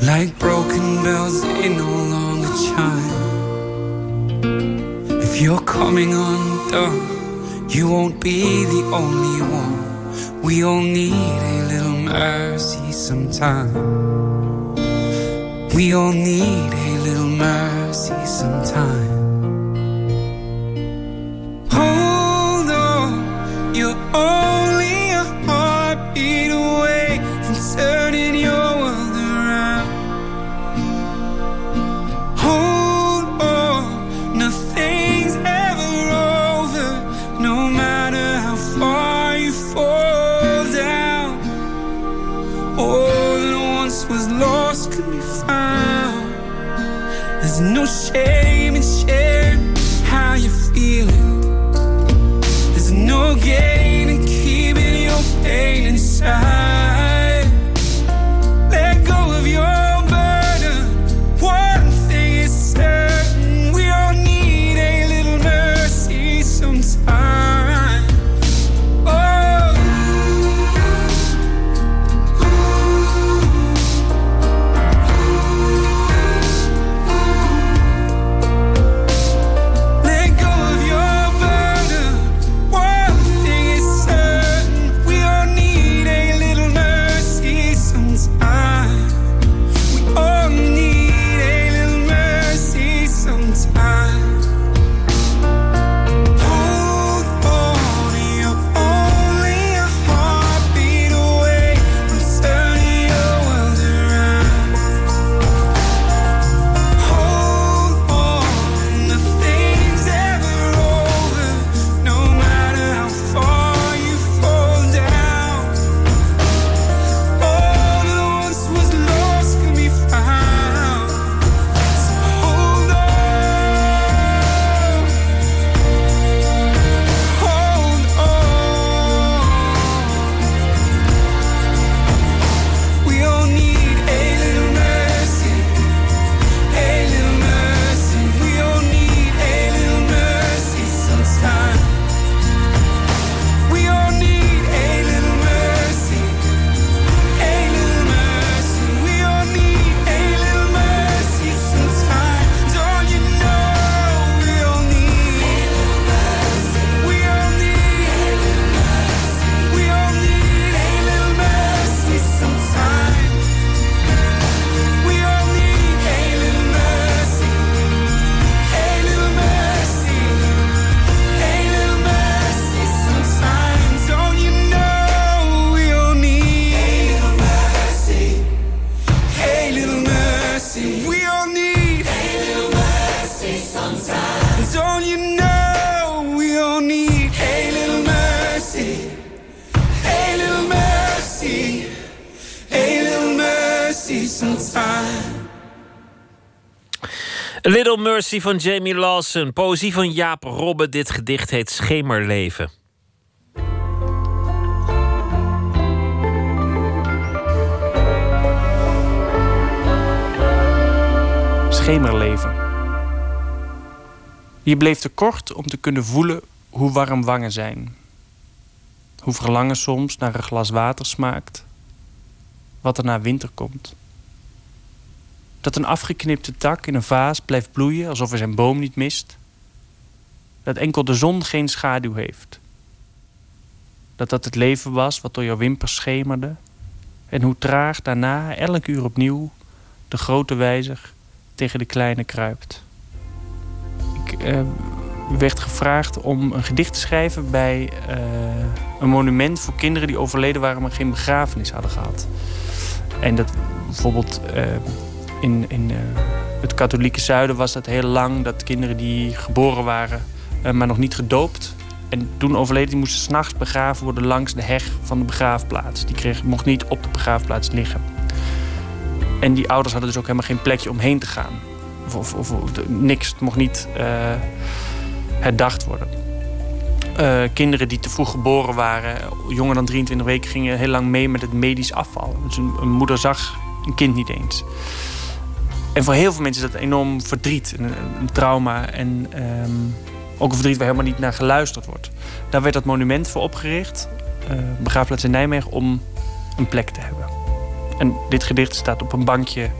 like broken bells, they no longer you're coming undone, you won't be the only one. We all need a little mercy sometime. We all need a Little Mercy van Jamie Lawson. Poëzie van Jaap Robbe. Dit gedicht heet Schemerleven. Schemerleven. Je bleef te kort om te kunnen voelen hoe warm wangen zijn. Hoe verlangen soms naar een glas water smaakt. Wat er na winter komt. Dat een afgeknipte tak in een vaas blijft bloeien alsof er zijn boom niet mist. Dat enkel de zon geen schaduw heeft. Dat dat het leven was wat door jouw wimpers schemerde. En hoe traag daarna elk uur opnieuw de grote wijzer tegen de kleine kruipt. Ik eh, werd gevraagd om een gedicht te schrijven bij eh, een monument voor kinderen die overleden waren, maar geen begrafenis hadden gehad. En dat bijvoorbeeld eh, in, in eh, het katholieke zuiden was dat heel lang dat kinderen die geboren waren, eh, maar nog niet gedoopt. En toen overleden, die moesten s'nachts begraven worden langs de heg van de begraafplaats. Die kreeg, mocht niet op de begraafplaats liggen. En die ouders hadden dus ook helemaal geen plekje omheen te gaan. Of, of, of- niks, het mocht niet eh, herdacht worden. Kinderen die te vroeg geboren waren, jonger dan 23 weken, gingen heel lang mee met het medisch afval. Dus een moeder zag een kind niet eens. En voor heel veel mensen is dat enorm verdriet, een, trauma en ehm, ook een verdriet waar helemaal niet naar geluisterd wordt. Daar werd dat monument voor opgericht, eh, begraafplaats in Nijmegen, om een plek te hebben. En dit gedicht staat op een bankje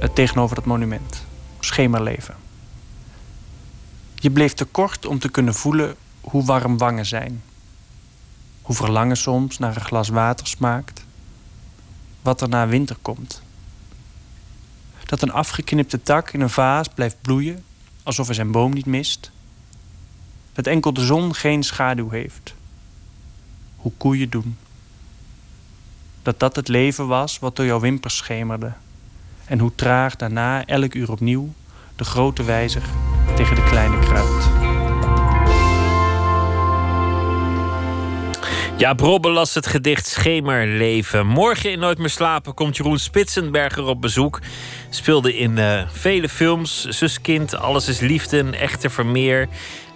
eh, tegenover dat monument. Schemerleven. Je bleef te kort om te kunnen voelen hoe warm wangen zijn. Hoe verlangen soms naar een glas water smaakt. Wat er na winter komt. Dat een afgeknipte tak in een vaas blijft bloeien alsof er zijn boom niet mist. Dat enkel de zon geen schaduw heeft. Hoe koeien doen. Dat dat het leven was wat door jouw wimpers schemerde. En hoe traag daarna elk uur opnieuw de grote wijzer tegen de kleine kruipt. Ja, Brobbe las het gedicht Schemerleven. Morgen in Nooit meer slapen komt Jeroen Spitsenberger op bezoek. Speelde in eh, vele films. Zuskind, Alles is Liefde, Een Echte Vermeer.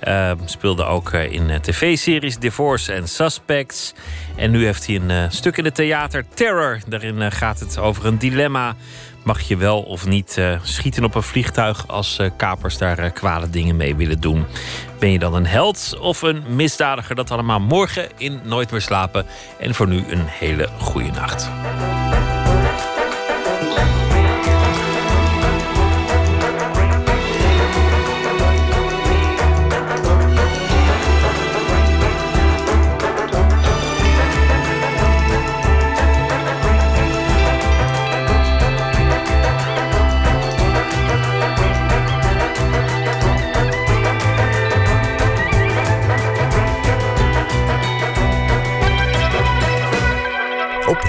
Eh, speelde ook eh, in eh, tv-series Divorce en Suspects. En nu heeft hij een stuk in het theater Terror. Daarin gaat het over een dilemma. Mag je wel of niet eh, schieten op een vliegtuig als eh, kapers daar eh, kwade dingen mee willen doen? Ben je dan een held of een misdadiger? Dat allemaal morgen in Nooit meer slapen. En voor nu een hele goede nacht.